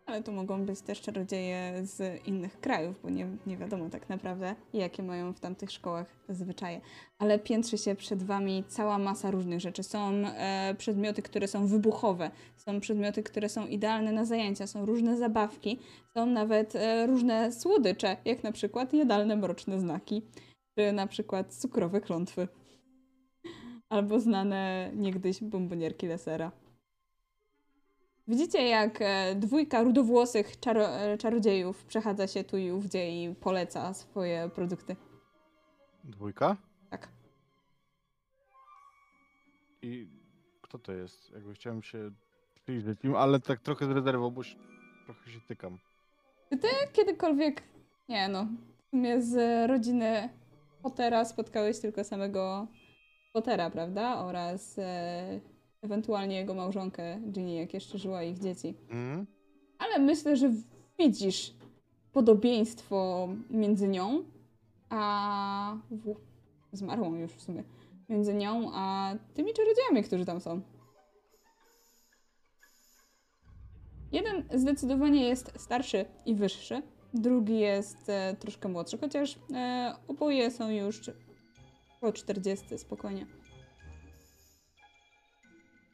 ale to mogą być też czarodzieje z innych krajów, bo nie, nie wiadomo tak naprawdę, jakie mają w tamtych szkołach zwyczaje. Ale piętrzy się przed wami cała masa różnych rzeczy. Są e, przedmioty, które są wybuchowe, są przedmioty, które są idealne na zajęcia, są różne zabawki, są nawet e, różne słodycze, jak na przykład jadalne mroczne znaki, czy na przykład cukrowe klątwy. Albo znane niegdyś bombonierki Lesera. Widzicie, jak e, dwójka rudowłosych czaro, e, czarodziejów przechadza się tu i ówdzie i poleca swoje produkty. Dwójka? Tak. I kto to jest? Jakby chciałem się przyjrzeć im, ale tak trochę z rezerwą, bo się, trochę się tykam. Czy ty kiedykolwiek, nie no, w sumie z rodziny Pottera spotkałeś tylko samego Pottera, prawda? Oraz e, ewentualnie jego małżonkę Ginny, jak jeszcze żyła ich dzieci. Mhm. Ale myślę, że widzisz podobieństwo między nią a. W... Zmarłą już w sumie. Między nią a tymi czarodziejami, którzy tam są. Jeden zdecydowanie jest starszy i wyższy, drugi jest e, troszkę młodszy, chociaż e, oboje są już po 40 spokojnie.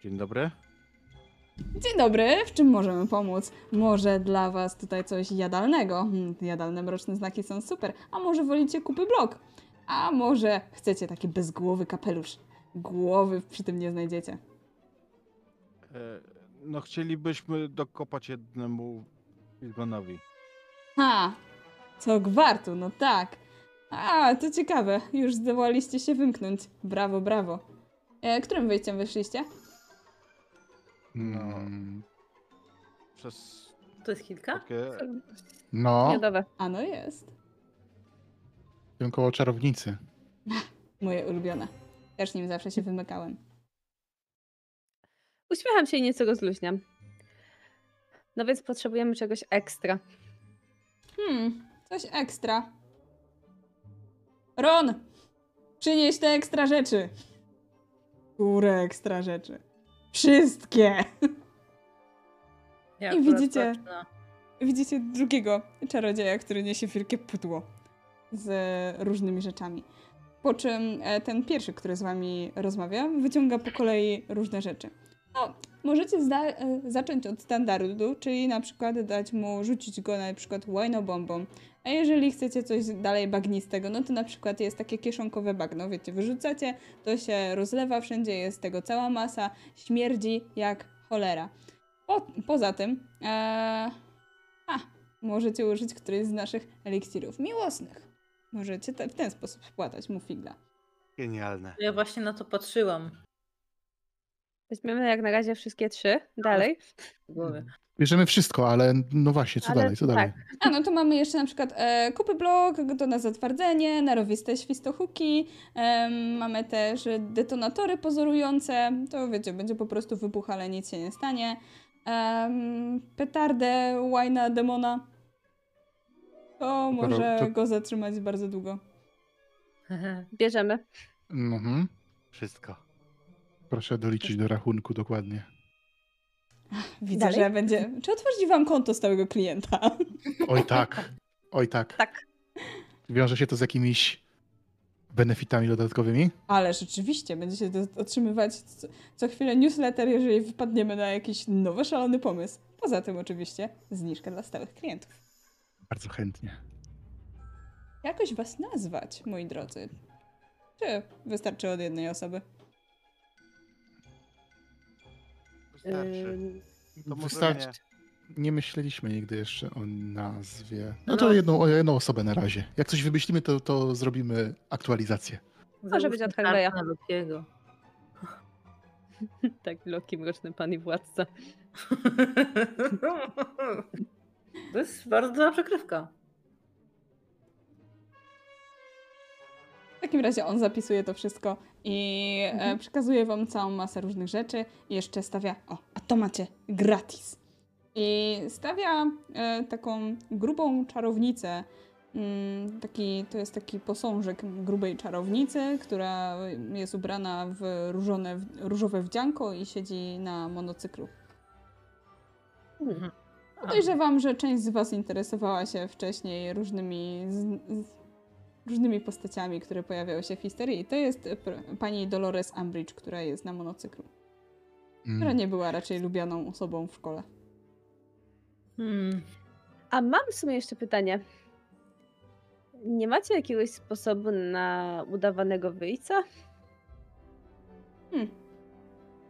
Dzień dobry. Dzień dobry, w czym możemy pomóc? Może dla was tutaj coś jadalnego? Hmm, jadalne mroczne znaki są super. A może wolicie kupy blok? A może chcecie taki bezgłowy kapelusz? Głowy przy tym nie znajdziecie. E, no chcielibyśmy dokopać jednemu Izgonowi. Ha! Co gwartu, no tak. A, to ciekawe. Już zdołaliście się wymknąć. Brawo, brawo. E, którym wyjściem wyszliście? Mm, Przez To jest kilka? takie... No, Miodowe. A no jest. tym koło czarownicy. (laughs) Moje ulubione. Też nim zawsze się wymykałem. Uśmiecham się i nieco rozluźniam. No więc potrzebujemy czegoś ekstra. Hmm, coś ekstra. Ron! Przynieś te ekstra rzeczy. Które ekstra rzeczy? Wszystkie! Ja I widzicie- Widzicie drugiego czarodzieja, który niesie wielkie pudło z różnymi rzeczami. Po czym e, ten pierwszy, który z wami rozmawia, wyciąga po kolei różne rzeczy. No, możecie zda- e, zacząć od standardu, czyli na przykład dać mu, rzucić go na przykład łajnobombą. A jeżeli chcecie coś dalej bagnistego, no to na przykład jest takie kieszonkowe bagno, wiecie, wyrzucacie, to się rozlewa wszędzie, jest tego cała masa, śmierdzi jak cholera. Po, poza tym, e, a, możecie użyć którejś z naszych eliksirów miłosnych. Możecie te, w ten sposób spłatać mu figla. Genialne. Ja właśnie na to patrzyłam Weźmiemy jak na razie wszystkie trzy. Dalej. Bierzemy wszystko, ale no właśnie, co Ale dalej, co tak. dalej? A no to mamy jeszcze na przykład e, kupy blok, to na zatwardzenie, narowiste świstochuki, em, mamy też detonatory pozorujące, to wiecie, będzie po prostu wybuch, ale nic się nie stanie. Em, petardę łajna demona. To może to- go zatrzymać bardzo długo. (laughs) Bierzemy. Mhm. Wszystko. Proszę doliczyć do rachunku dokładnie. Widzę, Dalej? że będzie... Czy otworzyć wam konto stałego klienta? Oj tak, oj tak. Tak. Wiąże się to z jakimiś benefitami dodatkowymi? Ale rzeczywiście, będziecie otrzymywać co, co chwilę newsletter, jeżeli wypadniemy na jakiś nowy, szalony pomysł. Poza tym oczywiście zniżka dla stałych klientów. Bardzo chętnie. Jakoś was nazwać, moi drodzy? Czy wystarczy od jednej osoby? Wystarczy. Ym, To Wystarczy. nie. Nie myśleliśmy nigdy jeszcze o nazwie. No No. to jedną, o jedną osobę na razie. Jak coś wymyślimy, to, to zrobimy aktualizację. Może być od na Lokiego. (laughs) tak, Loki, mroczny pan i władca. (laughs) To jest bardzo dobra przekrywka. W takim razie on zapisuje to wszystko i e, Mhm. przekazuje wam całą masę różnych rzeczy i jeszcze stawia, o, a to macie gratis. I stawia e, taką grubą czarownicę, mm, taki, to jest taki posążek grubej czarownicy, która jest ubrana w, różone, różowe wdzianko i siedzi na monocyklu. Mhm. Podejrzewam, że część z Was interesowała się wcześniej różnymi, z, z, różnymi postaciami, które pojawiały się w historii. To jest pr- pani Dolores Umbridge, która jest na monocyklu. Mm. Która nie była raczej lubianą osobą w szkole. Hmm. A mam w sumie jeszcze pytanie. Nie macie jakiegoś sposobu na udawanego wyjścia? Hmm.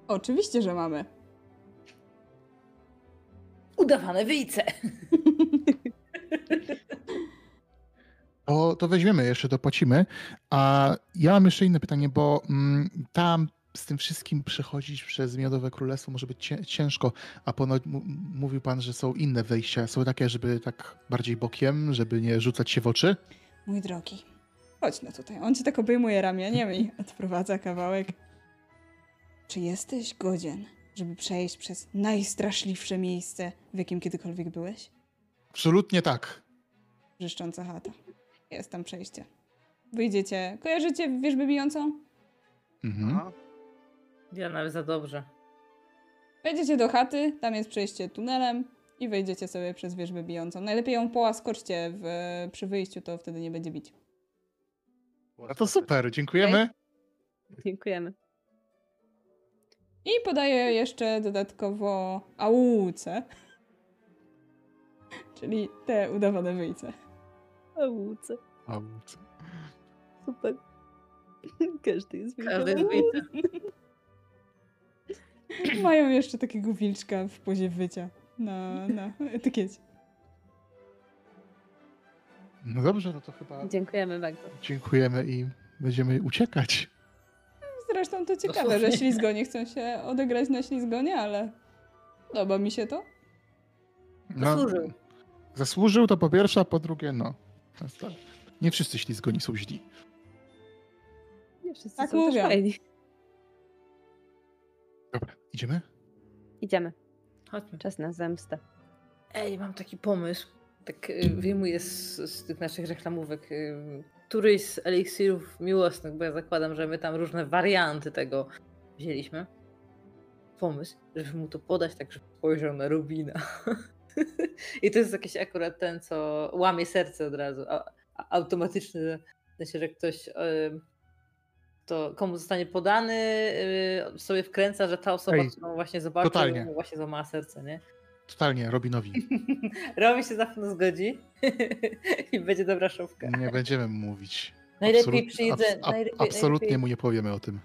Oczywiście, że mamy. udawane wyjce. (laughs) To, to weźmiemy jeszcze, dopłacimy. A ja mam jeszcze inne pytanie, bo mm, tam z tym wszystkim przechodzić przez Miodowe Królestwo może być cię- ciężko, a ponoć mówił pan, że są inne wejścia. Są takie, żeby tak bardziej bokiem, żeby nie rzucać się w oczy? Mój drogi, chodź no tutaj. On cię tak obejmuje ramieniem i (laughs) odprowadza kawałek. Czy jesteś godzien, żeby przejść przez najstraszliwsze miejsce, w jakim kiedykolwiek byłeś? Absolutnie tak. Brzeszcząca chata. Jest tam przejście. Wyjdziecie. Kojarzycie wieżbę bijącą? Mhm. Aha. Ja nawet za dobrze. Wejdziecie do chaty, tam jest przejście tunelem i wejdziecie sobie przez wieżbę bijącą. Najlepiej ją połaskoczcie w, przy wyjściu, to wtedy nie będzie bić. No to super, dziękujemy. Dziękujemy. I podaję jeszcze dodatkowo aułce. (laughs) Czyli te udawane wyjce. Auce. Au. Super. (laughs) Każdy jest Każdy jest. (laughs) Mają jeszcze takiego wilczka w pozie wycia na, na etykiecie. No dobrze, no to chyba Dziękujemy bardzo. dziękujemy i będziemy uciekać. Zresztą to ciekawe, Dosłownie. że ślizgonie chcą się odegrać na ślizgonie, ale podoba mi się to. No, Zasłużył. Zasłużył to po pierwsze, a po drugie, no. Tak. Nie wszyscy ślizgoni są źli. Nie wszyscy Tak są też fajni. Dobra, idziemy? Idziemy. Chodźmy. Czas na zemstę. Ej, mam taki pomysł. Tak y, wyjmuję z, z tych naszych reklamówek y, któryś z eliksirów miłosnych, bo ja zakładam, że my tam różne warianty tego wzięliśmy. Pomysł, żeby mu to podać tak, żeby spojrzał na Rubina. (laughs) (laughs) I to jest jakiś akurat ten, co łamie serce od razu. A, automatyczny, że- w sensie, że ktoś, y, to komu zostanie podany, y, sobie wkręca, że ta osoba, Ej, którą właśnie zobaczył, totalnie. mu właśnie złamała serce, nie? Totalnie, Robinowi. (laughs) Robi się na pewno zgodzi i będzie dobra szopka. Nie będziemy mu mówić. Najlepiej Absolut- przyjdę. abs- ab- najlepiej, absolutnie najlepiej... mu nie powiemy o tym.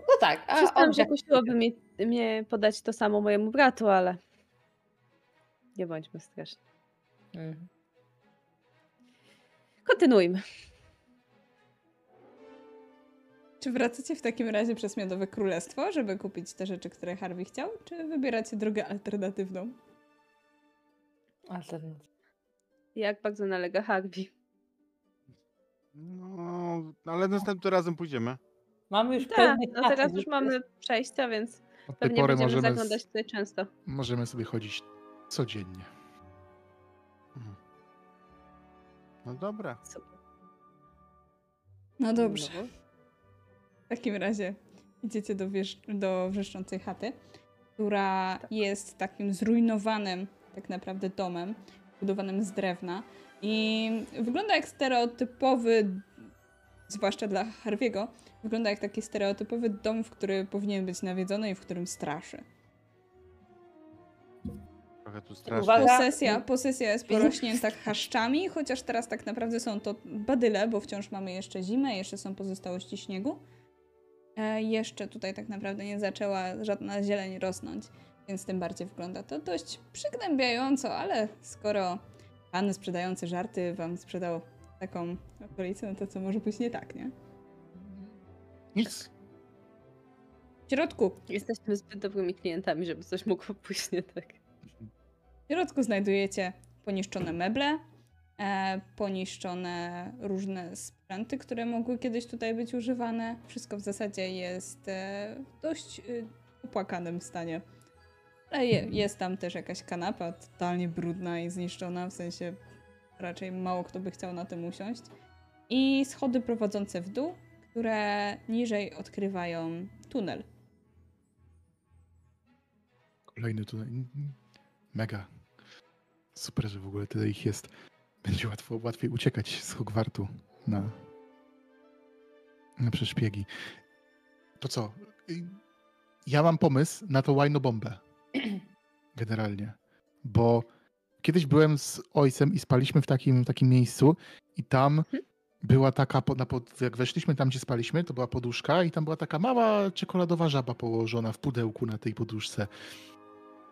No tak, a on że kusiłoby mnie, mnie podać to samo mojemu bratu, ale nie bądźmy straszni. Mhm. Kontynuujmy. Czy wracacie w takim razie przez Miodowe Królestwo, żeby kupić te rzeczy, które Harvey chciał, czy wybieracie drogę alternatywną? Alternatyw. Jak bardzo nalega Harvey. No, ale następnym razem pójdziemy. Mamy już Tak, no teraz już mamy przejścia, więc Od pewnie będziemy możemy, zaglądać tutaj często. możemy sobie chodzić codziennie. Mhm. No dobra. Super. No dobrze. W takim razie idziecie do, wież- do wrzeszczącej chaty, która jest takim zrujnowanym tak naprawdę domem, budowanym z drewna i wygląda jak stereotypowy, zwłaszcza dla Harviego, wygląda jak taki stereotypowy dom, w który powinien być nawiedzony i w którym straszy. Trochę tu strasznie. Uwaga. Posesja, posesja jest porośnięta chaszczami, chociaż teraz tak naprawdę są to badyle, bo wciąż mamy jeszcze zimę, jeszcze są pozostałości śniegu. E, jeszcze tutaj tak naprawdę nie zaczęła żadna zieleń rosnąć, więc tym bardziej wygląda to dość przygnębiająco, ale skoro pan sprzedający żarty wam sprzedał taką okolicę, no to co może pójść nie tak, nie? Nic. W środku Jesteśmy zbyt dobrymi klientami, żeby coś mogło pójść nie tak. W środku znajdujecie poniszczone meble, e, poniszczone różne sprzęty, które mogły kiedyś tutaj być używane. Wszystko w zasadzie jest e, w dość e, opłakanym stanie. Ale je, jest tam też jakaś kanapa totalnie brudna i zniszczona, w sensie raczej mało kto by chciał na tym usiąść. I schody prowadzące w dół, które niżej odkrywają tunel. Kolejny tutaj. Mega. Super, że w ogóle tyle ich jest. Będzie łatwo, łatwiej uciekać z Hogwartu na, na przeszpiegi. To co? Y, Ja mam pomysł na tą łajnobombę. (clears throat) Generalnie. Bo kiedyś byłem z ojcem i spaliśmy w takim, takim miejscu i tam była taka, na pod, jak weszliśmy tam, gdzie spaliśmy, to była poduszka i tam była taka mała czekoladowa żaba położona w pudełku na tej poduszce.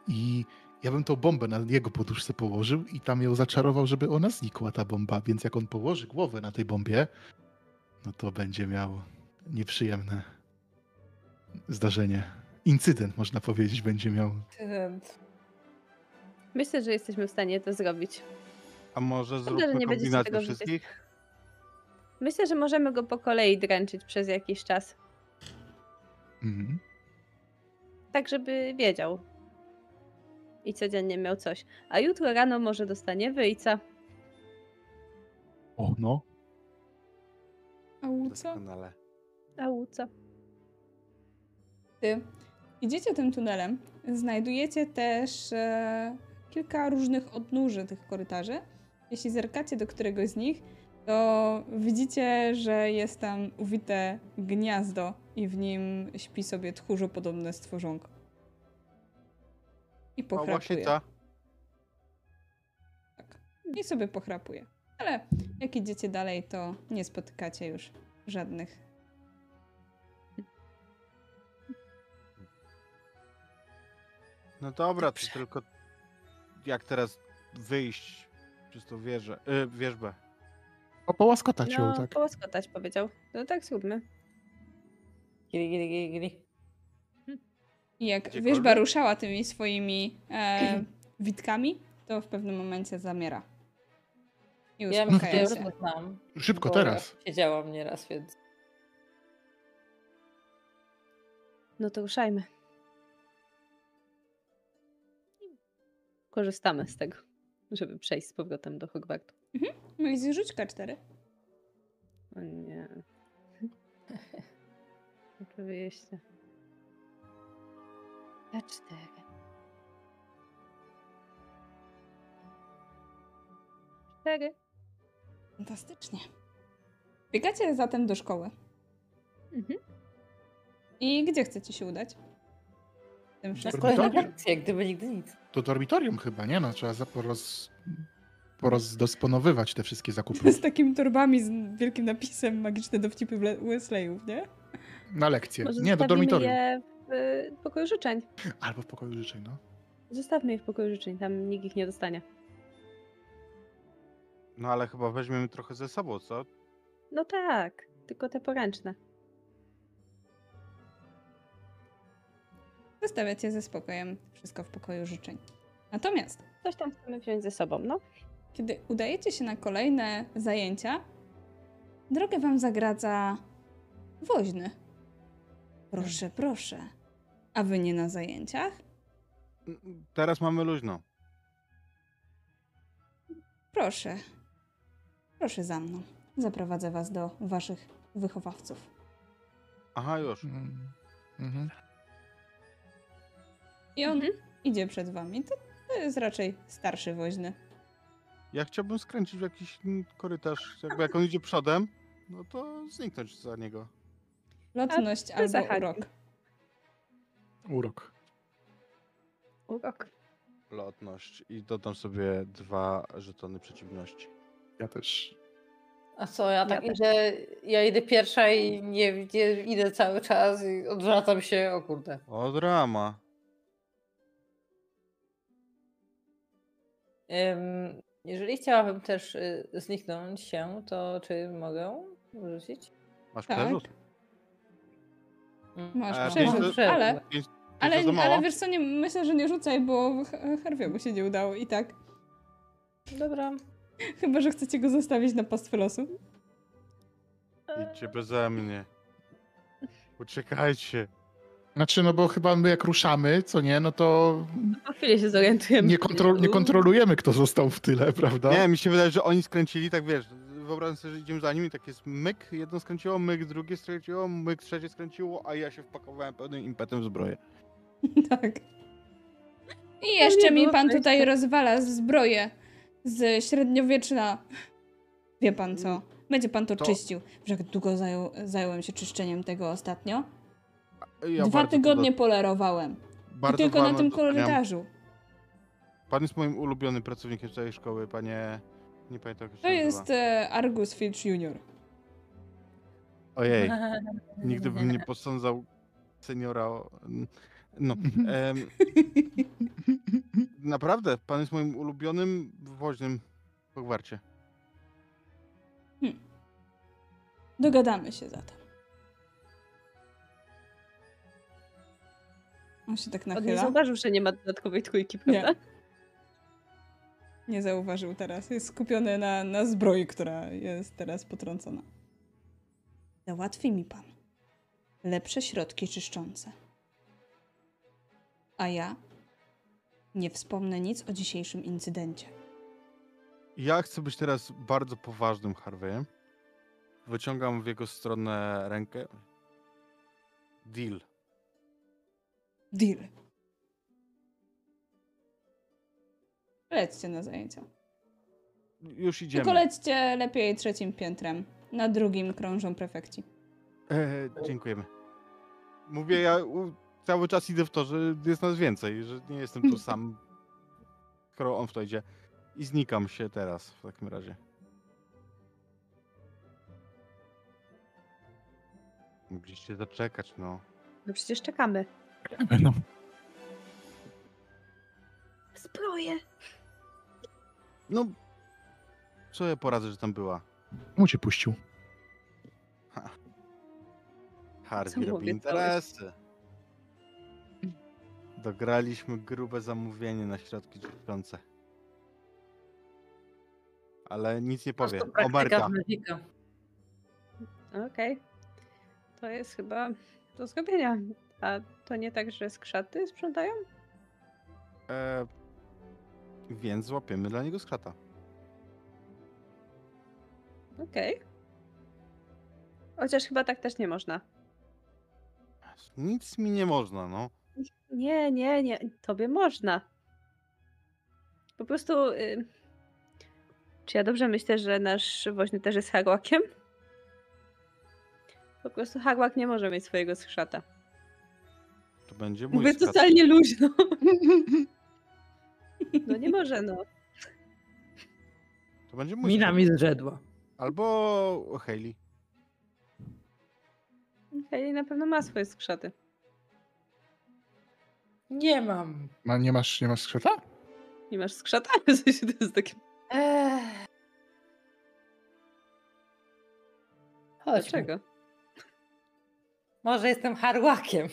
I ja bym tą bombę na jego poduszce położył i tam ją zaczarował, żeby ona znikła, ta bomba. Więc jak on położy głowę na tej bombie, no to będzie miał nieprzyjemne zdarzenie. Incydent, można powiedzieć, będzie miał. Incydent. Myślę, że jesteśmy w stanie to zrobić. A może że zróbmy kombinację widzieć. wszystkich? Myślę, że możemy go po kolei dręczyć przez jakiś czas. Mhm. Tak, żeby wiedział. I codziennie miał coś. A jutro rano może dostanie wyjca. O, no. A co? Doskonale. A co? Ty idziecie tym tunelem, znajdujecie też e, kilka różnych odnóży tych korytarzy. Jeśli zerkacie do któregoś z nich, to widzicie, że jest tam uwite gniazdo i w nim śpi sobie tchórzopodobne stworzonko. I O, pochrapuje. łasica. Tak. I sobie pochrapuje. Ale jak idziecie dalej, to nie spotykacie już żadnych. No dobra, to tylko jak teraz wyjść przez tą wieżę, y, wieżbę. O, połaskotać ją, No, tak. połaskotać powiedział. No tak zróbmy. Gili, gili, gili, gili. I jak Gdziekolwiek? wierzba ruszała tymi swoimi e, (clears throat) witkami, to w pewnym momencie zamiera. I Ja uspokaja się. znam. Szybko, bo teraz. Siedziałam nieraz, więc... No to ruszajmy. Korzystamy z tego, żeby przejść z powrotem do Hogwartu. Mój rzuć K4. O nie. (laughs) Oczywiście. Cztery. Cztery. Fantastycznie. Biegacie zatem do szkoły. Mhm. I gdzie chcecie się udać? Tym Na wszystkim. Lekcję, jak gdyby nigdy nic. To dormitorium chyba, nie? No, trzeba poroz... porozdysponowywać te wszystkie zakupy. Z takimi torbami z wielkim napisem magiczne dowcipy Wesleyów, nie? Na lekcje. Może Nie, do dormitorium. je w pokoju życzeń. Albo w pokoju życzeń, no. Zostawmy je w pokoju życzeń, tam nikt ich nie dostanie. No ale chyba weźmiemy trochę ze sobą, co? No tak, tylko te poręczne. Zostawiacie ze spokojem wszystko w pokoju życzeń. Natomiast Coś tam chcemy wziąć ze sobą, no. Kiedy udajecie się na kolejne zajęcia, drogę wam zagradza woźny. Proszę, proszę. A wy nie na zajęciach? Teraz mamy luźno. Proszę. Proszę za mną. Zaprowadzę was do waszych wychowawców. Aha, już. Mm. Mhm. I on Mhm. idzie przed wami. To, to jest raczej starszy woźny. Ja chciałbym skręcić w jakiś korytarz. Jakby jak on idzie przodem, no to zniknąć za niego. Lotność A, albo urok. Urok. Urok. Lotność. I dodam sobie dwa żetony przeciwności. Ja też. A co, ja tak też. idę, ja idę pierwsza i nie, nie idę cały czas i odwracam się, o kurde. O, drama. Ym, jeżeli chciałabym też y, zniknąć się, to czy mogę rzucić? Masz Tak. przerzut? Mm, Masz A, przerzut, ale, pięć ale, to za mało? ale wiesz co, nie, myślę, że nie rzucaj, bo Herwiemu się nie udało i tak. Dobra. Chyba, że chcecie go zostawić na pastwę losu. Idźcie beze mnie. Uciekajcie. Znaczy, no bo chyba my jak ruszamy, co nie, no to Po chwili się zorientujemy. nie, kontrol, nie kontrolujemy, kto został w tyle, prawda? Nie, mi się wydaje, że oni skręcili, tak wiesz, wyobrażam sobie, że idziemy za nimi, tak jest myk, jedno skręciło, myk, drugie skręciło, myk, trzecie skręciło, a ja się wpakowałem pełnym impetem w zbroję. (laughs) Tak. I jeszcze mi pan tutaj rozwala zbroję z średniowieczna. Wie pan co? Będzie pan to, To- czyścił. Że jak długo zajął, zająłem się czyszczeniem tego ostatnio? Ja Dwa bardzo tygodnie to polerowałem. do- I bardzo tylko na tym korytarzu. Pan jest moim ulubionym pracownikiem z całej szkoły, panie... Nie pamiętam jak się To nazywa. jest e, Argus Filch Jr. Ojej, (laughs) nigdy bym nie posądzał seniora o... No, em, (laughs) Naprawdę, pan jest moim ulubionym woźnym w Hogwarcie. Dogadamy się zatem. On się tak On nie nachyla. zauważył, że nie ma dodatkowej trójki, Nie. prawda? Nie zauważył teraz. Jest skupiony na, na zbroi, która jest teraz potrącona. Załatwi mi pan lepsze środki czyszczące. A ja nie wspomnę nic o dzisiejszym incydencie. Ja chcę być teraz bardzo poważnym Harveyem. Wyciągam w jego stronę rękę. Deal. Deal. Lećcie na zajęcia. Już idziemy. Tylko lećcie lepiej trzecim piętrem. Na drugim krążą prefekci. E, dziękujemy. Mówię, ja cały czas idę w to, że jest nas więcej, że nie jestem tu (laughs) sam, skoro on w to idzie. I znikam się teraz w takim razie. Mogliście zaczekać, no. No przecież czekamy. No. Zbroję. No, co ja poradzę, że tam była? Mu cię puścił. Harvey Co robi interesy. Dograliśmy grube zamówienie na środki czyszczące. Ale nic nie Po powie. prostu O praktyka Marka. w Magicka. Okej. To jest chyba do zrobienia. A to nie tak, że skrzaty sprzątają? E, więc złapiemy dla niego skrata. Okej. Chociaż chyba tak też nie można. Nic mi nie można, no. Nie, nie, nie. Tobie można. Po prostu. Y... Czy ja dobrze myślę, że nasz woźny też jest hagłakiem? Po prostu hagłak nie może mieć swojego skrzata. To będzie mój Mówię skrat. totalnie luźno. (laughs) No nie może, no. To będzie mój Mina mi zrzedła. Albo Hayley. Hayley na pewno ma swoje skrzaty. Nie mam. Ma, nie, masz, nie masz skrzata? Nie masz skrzata? (laughs) W sensie to jest takie. Eee. Chodź. Dlaczego? Może jestem harłakiem.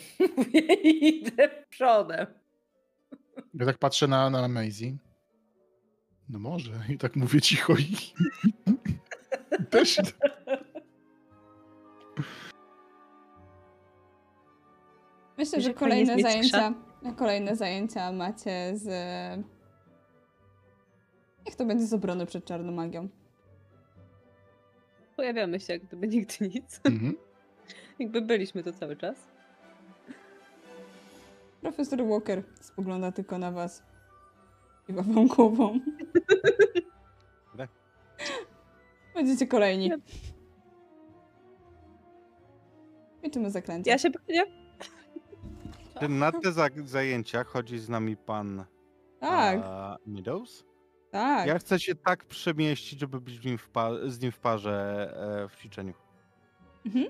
(laughs) Idę przodem. Ja tak patrzę na, na Maisie. No może. I tak mówię cicho i... Też... Myślę, że kolejne zajęcia, kolejne zajęcia macie z... Niech to będzie z obrony przed czarną magią. Pojawiamy się jak gdyby nigdy nic. Mhm. (laughs) Jakby byliśmy to cały czas. Profesor Walker spogląda tylko na was. Kiwa wam głową. Dobra. (laughs) Będziecie kolejni. Ja- Kończymy zaklęcie. Ja się pewnie. Czy na te za zajęcia chodzi z nami pan Tak, a, Meadows? tak. Ja chcę się tak przemieścić, żeby być w nim w z nim w parze e, w ćwiczeniu. Mhm.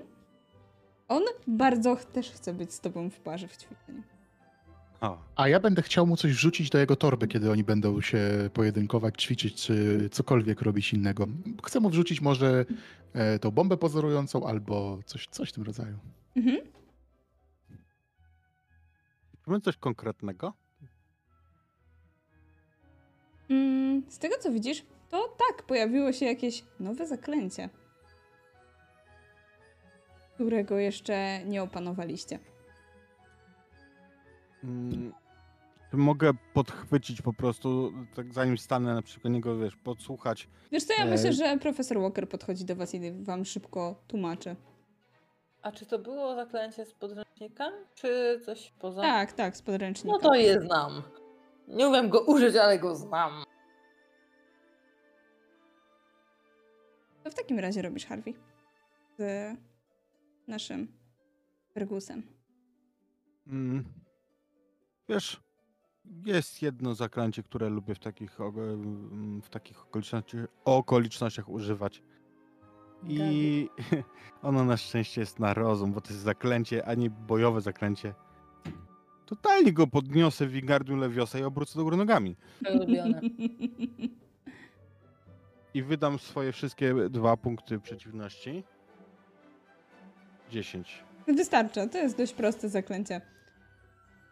On bardzo ch- też chce być z tobą w parze w ćwiczeniu. O, A ja będę chciał mu coś wrzucić do jego torby, kiedy oni będą się pojedynkować, ćwiczyć, czy cokolwiek robić innego. Chcę mu wrzucić może e, tą bombę pozorującą, albo coś, coś w tym rodzaju. Mhm. Mamy coś konkretnego? Mm, z tego co widzisz, to tak, pojawiło się jakieś nowe zaklęcie, którego jeszcze nie opanowaliście. Mm, mogę podchwycić po prostu, tak zanim stanę na przykład niego, wiesz, podsłuchać. Wiesz co, ja E, myślę, że profesor Walker podchodzi do was i wam szybko tłumaczy. A czy to było zaklęcie z podręcznika? Czy coś poza? Tak, tak, z podręcznika. No to je znam. Nie umiem go użyć, ale go znam. To w takim razie robisz, Harvey. Z naszym Fergusem. Mm, wiesz, jest jedno zaklęcie, które lubię w takich, w takich okolicznościach, okolicznościach używać. I (laughs) ono na szczęście jest na rozum, bo to jest zaklęcie, a nie bojowe zaklęcie. totalnie go podniosę w Wingardium Leviosa i obrócę do góry nogami. Ulubione. (laughs) I wydam swoje wszystkie dwa punkty przeciwności. 10. Wystarcza, to jest dość proste zaklęcie.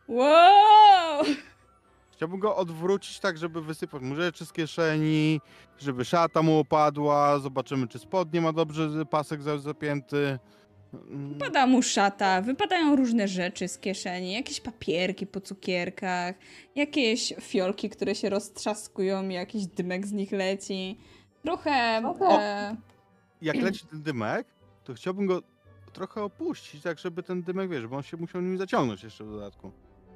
Wow! Chciałbym go odwrócić tak, żeby wysypać mu rzeczy z kieszeni, żeby szata mu opadła, zobaczymy czy spodnie ma dobrze pasek za- zapięty. Mm, Wypada mu szata, wypadają różne rzeczy z kieszeni, jakieś papierki po cukierkach, jakieś fiolki, które się roztrzaskują i jakiś dymek z nich leci. Trochę... E, Jak leci ten dymek, to chciałbym go trochę opuścić, tak żeby ten dymek, wiesz, bo on się musiał nim zaciągnąć jeszcze w dodatku.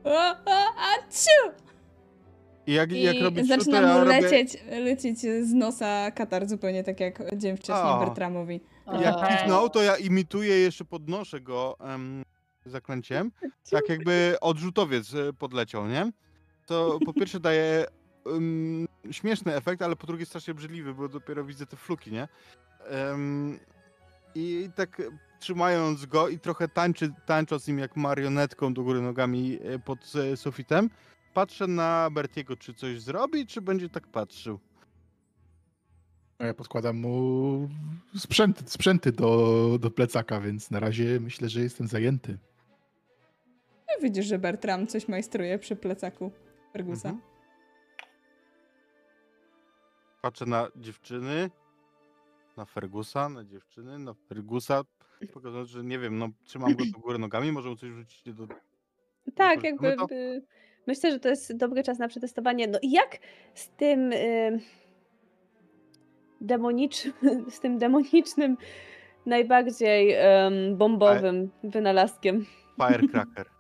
a, a, a, ciu! I jak, I jak robić zaczyna to ja mu robię- lecieć, lecieć z nosa katar, zupełnie tak jak dzień wcześniej O. Bertramowi. Jak kichnął, to ja imituję, jeszcze podnoszę go em, zaklęciem, tak jakby odrzutowiec e, podleciał, nie? To po pierwsze daje em, śmieszny efekt, ale po drugie strasznie brzydliwy, bo dopiero widzę te fluki, nie? Em, I tak trzymając go i trochę tańczy, tańcząc nim jak marionetką do góry nogami e, pod e, sufitem, patrzę na Bertiego, czy coś zrobi, czy będzie tak patrzył. A Ja podkładam mu sprzęty, sprzęty do, do plecaka, więc na razie myślę, że jestem zajęty. No, widzisz, że Bertram coś majstruje przy plecaku Fergusa. Mhm. Patrzę na dziewczyny, na Fergusa, na dziewczyny, na Fergusa. Pokazując, że nie wiem, no trzymam go do góry nogami, może mu coś rzucić do... Tak, jakby to? Y, myślę, że to jest dobry czas na przetestowanie. No i jak z tym y, demonicz, (laughs) z tym demonicznym, najbardziej bombowym wynalazkiem? Firecracker. (laughs)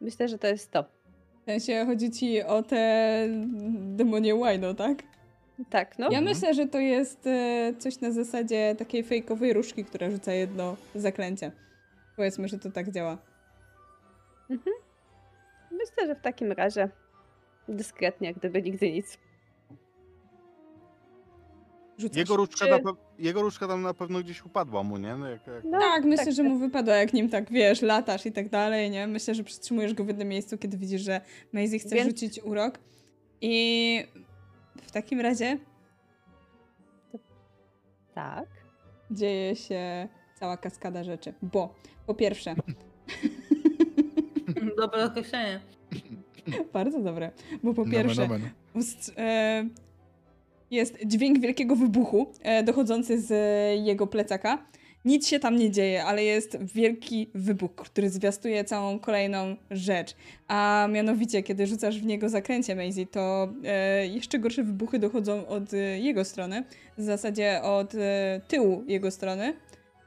Myślę, że to jest to. W sensie chodzi ci o te demonie łajno, tak? Tak, no. Ja Mhm. myślę, że to jest e, coś na zasadzie takiej fejkowej różki, która rzuca jedno zaklęcie. Powiedzmy, że to tak działa. Myślę, że w takim razie dyskretnie, jak gdyby nigdy nic. Rzucasz. Jego różdżka, Czy- na pe... Jego różdżka tam na pewno gdzieś upadła mu, nie? No jak, jak... No, Tak, myślę, tak, że tak. mu wypada, jak nim tak, wiesz, latasz i tak dalej, nie? Myślę, że przytrzymujesz go w jednym miejscu, kiedy widzisz, że Maisie chce Więc- rzucić urok. I w takim razie Tak. dzieje się cała kaskada rzeczy. Bo po pierwsze, (laughs) Dobre określenie. (laughs) bardzo dobre, bo po Nomen, pierwsze nomen. e, jest dźwięk wielkiego wybuchu e, dochodzący z jego plecaka. Nic się tam nie dzieje, ale jest wielki wybuch, który zwiastuje całą kolejną rzecz. A mianowicie, kiedy rzucasz w niego zakręcie Maisie, to e, jeszcze gorsze wybuchy dochodzą od e, jego strony. W zasadzie od e, tyłu jego strony.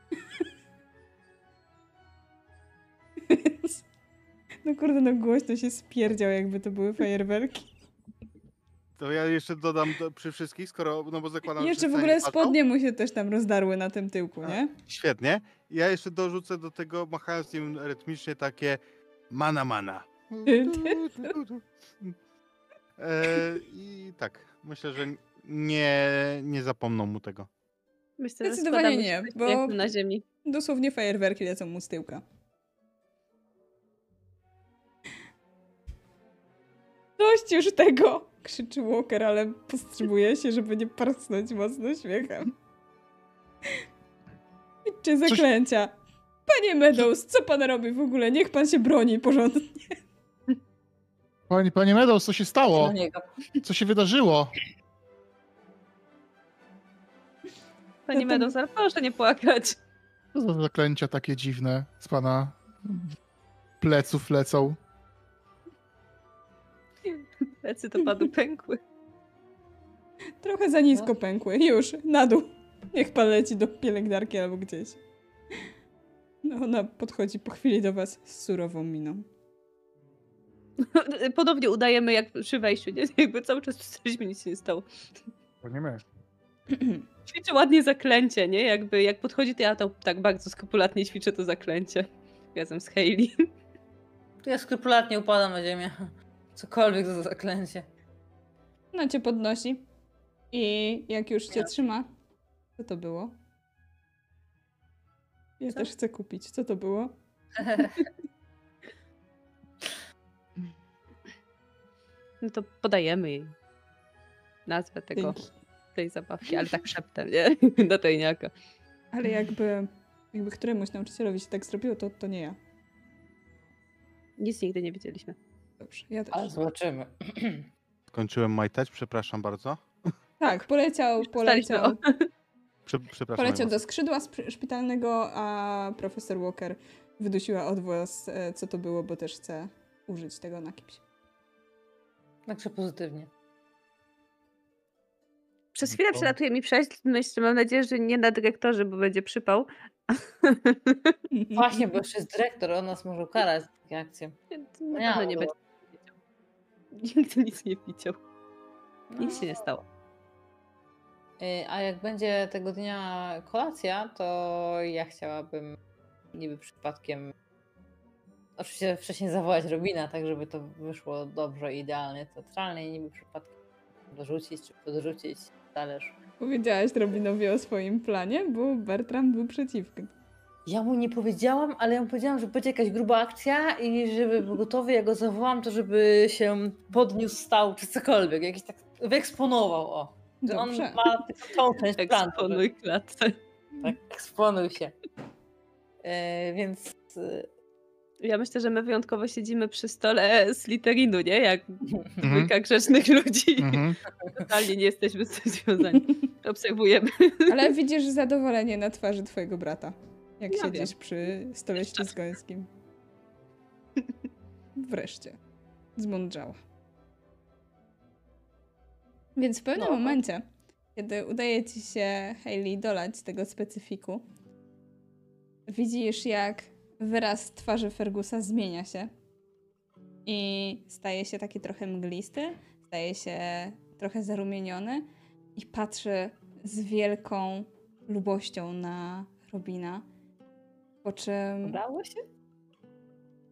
(laughs) Więc... No kurde, no głośno się spierdział, jakby to były fajerwerki. To ja jeszcze dodam do, przy wszystkich, skoro, no bo zakładam, I że jeszcze w ogóle spodnie mu się też tam rozdarły na tym tyłku, nie? Świetnie. Ja jeszcze dorzucę do tego, machając nim rytmicznie takie mana mana. (laughs) E, I tak, myślę, że nie, nie zapomną mu tego. Myślę, że Zdecydowanie nie, tak bo- na ziemi. Dosłownie fajerwerki lecą mu z tyłka. Dość już tego! Krzyczy Walker, ale powstrzymuje się, żeby nie parcnąć mocno śmiechem. Idźcie zaklęcia! Panie Meadows, co pan robi w ogóle? Niech pan się broni porządnie. Panie, panie Meadows, co się stało? Co się wydarzyło? Panie Meadows, ale proszę nie płakać. Co za zaklęcia takie dziwne z pana pleców lecą? Plecy to panu (laughs) pękły. Trochę za nisko pękły. Już, na dół. Niech pan leci do pielęgniarki albo gdzieś. No, ona podchodzi po chwili do was z surową miną. (laughs) Podobnie udajemy jak przy wejściu, nie? Jakby cały czas przestaliśmy, nic się nie stało. Panie my. (clears throat) Ćwiczę ładnie zaklęcie, nie? Jakby jak podchodzi, to ja to tak bardzo skrupulatnie ćwiczę to zaklęcie. Razem z Hayley. Tu ja skrupulatnie upadam na ziemię. Cokolwiek za zaklęcie. No cię podnosi. I jak już cię trzyma. Co to było? Ja Co? też chcę kupić. Co to było? (laughs) No to podajemy jej nazwę tego, Dzięki. tej zabawki, ale tak szeptem, nie? (laughs) Do tajniaka. Ale jakby, jakby któremuś nauczycielowi się tak zrobiło, to, to nie ja. Nic nigdy nie widzieliśmy. Dobrze, ja też. Ale zobaczymy. (clears throat) Skończyłem majtać, przepraszam bardzo. (laughs) Tak, poleciał, poleciał, (laughs) Prze, przepraszam. poleciał do skrzydła szpitalnego, a profesor Walker wydusiła odgłos, e, co to było, bo też chce użyć tego na kimś. Także pozytywnie. Przez chwilę To- przelatuje mi przejść myśl, mam nadzieję, że nie na dyrektorze, bo będzie przypał. Właśnie, (laughs) bo jeszcze jest dyrektor, on nas może ukarać za akcje. Na Ja, nie no. będzie (laughs) Nigdy nic nie widział. Nic się nie stało. Y, A jak będzie tego dnia kolacja, to ja chciałabym niby przypadkiem oczywiście wcześniej zawołać Robina, tak żeby to wyszło dobrze, idealnie, teatralnie i niby przypadkiem dorzucić czy podrzucić talerz. Powiedziałaś Robinowi o swoim planie, bo Bertram był przeciwny. Ja mu nie powiedziałam, ale ja mu powiedziałam, że będzie jakaś gruba akcja i żeby był gotowy, jak go zawołam, to żeby się podniósł, stał czy cokolwiek, jakiś tak wyeksponował, o. Że on Dobrze. ma tylko tą część Eksponuj klatce. Tak, eksponuj się. E, więc e, Ja myślę, że my wyjątkowo siedzimy przy stole z literinu, nie? Jak (laughs) Mhm. dwójka grzecznych ludzi. Mhm. Totalnie nie jesteśmy z tym związani. (laughs) Obserwujemy. Ale widzisz (laughs) zadowolenie na twarzy twojego brata, jak Ja siedzisz przy stole ślizgońskim. Wreszcie. Zmądrzała. Więc w pewnym No. momencie, kiedy udaje ci się, Hayley, dolać tego specyfiku, widzisz, jak wyraz twarzy Fergusa zmienia się i staje się taki trochę mglisty, staje się trochę zarumieniony i patrzy z wielką lubością na Robina, po czym, udało się?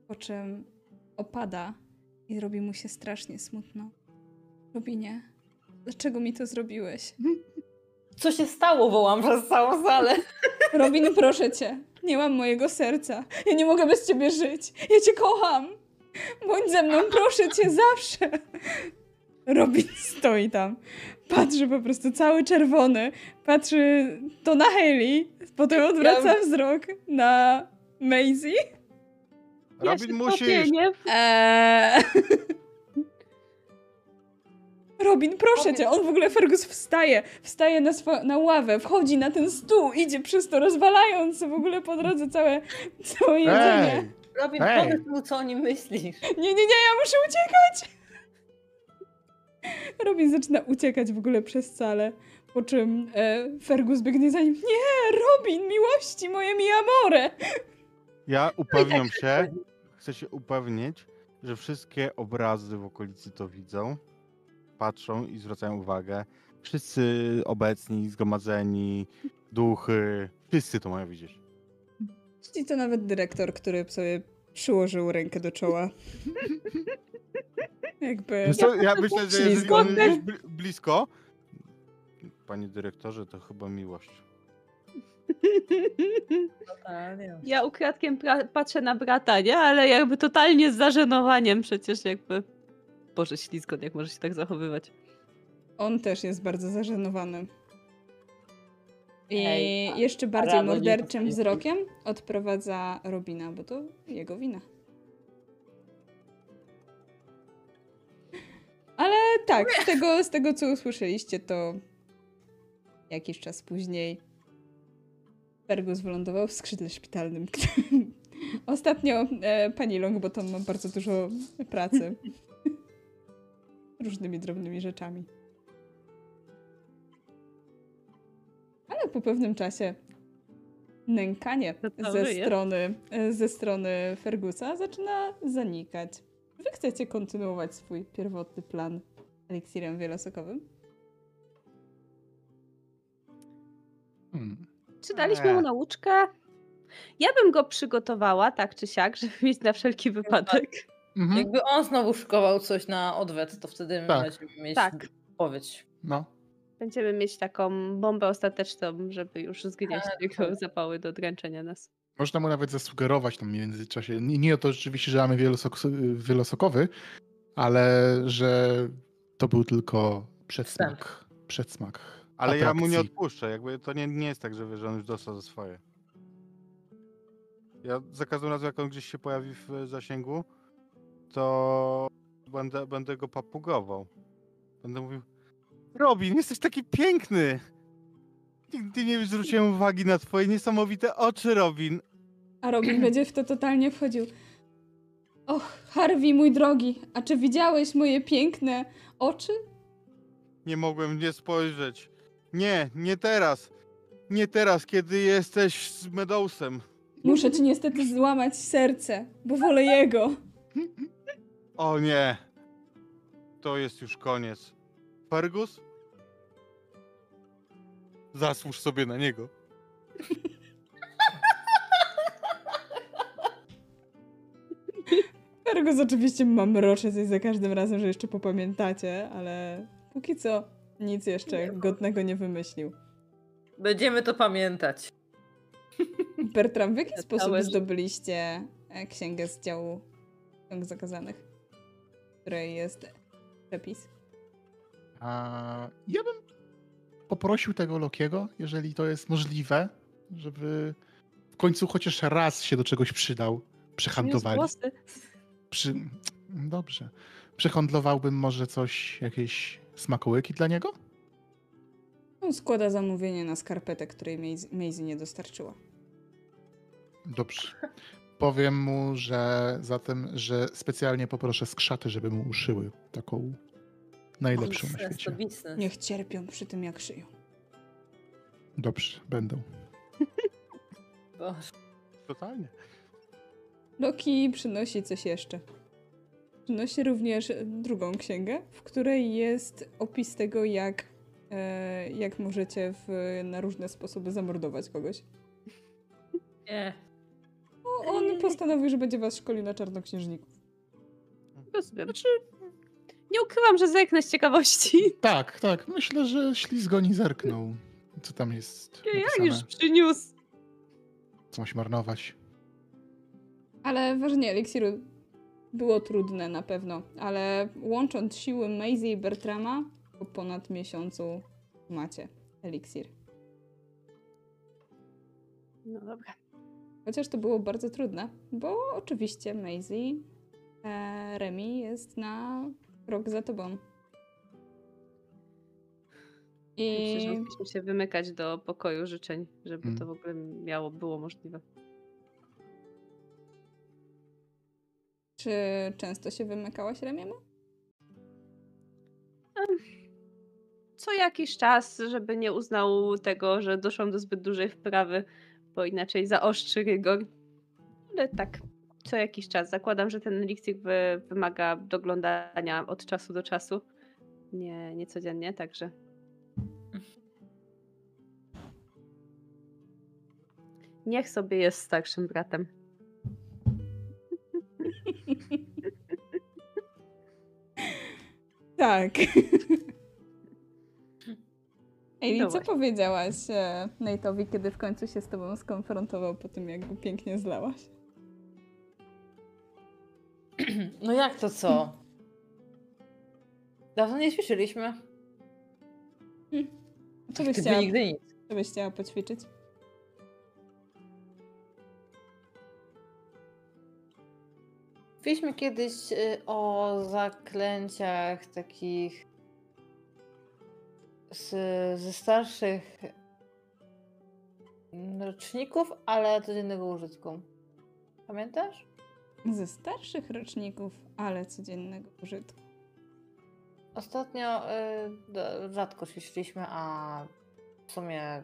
po czym opada i robi mu się strasznie smutno. Robinie, dlaczego mi to zrobiłeś? (laughs) Co się stało? Wołam przez całą salę. (laughs) Robin, proszę cię, nie mam mojego serca. Ja nie mogę bez ciebie żyć. Ja cię kocham. Bądź ze mną, proszę cię, zawsze. Robin stoi tam. Patrzy po prostu cały czerwony. Patrzy to na Hayley, potem odwraca wzrok na Maisie. Robin, się musisz. Eee... Robin, proszę cię, on w ogóle Fergus wstaje, wstaje na, na ławę, wchodzi na ten stół, idzie przez to, rozwalając w ogóle po drodze całe, całe jedzenie. Ej, Robin, Ej. powiedz mu, co o nim myślisz. Nie, nie, nie, ja muszę uciekać! (laughs) Robin zaczyna uciekać w ogóle przez salę, po czym e, Fergus biegnie za nim. Nie, Robin, miłości moje mi amore! Ja upewniam się, chcę się upewnić, że wszystkie obrazy w okolicy to widzą, patrzą i zwracają uwagę. Wszyscy obecni, zgromadzeni, duchy, wszyscy to mają widzieć. Czyli to nawet dyrektor, który sobie przyłożył rękę do czoła. (laughs) Jakby... Wiesz co, ja myślę, że jeżeli on jest bli- blisko, panie dyrektorze, to chyba miłość. Totalnie. Ja ukradkiem pra- patrzę na brata, nie? Ale jakby totalnie z zażenowaniem przecież jakby... Boże, ślizgon, jak może się tak zachowywać. On też jest bardzo zażenowany. I Ej, jeszcze bardziej morderczym wzrokiem odprowadza Robina, bo to jego wina. Ale tak, z tego, z tego co usłyszeliście, to jakiś czas później Fergus wylądował w skrzydle szpitalnym. (laughs) Ostatnio e, pani Longbottom ma bardzo dużo pracy. Różnymi drobnymi rzeczami. Ale po pewnym czasie nękanie ze żyje? strony, e, ze strony Fergusa zaczyna zanikać. Wy chcecie kontynuować swój pierwotny plan eliksirem wielosokowym? Hmm. Czy daliśmy mu Nie. nauczkę? Ja bym go przygotowała, tak czy siak, (laughs) żeby mieć na wszelki wypadek. Mhm. Jakby on znowu szykował coś na odwet, to wtedy Tak. będziemy mieć Tak. odpowiedź. No. Będziemy mieć taką bombę ostateczną, żeby już zgnieść Tak, jego tak. zapały do dręczenia nas. Można mu nawet zasugerować tam w międzyczasie. Nie, nie o to rzeczywiście, że mamy wielosok, wielosokowy, ale że to był tylko przedsmak. Przedsmak. Ale ja mu nie atrakcji. odpuszczę. Jakby to nie, nie jest tak, że, wie, że on już dostał za swoje. Ja za każdym razem, jak on gdzieś się pojawi w zasięgu, to będę, będę go papugował. Będę mówił, Robin, jesteś taki piękny! Nigdy nie zwróciłem uwagi na twoje niesamowite oczy, Robin. A Robin (clears throat) będzie w to totalnie wchodził. Och, Harvey, mój drogi, a czy widziałeś moje piękne oczy? Nie mogłem nie spojrzeć. Nie, nie teraz. Nie teraz, kiedy jesteś z Medowsem. Muszę ci niestety złamać serce, bo wolę jego. O nie. To jest już koniec. Fergus? Zasłuż sobie na niego. (laughs) Fergus oczywiście mam mrocze coś za każdym razem, że jeszcze popamiętacie, ale póki co nic jeszcze godnego nie wymyślił. Będziemy to pamiętać. Bertram, w jaki Na sposób zdobyliście e, księgę z działu ksiąg zakazanych, w której jest przepis? A ja bym poprosił tego Lokiego, jeżeli to jest możliwe, żeby w końcu chociaż raz się do czegoś przydał. Przehandlowali. Przy... Dobrze. Przehandlowałbym może coś, jakieś smakołyki dla niego? On składa zamówienie na skarpetę, której Maisie- nie dostarczyła. Dobrze. Powiem mu, że zatem, że specjalnie poproszę skrzaty, żeby mu uszyły taką najlepszą na Biznes to świecie. biznes. Niech cierpią przy tym, jak szyją. Dobrze, będą. Boże. Totalnie. Loki przynosi coś jeszcze. Przynosi również drugą księgę, w której jest opis tego, jak, e, jak możecie w, na różne sposoby zamordować kogoś. (laughs) Nie. O, on postanowił, że będzie was szkolił na czarnoksiężników. Rozumiem. Znaczy, nie ukrywam, że zerknę z ciekawości. (laughs) Tak, tak. Myślę, że ślizgoni zerknął. Co tam jest Ja napisane? już przyniósł. Co marnować? Ale ważnie, eliksiru było trudne na pewno, ale łącząc siły Maisie i Bertrama, po ponad miesiącu macie eliksir. No dobra. Chociaż to było bardzo trudne, bo oczywiście Maisie, e, Remi jest na rok za tobą. Myślę, że I mogliśmy się wymykać do pokoju życzeń, żeby Mm. to w ogóle miało, było możliwe. Czy często się wymykałaś Remiemu? Co jakiś czas, żeby nie uznał tego, że doszłam do zbyt dużej wprawy, bo inaczej zaostrzy rygor. Ale tak, co jakiś czas. Zakładam, że ten eliksir wy, wymaga doglądania od czasu do czasu. Nie, nie codziennie, także. Niech sobie jest starszym bratem. (laughs) Tak. Ej, No co właśnie. powiedziałaś e, Nate'owi, kiedy w końcu się z tobą skonfrontował po tym, jak go pięknie zlałaś? (clears throat) No jak to co? Dawno nie ćwiczyliśmy. Co byś, chciała, nigdy nic. co byś chciała poćwiczyć? Mówiliśmy kiedyś y, o zaklęciach takich z, ze starszych roczników, ale codziennego użytku. Pamiętasz? Ze starszych roczników, ale codziennego użytku. Ostatnio y, rzadko ćwiczyliśmy, a w sumie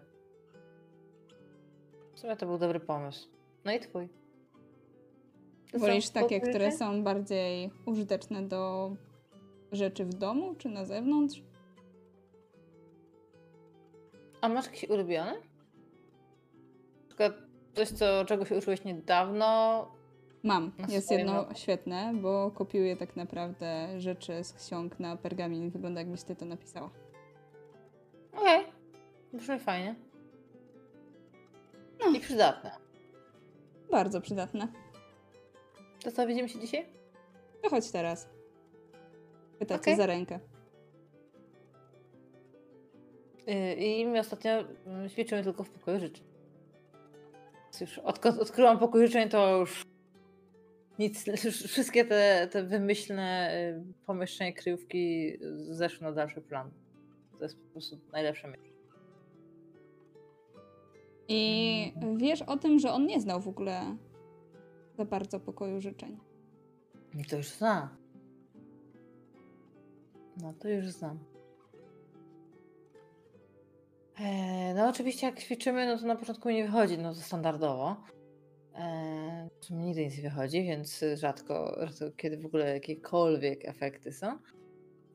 w sumie to był dobry pomysł. No i twój. Wolisz takie, które są bardziej użyteczne do rzeczy w domu czy na zewnątrz? A masz jakieś ulubione? Przykład coś, co, czego się uczyłeś niedawno. Mam. Jest jedno roku. świetne, bo kopiuję tak naprawdę rzeczy z ksiąg na pergamin. Wygląda jakbyś ty to napisała. Okej. Brzmi fajnie. No. I przydatne. Bardzo przydatne. To co, widzimy się dzisiaj? To chodź teraz. Pyta cię Okej. za rękę. Y, I my ostatnio mm, ćwiczymy tylko w pokoju życzeń. Już odkąd odkryłam pokój życzeń, to już nic, już wszystkie te, te wymyślne y, pomieszczenia, kryjówki zeszły na dalszy plan. To jest po prostu najlepsze miejsce. I wiesz o tym, że on nie znał w ogóle za bardzo pokoju życzeń. I to już znam. No to już znam. Eee, no oczywiście jak ćwiczymy, no to na początku nie wychodzi, no to standardowo. Eee, nigdy nic nie wychodzi, więc rzadko, kiedy w ogóle jakiekolwiek efekty są.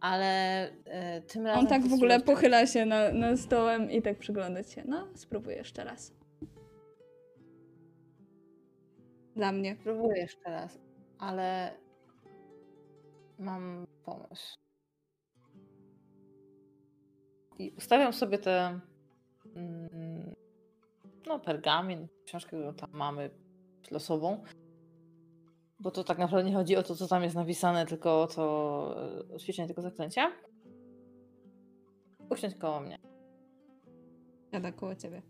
Ale e, tym razem... On tak w ogóle pochyla się na, na stołem i tak przygląda się. No, spróbuję jeszcze raz. Dla mnie. Spróbuję jeszcze raz, ale mam pomysł. I ustawiam sobie te mm, no, pergamin, książkę, którą tam mamy losową. Bo to tak naprawdę nie chodzi o to, co tam jest napisane, tylko o to e, o ćwiczenie tego zaklęcia. Usiądź koło mnie. Siada koło ciebie.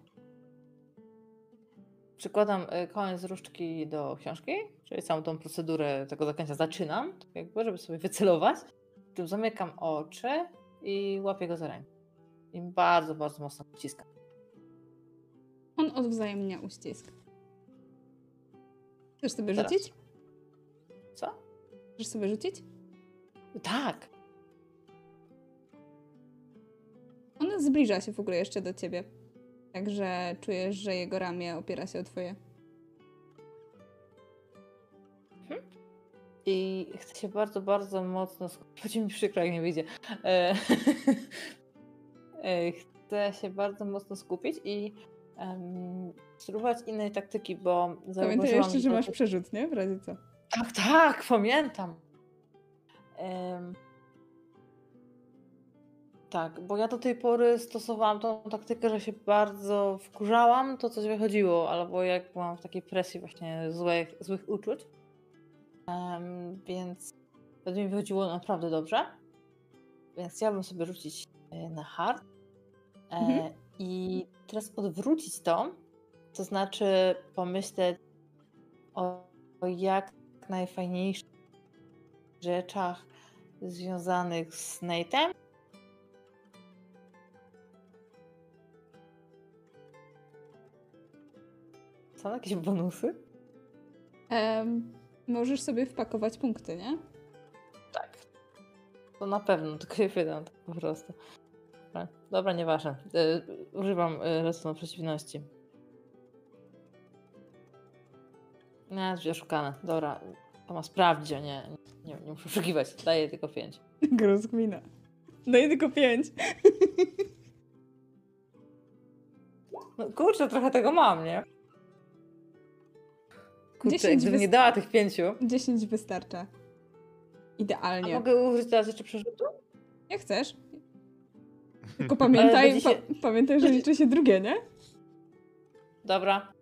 Przykładam y, koniec różdżki do książki, czyli całą tą procedurę tego zaklęcia zaczynam, tak jakby, żeby sobie wycelować. Zamykam oczy i łapię go za rękę. I bardzo, bardzo mocno wciskam. On odwzajemnia uścisk. Chcesz sobie Teraz. rzucić? Co? Chcesz sobie rzucić? Tak. On zbliża się w ogóle jeszcze do ciebie. Także czujesz, że jego ramię opiera się o twoje. I chcę się bardzo, bardzo mocno skupić. Będzie mi przykro, jak nie wyjdzie. E, (laughs) e, chcę się bardzo mocno skupić i em, spróbować innej taktyki, bo Pamiętaj jeszcze, że masz przerzut, nie? W razie co. Tak, tak, pamiętam. Em, tak, bo ja do tej pory stosowałam tą taktykę, że się bardzo wkurzałam, to coś wychodziło, albo jak byłam w takiej presji właśnie złych, złych uczuć. Em, więc wtedy mi wychodziło naprawdę dobrze. Więc chciałabym sobie rzucić e, na hard. E, Mhm. I teraz odwrócić to, to znaczy pomyśleć o, o jak najfajniejszych rzeczach związanych z Nate'em. Są jakieś bonusy? Em, możesz sobie wpakować punkty, nie? Tak. To na pewno, tylko je wydam tak po prostu. Dobra, Dobra nieważne. E, używam e, redstone przeciwności. Nie, drzwi oszukane. Dobra, to ma sprawdzić, a nie, nie, nie muszę oszukiwać. Daję tylko 5. (laughs) Rozkmina. Daję tylko pięć. No kurczę, trochę tego mam, nie? Kurczę, Dziesięć gdybym nie dała tych pięciu. Dziesięć wystarcza. A Idealnie. mogę użyć teraz jeszcze przerzutu? Jak chcesz. (laughs) Tylko pamiętaj, się- pa, pamiętaj, że liczy się drugie, nie? Dobra.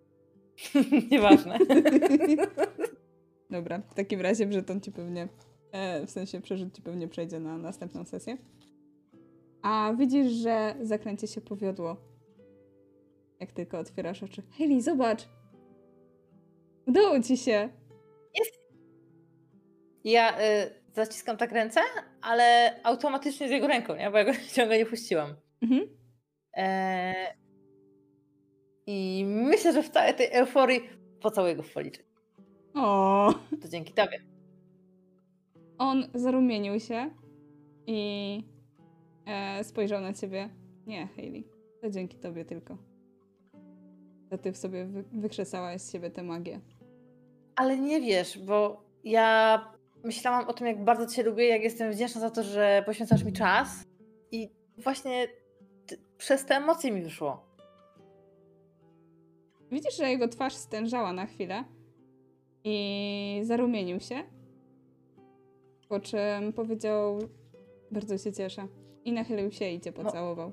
(laughs) Nieważne. (laughs) Dobra, w takim razie żeton ci pewnie, e, w sensie przerzut ci pewnie przejdzie na następną sesję. A widzisz, że zakręcie się powiodło. Jak tylko otwierasz oczy. Hayley, zobacz! Udało ci się! Ja y, zaciskam tak ręce, ale automatycznie z jego ręką, nie? bo ja go (laughs) ciągle nie puściłam. Mhm. E, I myślę, że w całej tej euforii pocałuję go w policzek. O, To dzięki tobie. On zarumienił się i e, spojrzał na ciebie. Nie, Hayley, to dzięki tobie tylko. To ty w sobie wy, wykrzesałaś z siebie tę magię. Ale nie wiesz, bo ja myślałam o tym, jak bardzo cię lubię, jak jestem wdzięczna za to, że poświęcasz mi czas. I właśnie t- przez te emocje mi wyszło. Widzisz, że jego twarz stężała na chwilę i zarumienił się. Po czym powiedział: Bardzo się cieszę. I nachylił się i cię pocałował.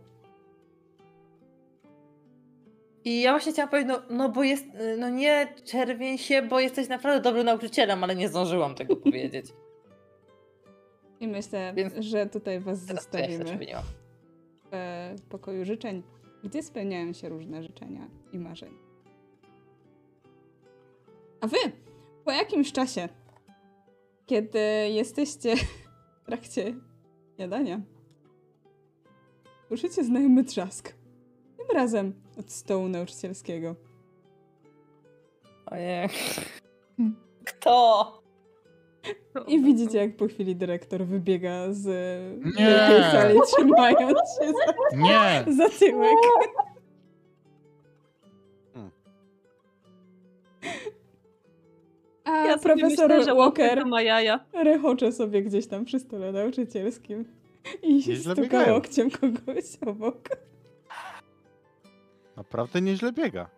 I ja właśnie chciałam powiedzieć, no, no bo jest, no nie czerwień się, bo jesteś naprawdę dobrym nauczycielem, ale nie zdążyłam tego (laughs) powiedzieć. I myślę, Więc że tutaj was ja zostawimy w e, pokoju życzeń, gdzie spełniają się różne życzenia i marzenia. A wy, po jakimś czasie, kiedy jesteście (laughs) w trakcie jadania, słyszycie znajomy trzask. Tym razem od stołu nauczycielskiego. Ojej. Kto? I widzicie, jak po chwili dyrektor wybiega z Nie. wielkiej sali, trzymając się za, Nie! za tyłek. Hmm. A Ja profesor myślę, Walker ma jaja. rechocze sobie gdzieś tam przy stole nauczycielskim i stuka łokciem kogoś obok. Naprawdę nieźle biega.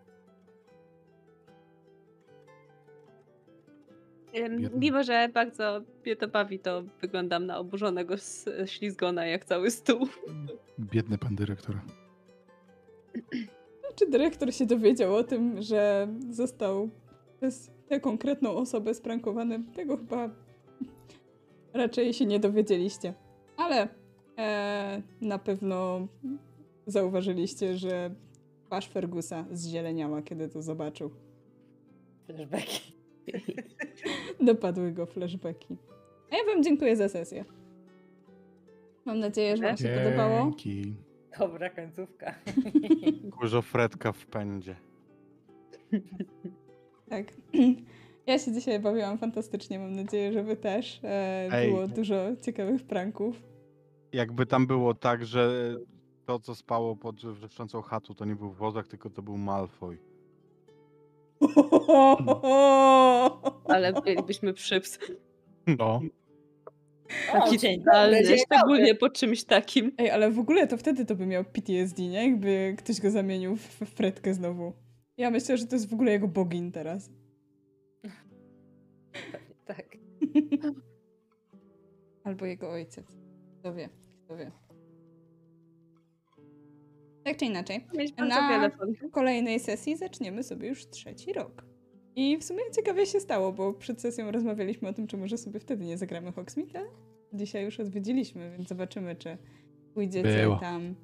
Biedny. Mimo, że bardzo mnie to bawi, to wyglądam na oburzonego ślizgona jak cały stół. Biedny pan dyrektor. (clears throat) Czy dyrektor się dowiedział o tym, że został przez tę konkretną osobę sprankowany? Tego chyba (laughs) raczej się nie dowiedzieliście. Ale e, na pewno zauważyliście, że twarz Fergusa zzieleniała, kiedy to zobaczył. Flashbacki. (laughs) Dopadły go flashbacki. A ja wam dziękuję za sesję. Mam nadzieję, że wam się podobało. Dzięki. Dobra końcówka. (laughs) Dużo Fredka w pędzie. Tak. (clears throat) Ja się dzisiaj bawiłam fantastycznie. Mam nadzieję, że wy też. E, Ej. było dużo ciekawych pranków. Jakby tam było tak, że to, co spało pod wrzeszczącą chatą, to nie był wozak, tylko to był Malfoy. (laughs) Ale mielibyśmy przyps. No. Taki dzień dobry, dzień szczególnie po czymś takim. Ej, ale w ogóle to wtedy to by miał PTSD, nie? Jakby ktoś go zamienił w, w Fredkę znowu. Ja myślę, że to jest w ogóle jego bogin teraz. Tak. (laughs) Albo jego ojciec. Kto wie, kto wie. Tak czy inaczej, bardzo Na- kolejnej sesji zaczniemy sobie już trzeci rok. I w sumie ciekawie się stało, bo przed sesją rozmawialiśmy o tym, czy może sobie wtedy nie zagramy Hogsmeade. Dzisiaj już odwiedziliśmy, więc zobaczymy, czy pójdziecie Było. tam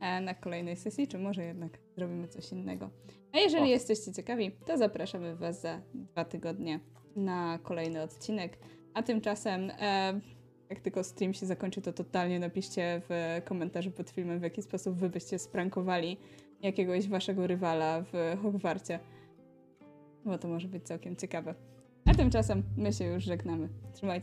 e, na kolejnej sesji, czy może jednak zrobimy coś innego. A jeżeli O. jesteście ciekawi, to zapraszamy Was za dwa tygodnie na kolejny odcinek. A tymczasem, e, jak tylko stream się zakończy, to totalnie napiszcie w komentarzu pod filmem, w jaki sposób Wy byście sprankowali jakiegoś Waszego rywala w Hogwarcie. Bo to może być całkiem ciekawe. A tymczasem my się już żegnamy. Trzymajcie